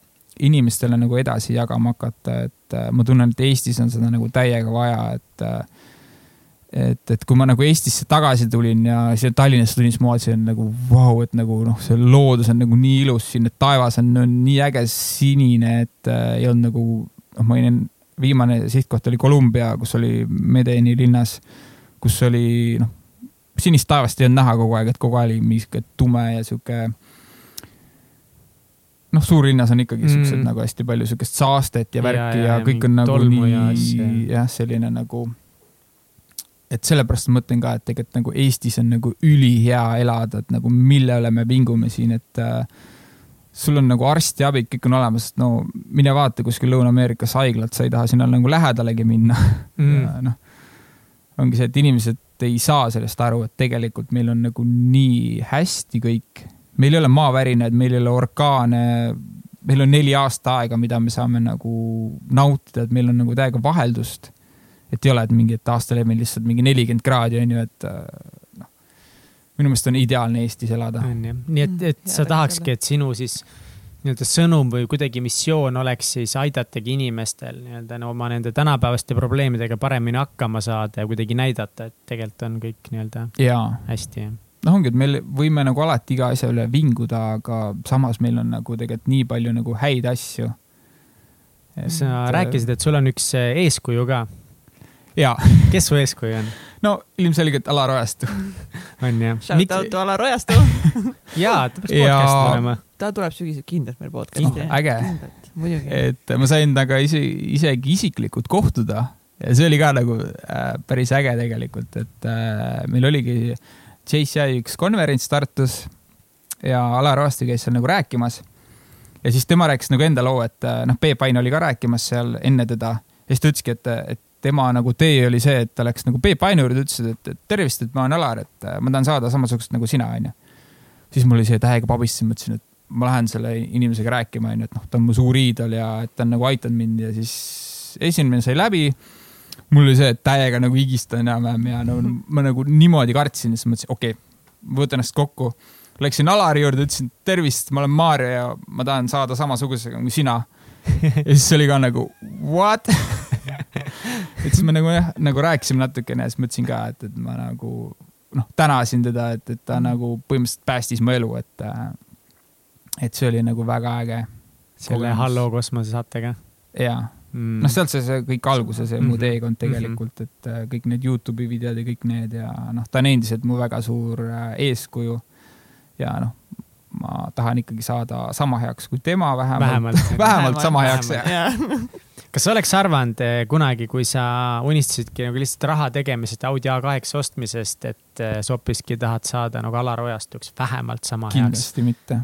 inimestele nagu edasi jagama hakata, et ma tunnen, et Eestis on seda nagu täiega vaja, et et, et kui ma nagu Eestisse tagasi tulin ja siia Tallinnasse tulin, siis ma vaatasin nagu vau wow,, et nagu noh, see loodus on nagu nii ilus siin, et taevas on, on nii äge sinine, et äh, ei olnud nagu, noh, ma olin, viimane sihtkoht oli Kolumbia, kus oli Medeni linnas, kus oli noh, sinist taevast ei olnud näha kogu aeg, et kogu aeg oli mingi tume ja sihuke noh, suurlinnas on ikkagi siuksed mm. nagu hästi palju siukest saastet ja värki ja, ja, ja kõik on nagu nii jah, selline nagu et sellepärast ma mõtlen ka, et tegelikult nagu Eestis on nagu ülihea elada, et nagu mille üle me vingume siin, et äh, sul on nagu arstiabi, kõik on olemas, no mine vaata kuskil Lõuna-Ameerikas haiglat, sa ei taha sinna nagu lähedalegi minna. Mm.. noh, ongi see, et inimesed ei saa sellest aru, et tegelikult meil on nagu nii hästi kõik. meil ei ole maavärinaid, meil ei ole orkaane, meil on neli aasta aega, mida me saame nagu nautida, et meil on nagu täiega vaheldust et ei ole, et mingi, et aastal jääb meil lihtsalt mingi nelikümmend kraadi, on ju, et äh, noh. minu meelest on ideaalne Eestis elada.
on jah, nii et, et sa tahakski, et sinu siis nii-öelda sõnum või kuidagi missioon oleks siis aidatagi inimestel nii-öelda no, oma nende tänapäevaste probleemidega paremini hakkama saada ja kuidagi näidata, et tegelikult on kõik nii-öelda hästi.
noh, ongi, et meil võime nagu alati iga asja üle vinguda, aga samas meil on nagu tegelikult nii palju nagu häid asju.
sa et, rääkisid, et sul on üks eeskuju ka. kes su eeskuju on?
no ilmselgelt Alar Ojastu
on jah?
Shout out to Alar Ojastu
jaa, ta peaks podcast'i tulema.
ta tuleb sügisel kindlalt meil podcast'i.
äge. et ma sain temaga ise, isegi isiklikult kohtuda ja see oli ka nagu äh, päris äge tegelikult, et äh, meil oligi JCI üks konverents Tartus ja Alar Ojastu käis seal nagu rääkimas. ja siis tema rääkis nagu enda loo, et äh, noh, Peep Ain oli ka rääkimas seal enne teda ja siis ta ütleski, et, et tema nagu tee oli see, et ta läks nagu Peep Ainu juurde, ütles, et, tervist, et ma olen Alar, et äh, ma tahan saada samasugust nagu sina, onju. siis mul oli see täiega pabistasin, mõtlesin, et ma lähen selle inimesega rääkima, onju, et noh, ta on mu suur iidol ja et ta on nagu aidanud mind ja siis esimene sai läbi. mul oli see, et täiega nagu higistan enam-vähem ja no ma nagu niimoodi kartsin, siis mõtlesin, okei okay,, võtan ennast kokku. Läksin Alari juurde, ütlesin tervist, ma olen Maarja ja ma tahan saada samasugusega nagu sina. ja siis oli ka nagu what et siis me nagu jah, nagu rääkisime natukene ja siis mõtlesin ka, et, et ma nagu noh, tänasin teda, et, et ta nagu põhimõtteliselt päästis mu elu, et, et see oli nagu väga äge.
selle Hallo kosmose saatega?
jaa mm., noh, sealt see, see kõik alguse, see mm -hmm. mu teekond tegelikult, et äh, kõik need Youtube'i videod ja kõik need ja noh, ta on endiselt mu väga suur äh, eeskuju. ja noh, ma tahan ikkagi saada sama heaks kui tema vähemalt, vähemalt, vähemalt, vähemalt sama heaks.
kas sa oleks arvanud eh, kunagi, kui sa unistasidki nagu lihtsalt raha tegemisest, Audi A8 ostmisest, et eh, sa hoopiski tahad saada nagu Alar Ojastuks vähemalt sama
kindlasti heaks? kindlasti mitte.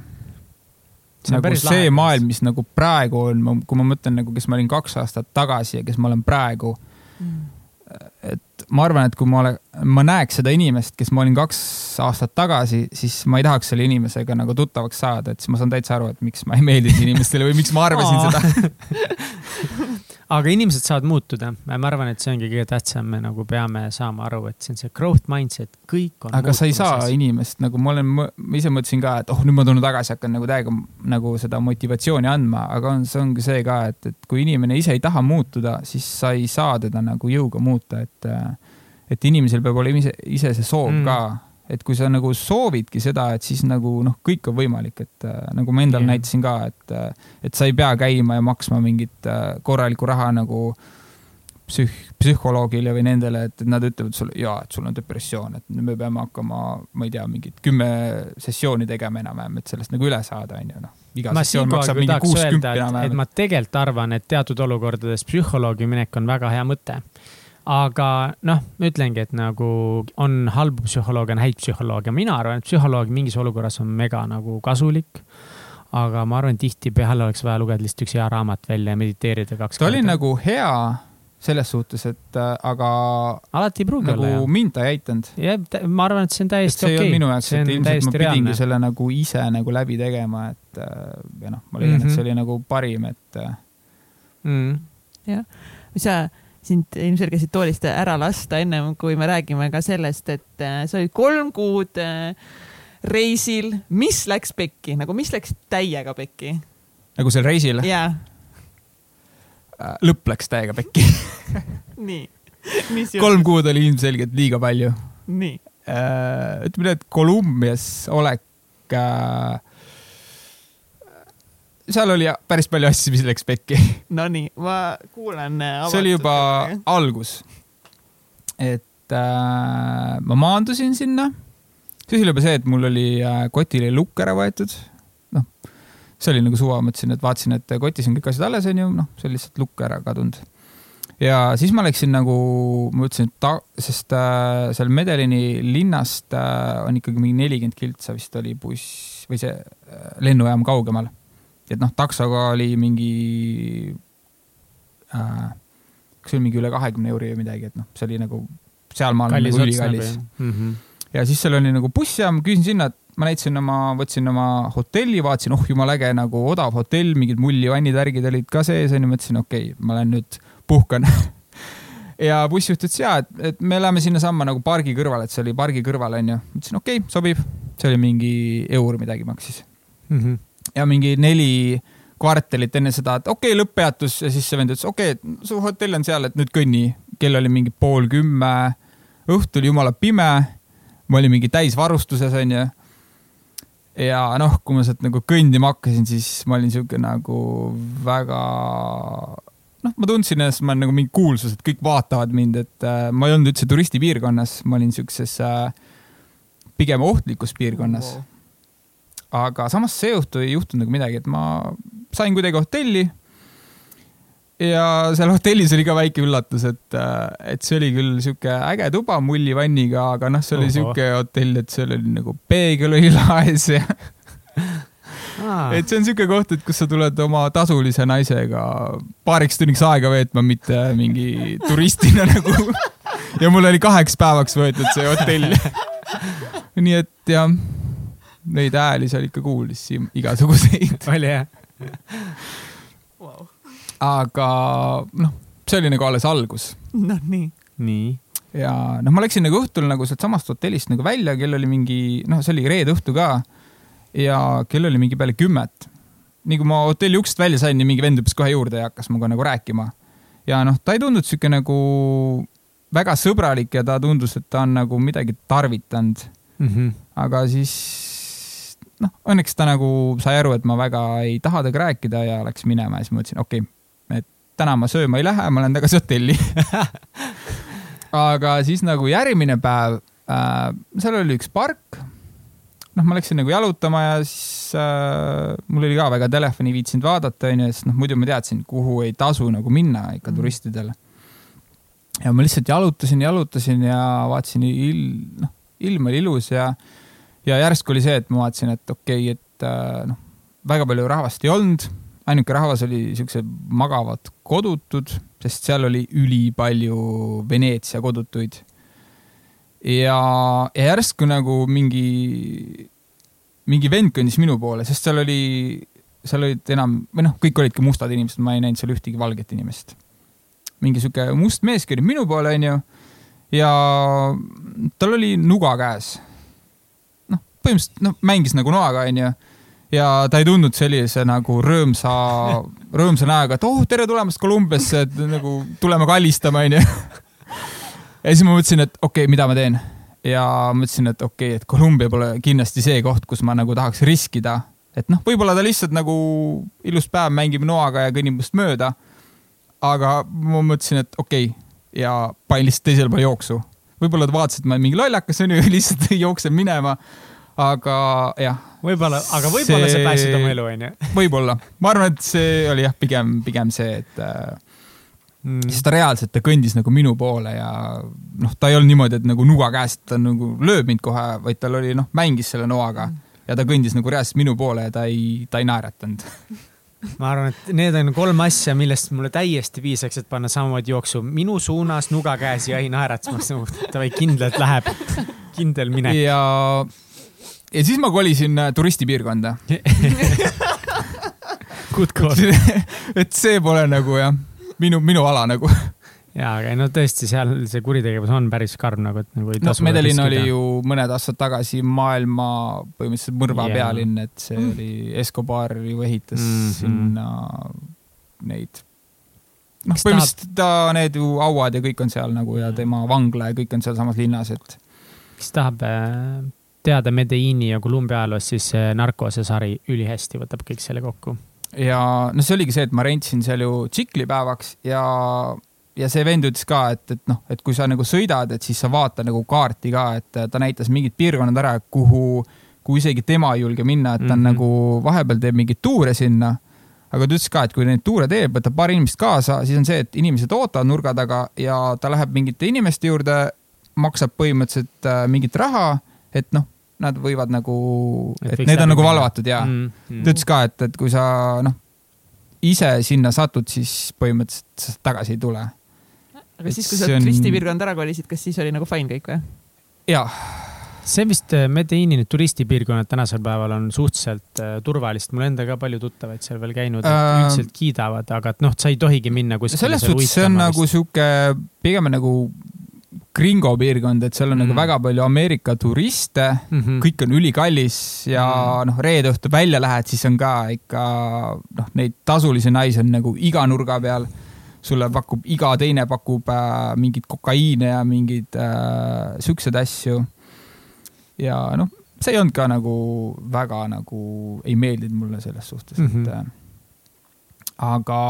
see nagu see lahe, maailm, mis nagu praegu on, kui ma mõtlen nagu, kes ma olin kaks aastat tagasi ja kes ma olen praegu mm et ma arvan, et kui ma ole, ma näeks seda inimest, kes ma olin kaks aastat tagasi, siis ma ei tahaks selle inimesega nagu tuttavaks saada, et siis ma saan täitsa aru, et miks ma ei meeldinud inimestele või miks ma arvasin seda
aga inimesed saavad muutuda. ma arvan, et see ongi kõige tähtsam, me nagu peame saama aru, et see on see growth mindset, kõik on.
aga sa ei saa inimest nagu ma olen, ma ise mõtlesin ka, et oh, nüüd ma tulen tagasi, hakkan nagu täiega nagu seda motivatsiooni andma, aga on, see ongi see ka, et, et kui inimene ise ei taha muutuda, siis sa ei saa teda nagu jõuga muuta, et, et inimesel peab olema ise, ise see soov mm. ka et kui sa nagu soovidki seda, et siis nagu noh, kõik on võimalik, et äh, nagu ma endal yeah. näitasin ka, et, äh, et sa ei pea käima ja maksma mingit äh, korralikku raha nagu psüh-, psühholoogile või nendele, et nad ütlevad sulle, jaa, et sul on depressioon, et me peame hakkama, ma ei tea, mingit kümme sessiooni tegema enam-vähem, et sellest nagu üle saada, on ju, noh.
ma sessioon maksab mingi kuuskümmend enam-vähem. et ma tegelikult arvan, et teatud olukordades psühholoogi minek on väga hea mõte aga noh, ma ütlengi, et nagu on halbu psühholooge, on häid psühholooge, mina arvan, et psühholoog mingis olukorras on mega nagu kasulik. aga ma arvan, tihtipeale oleks vaja lugeda lihtsalt üks hea raamat välja ja mediteerida kaks
ta oli nagu hea selles suhtes, et äh, aga
alati ei pruugi
nagu
olla jah.
mind ta ei aitanud.
jah, ma arvan, et see on täiesti
see ei
okei
olnud minu jaoks,
see
et ilmselt ma pidingi
reaalne.
selle nagu ise nagu läbi tegema, et äh, ja noh, ma leian mm, -hmm.
Mhm.
et see oli nagu parim, et äh,
Mm.
mis sa sind ilmselgelt siit toolist ära lasta ennem kui me räägime ka sellest, et äh, sa olid kolm kuud äh, reisil, mis läks pekki, nagu mis läks täiega pekki?
nagu sel reisil
jaa,
äh, lõpp läks täiega pekki.
nii.
kolm kuud oli ilmselgelt liiga palju.
nii,
ütleme nii, et Kolumbias olek äh, seal oli päris palju asju, mis läks pekki.
no nii, ma kuulan.
see oli juba algus. et äh, ma maandusin sinna. siis oli juba see, et mul oli äh, kotile lukk ära võetud. noh, see oli nagu suva, mõtlesin, et vaatasin, et kotis on kõik asjad alles, onju, noh, see oli lihtsalt lukk ära kadunud. ja siis ma läksin nagu, ma mõtlesin, et ta, sest äh, seal Medelini linnast äh, on ikkagi mingi nelikümmend kiltsa vist oli buss või see äh, lennujaam kaugemal. Et noh, taksoga oli mingi äh, kas oli mingi üle kahekümne euri või midagi, et noh, see oli nagu sealmaal nagu ülikallis.
mm. -hmm.
ja siis seal oli nagu bussijaam, küsisin sinna, et ma näitasin oma, võtsin oma hotelli, vaatasin, oh jumala äge nagu odav hotell, mingid mullivannid, värgid olid ka sees onju, mõtlesin, okei okay,, ma lähen nüüd puhkan. ja bussijuht ütles ja, et, et me läheme sinnasamma nagu pargi kõrvale, et see oli pargi kõrval onju. ütlesin okei okay,, sobib, see oli mingi eur midagi maksis
Mm -hmm.
Ja mingi neli kvartalit enne seda, et okei okay,, lõpppeatus ja siis see vend ütles, okei okay,, su hotell on seal, et nüüd kõnni. kell oli mingi pool kümme, õhtul jumala pime, ma olin mingi täisvarustuses onju. ja noh, kui ma sealt nagu kõndima hakkasin, siis ma olin siuke nagu väga noh, ma tundsin ennast, ma olen nagu mingi kuulsus, et kõik vaatavad mind, et äh, ma ei olnud üldse turistipiirkonnas, ma olin siukses äh, pigem ohtlikus piirkonnas wow aga samas seejuhtu ei juhtunud nagu midagi, et ma sain kuidagi hotelli. ja seal hotellis oli ka väike üllatus, et, et see oli küll sihuke äge tuba mullivanniga, aga noh, see oli
Ohoh.
sihuke hotell, et seal oli nagu peegel oli laes ja et see on sihuke koht, et kus sa tuled oma tasulise naisega paariks tunniks aega veetma, mitte mingi turistina nagu. ja mul oli kaheks päevaks võetud see hotell. nii et jah neid hääli seal ikka kuulis igasuguseid,
oli jah?
wow..
aga noh, see oli nagu alles algus
no nii,
nii.
ja noh, ma läksin nagu õhtul nagu sealtsamast hotellist nagu välja, kell oli mingi, noh, see oli reede õhtu ka ja kell oli mingi peale kümmet. nii kui ma hotelli uksest välja sain, nii mingi vend hüppas kohe juurde ja hakkas minuga nagu rääkima. ja noh, ta ei tundunud sihuke nagu väga sõbralik ja ta tundus, et ta on nagu midagi tarvitanud
Mm -hmm.
aga siis noh, õnneks ta nagu sai aru, et ma väga ei taha temaga rääkida ja läks minema ja siis ma mõtlesin, okei okay,, et täna ma sööma ei lähe, ma lähen tagasi hotelli. aga siis nagu järgmine päev äh,, seal oli üks park. noh, ma läksin nagu jalutama ja siis äh, mul oli ka väga telefoni viitsinud vaadata, onju, sest noh, muidu ma teadsin, kuhu ei tasu nagu minna ikka
Mhm.
turistidele. ja ma lihtsalt jalutasin, jalutasin ja vaatasin il-, noh, ilm oli ilus ja ja järsku oli see, et ma vaatasin, et okei okay,, et äh, noh, väga palju rahvast ei olnud, ainuke rahvas oli siuksed magavad kodutud, sest seal oli ülipalju Veneetsia kodutuid. ja, ja järsku nagu mingi, mingi vend kõndis minu poole, sest seal oli, seal olid enam või noh, kõik olidki mustad inimesed, ma ei näinud seal ühtegi valget inimest. mingi sihuke must mees kõndib minu poole, onju, ja tal oli nuga käes põhimõtteliselt noh, mängis nagu noaga, onju. ja ta ei tundnud sellise nagu rõõmsa, rõõmsa näoga, et oh, tere tulemast Kolumbiasse, et nagu tuleme kallistama, onju. ja siis ma mõtlesin, et okei okay,, mida ma teen. ja mõtlesin, et okei okay,, et Kolumbia pole kindlasti see koht, kus ma nagu tahaks riskida. et noh, võib-olla ta lihtsalt nagu ilus päev mängib noaga ja kõnnib must mööda. aga ma mõtlesin, et okei okay, ja panin lihtsalt teisele poole jooksu võib-olla ta vaatas, et ma mingi lollakas onju, lihtsalt jooksen minema. Aga jah,
võib-olla, aga võib-olla see
See-
päästis oma elu, onju.
võib-olla, ma arvan, et see oli jah, pigem, pigem see, et äh,
Mm.
sest ta reaalselt, ta kõndis nagu minu poole ja noh, ta ei olnud niimoodi, et nagu nuga käest ta nagu lööb mind kohe, vaid tal oli noh, mängis selle noaga. ja ta kõndis nagu reaalselt minu poole ja ta ei, ta ei naeratanud
ma arvan, et need on kolm asja, millest mulle täiesti piisaks, et panna samamoodi jooksu minu suunas, nuga käes ja ei naeratas, davai, kindlalt läheb, kindel minek.
ja, ja siis ma kolisin äh, turistipiirkonda
Good call.
et see pole nagu jah, minu, minu ala nagu
ja, aga no tõesti, seal see kuritegevus on päris karm nagu, et nagu ei
tasu no,. Medellin oli ju mõned aastad tagasi maailma põhimõtteliselt mõrva yeah. pealinn, et see mm. oli, Escobar ju ehitas mm -hmm. sinna neid. noh, põhimõtteliselt ta, need ju hauad ja kõik on seal nagu ja tema vangla ja kõik on sealsamas linnas, et.
kes tahab äh, teada Medellini ja Columbia ajaloost, siis Narcose sari ülihästi võtab kõik selle kokku.
ja noh, see oligi see, et ma rentsin seal ju tsiklipäevaks ja ja see vend ütles ka, et, et noh, et kui sa nagu sõidad, et siis sa vaata nagu kaarti ka, et ta näitas mingid piirkonnad ära, kuhu, kuhu isegi tema ei julge minna, et ta on mm -hmm. nagu vahepeal teeb mingeid tuure sinna. aga ta ütles ka, et kui neid tuure teeb, võtab paar inimest kaasa, siis on see, et inimesed ootavad nurga taga ja ta läheb mingite inimeste juurde, maksab põhimõtteliselt äh, mingit raha, et noh, nad võivad nagu, et need on nagu valvatud ja mm -hmm. ta ütles ka, et, et kui sa noh, ise sinna satud, siis põhimõtteliselt tagasi ei tule
aga siis, kui sa on... turistipiirkonda ära kolisid, kas siis oli nagu fine kõik või?
jaa.
see vist äh, Medellini need turistipiirkonnad tänasel päeval on suhteliselt uh, turvalised, mul enda ka palju tuttavaid seal veel käinud uh,, üldiselt kiidavad, aga et noh, sa ei tohigi minna kuskile.
selles suhtes see on nagu sihuke, pigem nagu gringo piirkond, et seal on nagu mm. nagu väga palju Ameerika turiste mm, -hmm. kõik on ülikallis ja mm. noh, reede õhtul välja lähed, siis on ka ikka noh, neid tasulisi naisi on nagu iga nurga peal sulle pakub, iga teine pakub äh, mingit kokaiine ja mingeid äh, siukseid asju. ja noh, see ei olnud ka nagu väga nagu, ei meeldinud mulle selles suhtes mm, -hmm. et mhm. äh, aga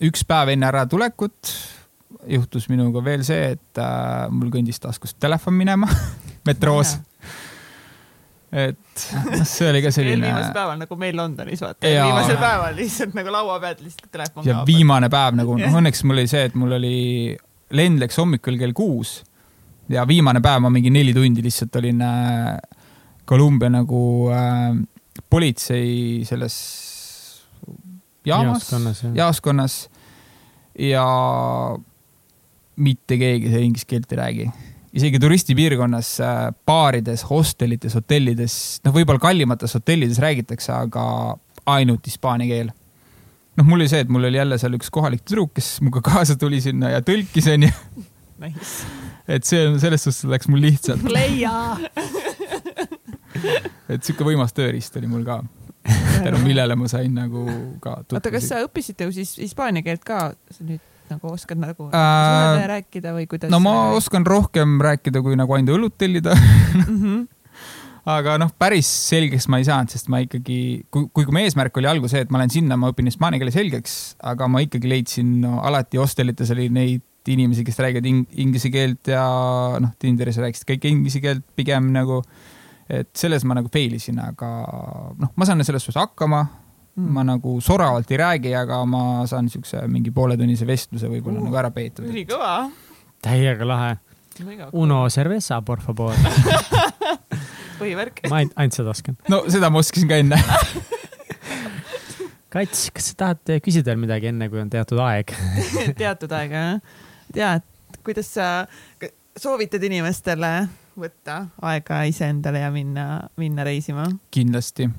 üks päev enne äratulekut juhtus minuga veel see, et äh, mul kõndis taskust telefon minema metroos. Et noh, see oli ka selline.
viimasel päeval nagu meil Londonis vaata ja... viimasel päeval lihtsalt nagu laua pealt lihtsalt telefon.
ja viimane päev nagu noh, õnneks mul oli see, et mul oli, lend läks hommikul kell kuus ja viimane päev ma mingi neli tundi lihtsalt olin äh, Kolumbia nagu äh, politsei selles jaamas, jaoskonnas ja mitte keegi seal inglise keelt ei räägi isegi turistipiirkonnas äh, baarides, hostelites, hotellides, noh, võib-olla kallimates hotellides räägitakse, aga ainult hispaania keel. noh, mul oli see, et mul oli jälle seal üks kohalik tüdruk, kes minuga kaasa tuli sinna ja tõlkis, onju. et see on, selles suhtes läks mul lihtsalt. et sihuke võimas tööriist oli mul ka tänu millele ma sain nagu ka.
oota, kas sa õppisid ju siis hispaania keelt ka nüüd nagu oskad nagu äh, rääkida või kuidas?
no ma oskan rohkem rääkida, kui nagu ainult õlut tellida mm. -hmm. aga noh, päris selgeks ma ei saanud, sest ma ikkagi, kui, kui mu eesmärk oli algul see, et ma lähen sinna, ma õpin hispaania keele selgeks, aga ma ikkagi leidsin no, alati hostelites oli neid inimesi, kes räägivad ing inglise keelt ja noh, Tinderis rääkisid kõik inglise keelt pigem nagu. et selles ma nagu fail isin, aga noh, ma saan selles suhtes hakkama. Ma nagu soravalt ei räägi, aga ma saan siukse mingi pooletunnise vestluse võib-olla uh, nagu ära peetud.
ülikõva.
täiega lahe. Uno cerveza, por favor
põhivärk.
ma ainult, ainult seda oskan.
no seda ma oskasin ka enne
Kats, kas sa tahad küsida veel midagi, enne kui on teatud aeg
teatud aeg, jah? tead, kuidas sa soovitad inimestele võtta aega iseendale ja minna, minna reisima?
kindlasti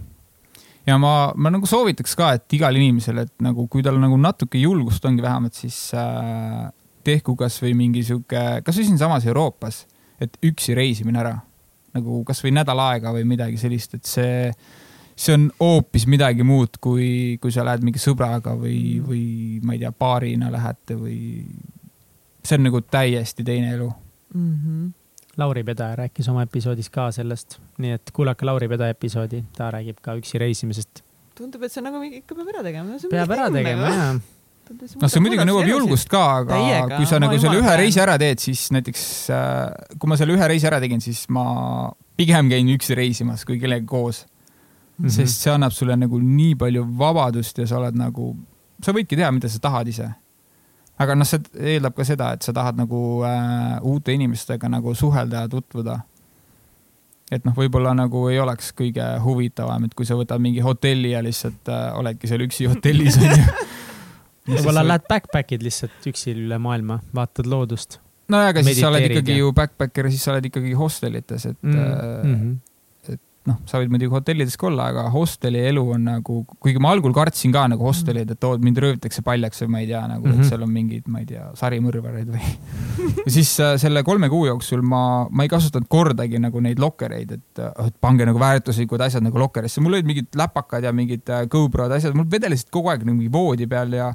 ja ma, ma nagu soovitaks ka, et igal inimesel, et nagu kui tal nagu natuke julgust ongi vähemalt, siis äh, tehku kasvõi mingi sihuke, kasvõi siinsamas Euroopas, et üksi reisimine ära nagu kasvõi nädal aega või midagi sellist, et see, see on hoopis midagi muud, kui, kui sa lähed mingi sõbraga või, või ma ei tea, paarina lähete või. see on nagu täiesti teine elu mm.
-hmm Lauri Pedaja rääkis oma episoodis ka sellest, nii et kuulake Lauri Pedaja episoodi, ta räägib ka üksi reisimisest.
tundub, et see nagu ikka peab ära tegema.
peab ära tegema, jaa
noh, see muidugi nõuab julgust ka, aga Täiega, kui sa nagu selle ühe reisi ära teed, siis näiteks äh, kui ma selle ühe reisi ära tegin, siis ma pigem käin üksi reisimas kui kellegagi koos mm. -hmm. sest see annab sulle nagu nii palju vabadust ja sa oled nagu, sa võidki teha, mida sa tahad ise aga noh, see eeldab ka seda, et sa tahad nagu äh, uute inimestega nagu suhelda ja tutvuda. et noh, võib-olla nagu ei oleks kõige huvitavam, et kui sa võtad mingi hotelli ja lihtsalt äh, oledki seal üksi hotellis onju.
võib-olla lähed backpack'id lihtsalt üksi üle maailma, vaatad loodust.
nojah, aga siis sa oled ikkagi ju backpacker, siis sa oled ikkagi hostelites, et mm. -hmm noh, sa võid muidugi hotellides ka olla, aga hosteli elu on nagu, kuigi ma algul kartsin ka nagu hostelid, et oo, mind röövitakse paljaks või ma ei tea nagu mm, -hmm. et mhm. seal on mingid, ma ei tea, sarimõrvareid või ja siis äh, selle kolme kuu jooksul ma, ma ei kasutanud kordagi nagu neid lokkereid, et, äh, et pange nagu väärtuslikud asjad nagu lokkerisse, mul olid mingid läpakad ja mingid äh, GoPro'd, asjad, mul vedelesid kogu aeg nagu mingi voodi peal ja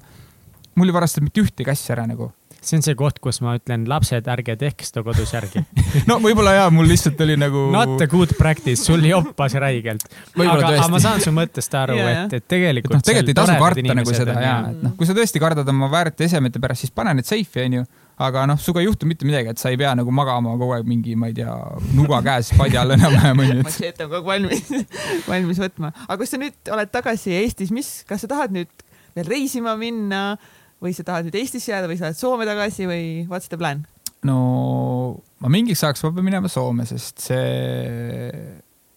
mul ei varastanud mitte ühtegi asja ära nagu
see on see koht, kus ma ütlen, lapsed, ärge tehke seda kodus järgi
no võib-olla jaa, mul lihtsalt oli nagu.
Not a good practice, sul joppas räigelt. aga, aga ma saan su mõttest aru yeah., et, et tegelikult.
noh, tegelikult ei tasu karta nagu seda ja, et noh, kui sa tõesti kardad oma väärtesemete pärast, siis pane need seifi, onju aga noh, sinuga ei juhtu mitte midagi, et sa ei pea nagu magama kogu aeg mingi, ma ei tea, nuga käes padja all enam-vähem onju.
matšeet on kogu aeg valmis, valmis võtma. aga kui sa nüüd oled tagasi Eestis, mis, kas sa tahad nüüd veel reisima minna? Või sa tahad nüüd Eestisse jääda või sa lähed Soome tagasi või what's the plan?
no ma mingiks ajaks pean minema Soome, sest see,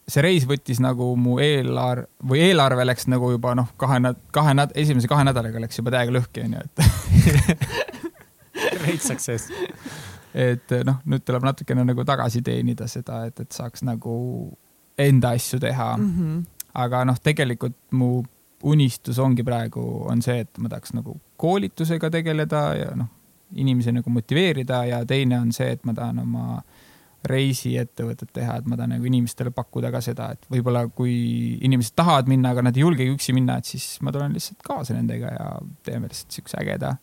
see reis võttis nagu mu eelarve või eelarve läks nagu juba noh, kahe, kahe, esimese kahe nädalaga läks juba täiega lõhki onju, et
Great success.
et noh, nüüd tuleb natukene nagu tagasi teenida seda, et, et saaks nagu enda asju teha mm. -hmm. aga noh, tegelikult mu unistus ongi praegu, on see, et ma tahaks nagu koolitusega tegeleda ja noh, inimesi nagu motiveerida ja teine on see, et ma tahan oma reisiettevõtet teha, et ma tahan nagu inimestele pakkuda ka seda, et võib-olla kui inimesed tahavad minna, aga nad ei julgegi üksi minna, et siis ma tulen lihtsalt kaasa nendega ja teeme lihtsalt siukse ägeda,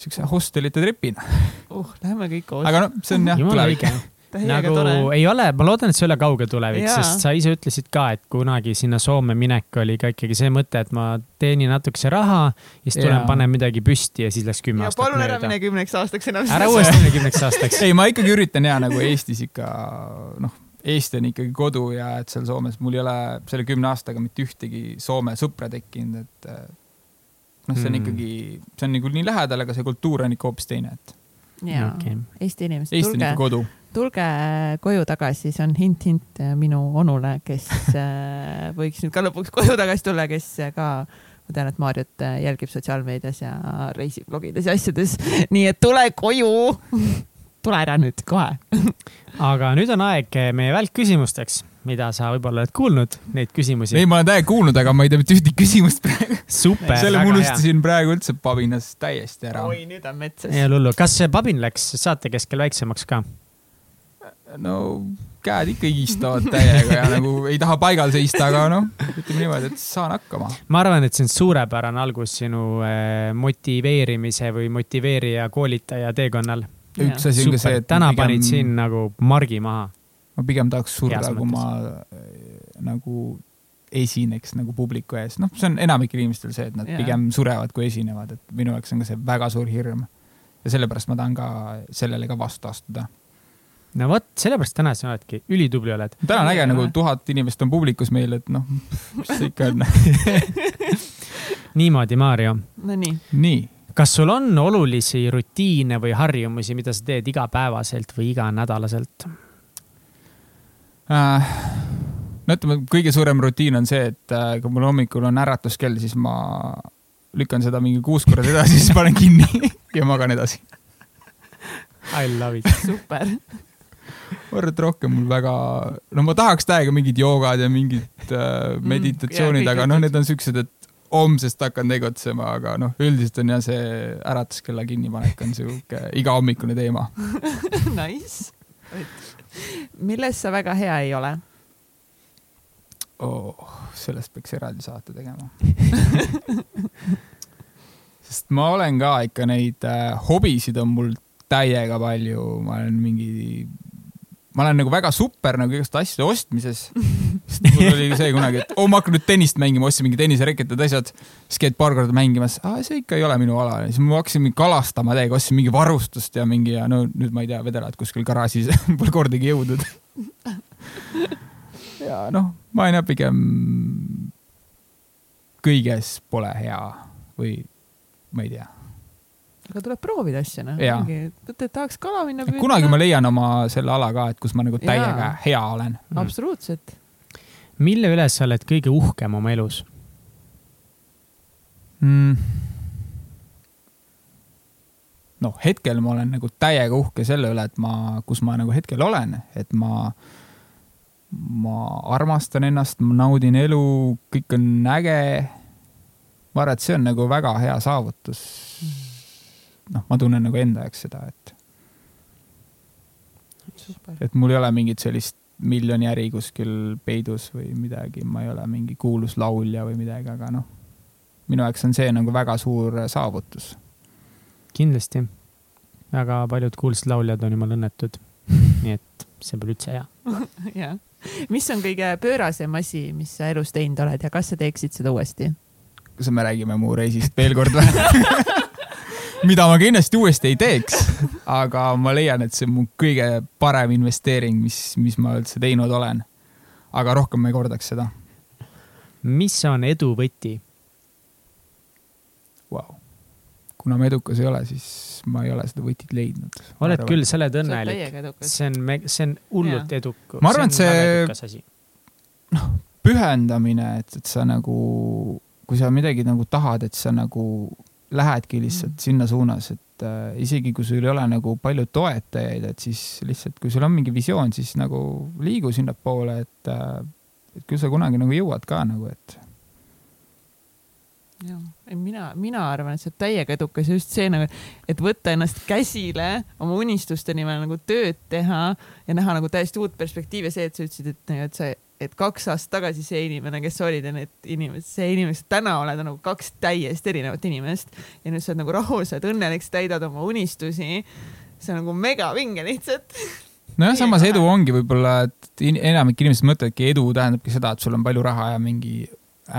siukse hostelite tripina
uh,. Läheme kõik koos.
aga noh, see on jah, tulevik
nagu tore. ei ole, ma loodan, et see ei ole kauge tulevik, sest sa ise ütlesid ka, et kunagi sinna Soome minek oli ka ikkagi see mõte, et ma teenin natukese raha ja siis tulen, panen midagi püsti ja siis läks kümme ja, aastat
mööda. palun ära mine kümneks aastaks enam.
ära uuesti mine kümneks aastaks
ei, ma ikkagi üritan ja nagu Eestis ikka noh, Eesti on ikkagi kodu ja et seal Soomes mul ei ole selle kümne aastaga mitte ühtegi Soome sõpra tekkinud, et noh, see on mm. ikkagi, see on nagu nii lähedal, aga see kultuur on ikka hoopis teine, et.
jaa okay., Eesti inimesed.
Eesti on ikka kodu
tulge koju tagasi, see on hint-hint minu onule, kes äh, võiks nüüd ka lõpuks koju tagasi tulla, kes ka ma tean, et Maarjat jälgib sotsiaalmeedias ja reisiblogides ja asjades. nii et tule koju. tule ära nüüd kohe
aga nüüd on aeg meie välkküsimusteks, mida sa võib-olla oled kuulnud, neid küsimusi.
ei, ma olen täiega kuulnud, aga ma ei tea mitte ühtegi küsimust praegu.
super.
selle ma unustasin praegu üldse pabinas täiesti ära.
oi, nüüd on metsas.
ei ole hullu, kas see pabin läks saate keskel väiksemaks ka?
No käed ikka higistavad täiega ja nagu ei taha paigal seista, aga noh, ütleme niimoodi, et saan hakkama.
ma arvan, et see on suurepärane algus sinu eh, motiveerimise või motiveerija koolitaja teekonnal.
üks asi on ka see, et.
täna pigem... panid siin nagu margi maha.
ma pigem tahaks surra, kui ma nagu esineks nagu publiku ees, noh, see on enamikel inimestel see, et nad yeah. pigem surevad, kui esinevad, et minu jaoks on ka see väga suur hirm. ja sellepärast ma tahan ka sellele ka vastu astuda
no vot, sellepärast täna sa oledki, ülitubli oled.
täna on äge, nagu tuhat inimest on publikus meil, et noh, mis see ikka on
niimoodi, Maarjo.
Nonii.
nii.
kas sul on olulisi rutiine või harjumusi, mida sa teed igapäevaselt või iganädalaselt
äh,? no ütleme, kõige suurem rutiin on see, et äh, kui mul hommikul on äratuskell, siis ma lükkan seda mingi kuus korda edasi, siis panen kinni ja magan edasi
I love it.
super
ma arvan, et rohkem mul väga, no ma tahaks täiega mingid joogad ja mingid äh, mm, meditatsioonid mm,, aga noh, need on siuksed, et homsest hakkan tegutsema, aga noh, üldiselt on jah, see äratuskella kinnipanek on sihuke igahommikune teema
Nice. milles sa väga hea ei ole
oh,? sellest peaks eraldi saate tegema sest ma olen ka ikka neid äh, hobisid on mul täiega palju, ma olen mingi, ma olen nagu väga super nagu igast asjade ostmises. sest mul oli see kunagi, et oo oh,, ma hakkan nüüd tennist mängima, ostsin mingi tennisereketid, asjad. siis käid paar korda mängimas, see ikka ei ole minu ala. siis ma hakkasin kalastama täiega, ostsin mingi varustust ja mingi ja no nüüd ma ei tea, vedelad kuskil garaažis pole kordagi jõudnud ja noh, ma olen jah pigem kõiges pole hea või ma ei tea
aga tuleb proovida asju noh tahaks kala minna
kunagi ma leian oma selle ala ka, et kus ma nagu täiega
Jaa.
hea olen.
absoluutselt.
mille üle sa oled kõige uhkem oma elus?
mm.. noh, hetkel ma olen nagu täiega uhke selle üle, et ma, kus ma nagu hetkel olen, et ma, ma armastan ennast, ma naudin elu, kõik on äge. ma arvan, et see on nagu väga hea saavutus. noh, ma tunnen nagu enda jaoks seda, et, et mul ei ole mingit sellist miljonäri kuskil peidus või midagi, ma ei ole mingi kuulus laulja või midagi, aga noh, minu jaoks on see nagu väga suur saavutus.
kindlasti. väga paljud kuulsad lauljad on jumal õnnetud. nii et see pole üldse hea.
jah. mis on kõige pöörasem asi, mis sa elus teinud oled ja kas sa teeksid seda uuesti?
kas me räägime mu reisist veel kord või? mida ma kindlasti uuesti ei teeks, aga ma leian, et see on mu kõige parem investeering, mis, mis ma üldse teinud olen. aga rohkem ma ei kordaks seda
mis on edu võti?
wow.. kuna ma edukas ei ole, siis ma ei ole seda võtit leidnud.
oled küll, sa oled õnnelik.
edukas.
see on, see on hullult eduk.
Ma arvan, et see-
see.
pühendamine, et, et sa nagu, kui sa midagi nagu tahad, et sa nagu lähedki lihtsalt
Mm.
sinna suunas, et äh, isegi kui sul ei ole nagu palju toetajaid, et siis lihtsalt, kui sul on mingi visioon, siis nagu liigu sinnapoole, et äh, et küll sa kunagi nagu jõuad ka nagu, et
mina, mina arvan, et sa oled täiega edukas just see nagu, et võtta ennast käsile, oma unistuste nimel nagu tööd teha ja näha nagu täiesti uut perspektiivi, see, et sa ütlesid, et, et sa, et kaks aastat tagasi see inimene, kes sa olid ja need inimesed, see inimene, kes sa täna oled, on nagu kaks täiesti erinevat inimest ja nüüd sa oled nagu rahul, sa oled õnnelik, sa täidad oma unistusi. see on nagu megavinge lihtsalt.
nojah, samas edu ongi võib-olla, et enamik inimesed mõtlevadki, edu tähendabki seda, et sul on palju raha ja mingi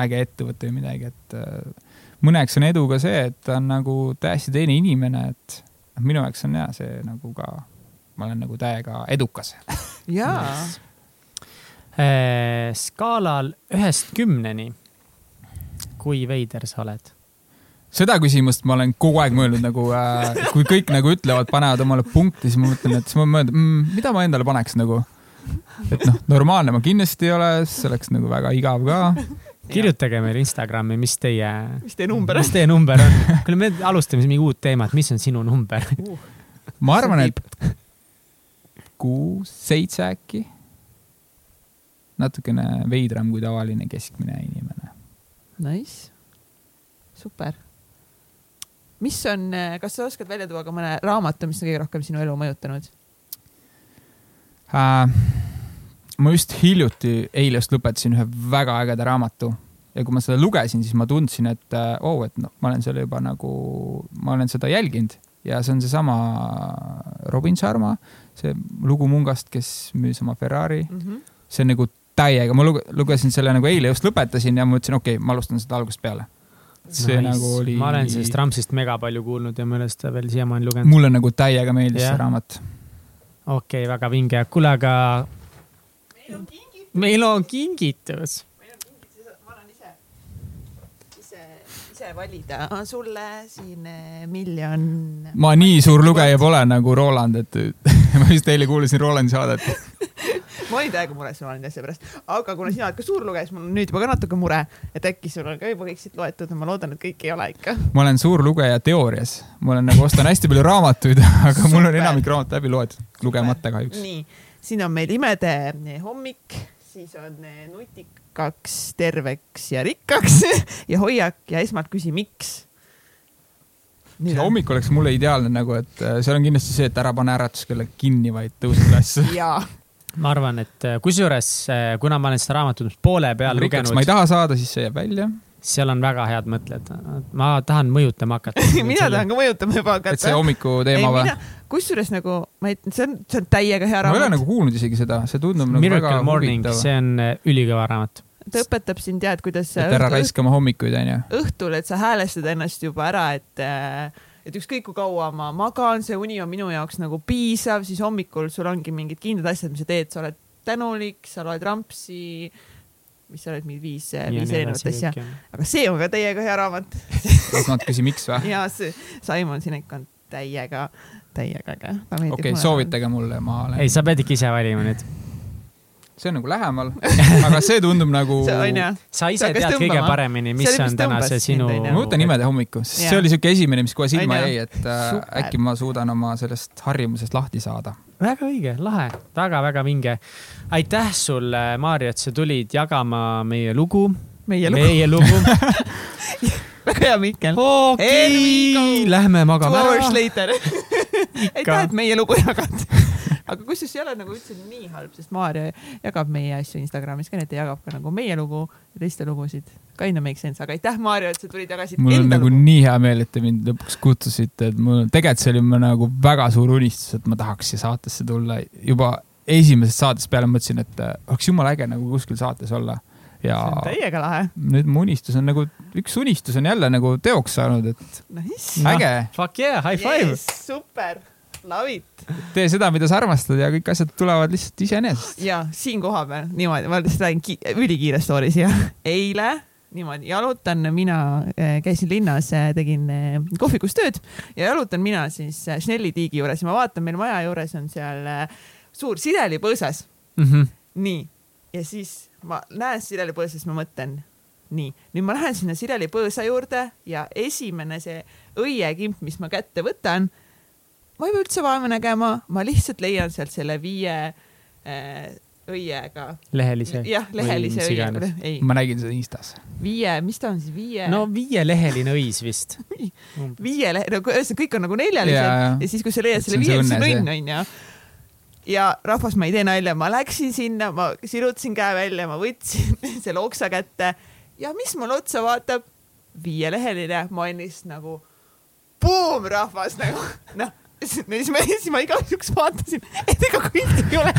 äge ettevõte või midagi, et äh, mõneks on edu ka see, et ta on nagu täiesti teine inimene, et noh, minu jaoks on jah, see nagu ka, ma olen nagu täiega edukas.
jaa,
skaalal ühest kümneni. kui veider sa oled?
seda küsimust ma olen kogu aeg mõelnud nagu äh,, kui kõik nagu ütlevad, panevad omale punkti, siis ma mõtlen, et siis ma mõtlen mm,, mida ma endale paneks nagu. et noh, normaalne ma kindlasti ei ole, see oleks nagu väga igav ka.
kirjutage meile Instagrami, mis teie,
mis teie number on
mis? teie number on. kuule, me alustame siis mingi uut teemat, mis on sinu number?
ma arvan, et kuus, seitse äkki. Natukene veidram kui tavaline keskmine inimene.
Nice, super. mis on, kas sa oskad välja tuua ka mõne raamatu, mis on kõige rohkem sinu elu mõjutanud?
äh,. ma just hiljuti, eile just lõpetasin ühe väga ägeda raamatu ja kui ma seda lugesin, siis ma tundsin, et äh, oo oh,, et noh, ma olen selle juba nagu, ma olen seda jälginud ja see on seesama Robin Sharma, see lugu mungast, kes müüs oma Ferrari,
Mm -hmm.
see on nagu täiega, ma luge- lugesin selle nagu eile just lõpetasin ja ma mõtlesin, okei okay,, ma alustan seda algusest peale. see nice. nagu oli.
ma olen sellest Ramsist mega palju kuulnud ja ma ei ole seda veel siiamaani lugenud.
mulle nagu täiega meeldis
Jah.
see raamat.
okei okay,, väga vinge. kuule, aga meil on kingitus.
ma annan ise, ise, ise valida sulle siin eh, miljon.
ma nii suur lugeja pole nagu Roland, et ma just eile kuulasin Rolandi saadet.
Ma olin täiega mures Rolandi asja pärast, aga kuna sina oled ka suur lugeja, siis mul on nüüd juba ka natuke mure, et äkki sul on ka juba kõik siit loetud ja ma loodan, et kõik ei ole ikka.
ma olen suur lugeja teoorias, ma olen nagu ostan hästi palju raamatuid, aga mul on
Super.
enamik raamat läbi loetud, lugemata kahjuks.
nii, siin on meil imede hommik, siis on eh, nutikaks, terveks ja rikkaks ja hoiak ja esmalt küsi, miks.
see hommik oleks mulle ideaalne nagu, et äh, seal on kindlasti see, et ära pane äratuskella kinni, vaid tõuse üles.
jaa,
ma arvan, et äh, kusjuures, kuna ma olen seda raamatut poole peal
rikkaks
lugenud
ma ei, taha saada, siis see jääb välja.
seal on väga head mõtted. ma tahan mõjutama hakata.
mina tahan ka mõjutama juba
et see
hakata.
hommiku teema või?
kusjuures nagu ma ei, see on, see on täiega hea
ma ei ole
raamat
nagu kuulnud isegi seda, see tundub nagu
Miracle
väga
Morning,
huvitav.
see on äh, ülikõva raamat.
ta õpetab sind tead, kuidas
et ära raiska oma hommikuid, onju.
õhtul, et sa häälestad ennast juba ära, et et ükskõik kui kaua ma magan, see uni on minu jaoks nagu piisav, siis hommikul sul ongi mingid kindlad asjad, mis sa teed, sa oled tänulik, sa loed rampsi, mis sa oled mingi viis, viis erinevat asja, aga see on ka täiega hea raamat
las nad küsi, miks või?
ja see Simon Sinek on täiega, täiega äge.
okei soovitage mulle, ma olen
ei,, sa pead ikka ise valima nüüd.
See on nagu lähemal, aga see tundub nagu, ma
sa ise tead kõige
tõmbama.
paremini, mis
See
on täna see sinu
onju.
võtan nimede hommiku, sest see oli siuke esimene, mis kohe silma jäi, et äh,
Super.
äkki ma suudan oma sellest harjumusest lahti saada.
väga õige, lahe, väga-väga vinge. aitäh sulle, Maarja, et sa tulid jagama meie lugu,
meie lugu,
meie lugu.
väga hea Mihkel.
okei
Here we go.
lähme
Two
magama
hours
ära.
later. aitäh, et meie lugu jagad. aga kusjuures ei ole nagu üldse nii halb, sest Maarja jagab meie asju Instagramis ka, nii et ta jagab ka nagu meie lugu ja teiste lugusid. Kinda make sense, aga aitäh, Maarja, et sa tulid, jagasid
mul on nagu
lugu.
nii hea meel, et te mind lõpuks kutsusite, et mul tegelikult see oli mu nagu väga suur unistus, et ma tahaks siia saatesse tulla juba esimesest saatest peale mõtlesin, et äh, oleks jumala äge nagu kuskil saates olla. ja
see on täiega lahe.
nüüd mu unistus on nagu, üks unistus on jälle nagu teoks saanud, et
Nice.
äge,
Fuck yeah, high five.
super, love it.
tee seda, mida sa armastad ja kõik asjad tulevad lihtsalt iseenesest.
ja siin kohapeal niimoodi, ma lihtsalt räägin ki ülikiire story siia. eile niimoodi jalutan mina, käisin linnas, tegin eh, kohvikus tööd ja jalutan mina siis eh, Schnelli tiigi juures ja ma vaatan, meil maja juures on seal eh, suur sidelipõõsas.
Mhm.
nii, ja siis ma näen sidelipõõsas, ma mõtlen, nii, nüüd ma lähen sinna sidelipõõsa juurde ja esimene see õiekimp, mis ma kätte võtan, ma ei pea üldse vaeva nägema, ma lihtsalt leian sealt selle viie äh, õiega.
lehelise.
jah, lehelise
mis
õie
iganes.,
ei,
ma nägin seda Instas.
viie, mis ta on siis, viie
no viieleheline õis vist.
viie lehe, no ühesõnaga kõik on nagu neljalised ja,
jaa.
ja siis, kui sa leiad selle viie, siis on õnn onju. ja rahvas, ma ei tee nalja, ma läksin sinna, ma sirutasin käe välja, ma võtsin selle oksa kätte ja mis mulle otsa vaatab, viieleheline, ma olin lihtsalt nagu buum rahvas nagu noh, siis ma, siis ma igaks juhuks vaatasin, et ega kõik ei ole,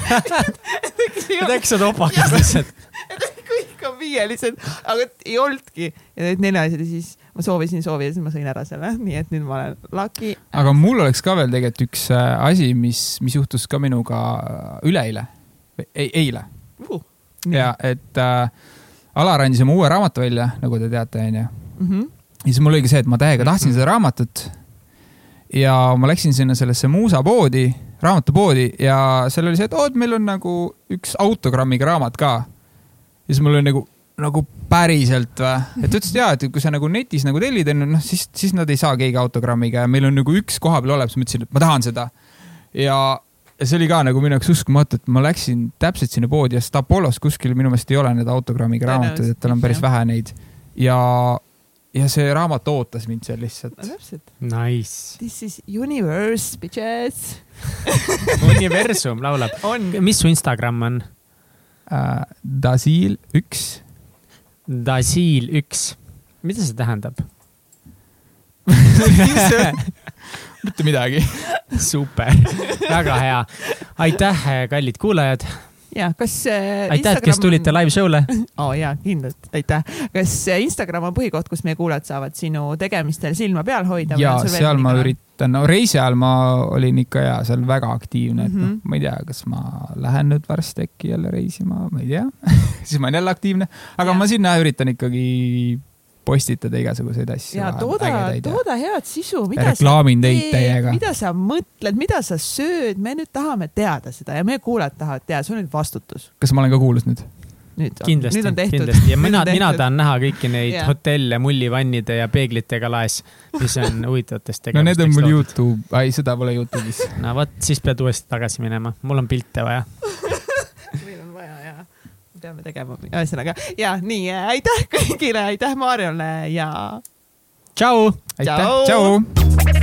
et äkki
sa topakas lihtsalt.
et kõik on viielised, aga ei olnudki ja need neljalised ja siis ma soovisin soovi ja siis ma sõin ära selle, nii et nüüd ma olen lucky.
aga mul oleks ka veel tegelikult üks äh, asi, mis, mis juhtus ka minuga äh, üleeile, ei, eile
uh,.
ja et äh, Alar andis oma uue raamatu välja, nagu te teate, onju.
-hmm.
ja siis mul oligi see, et ma täiega tahtsin seda raamatut. Ja ma läksin sinna sellesse muusapoodi, raamatupoodi ja seal oli see, et oot, meil on nagu üks autogrammiga raamat ka. ja siis mul oli nagu, nagu päriselt või? et ta ütles, et jaa, et kui sa nagu netis nagu tellid, onju, noh siis, siis nad ei saa keegi autogrammiga ja meil on nagu üks koha peal olemas, ma ütlesin, et ma tahan seda. ja, ja see oli ka nagu minu jaoks uskumatu, et ma läksin täpselt sinna poodi ja sest Apollos kuskil minu meelest ei ole need autogrammiga raamatuid, et tal on päris vähe neid. ja, ja see raamat ootas mind seal lihtsalt
no täpselt.
Nice.
This is universe, bitches.
universum laulab.
on.
mis su Instagram on?
äh,. Dasil üks.
Dasil üks. mida see tähendab?
mitte midagi.
super, väga hea. aitäh, kallid kuulajad.
Ja kas äh,
aitäh, et kes tulite live show'le.
oh, jaa, kindlalt, aitäh. kas äh, Instagram on põhikoht, kus meie kuulajad saavad sinu tegemistel silma peal hoida?
ja seal ma. üritan, no reisi ajal ma olin ikka ja seal väga aktiivne, et noh
Mhm.,
ma ei tea, kas ma lähen nüüd varsti äkki jälle reisima, ma ei tea siis ma olen jälle aktiivne, aga
Ja.
ma sinna üritan ikkagi postitada igasuguseid asju.
ja tooda, tooda head sisu, mida sa
reklaamin teid täiega.
mida sa mõtled, mida sa sööd, me nüüd tahame teada seda ja meie kuulajad tahavad teada, see on nüüd vastutus.
kas ma olen ka kuulus nüüd?
nüüd on,
kindlasti
nüüd on, tehtud.
kindlasti ja mina, mina tahan näha kõiki neid
Jah.
hotelle mullivannide ja peeglitega laes, mis on huvitavatest
no need on
tegevustest
mul. Youtube, ei seda pole Youtube'is.
no vot, siis pead uuesti tagasi minema, mul on pilte vaja.
meil on vaja ja peame tegema, ühesõnaga ja nii, aitäh kõigile, aitäh Maarjale ja
tšau.
aitäh, Tšau!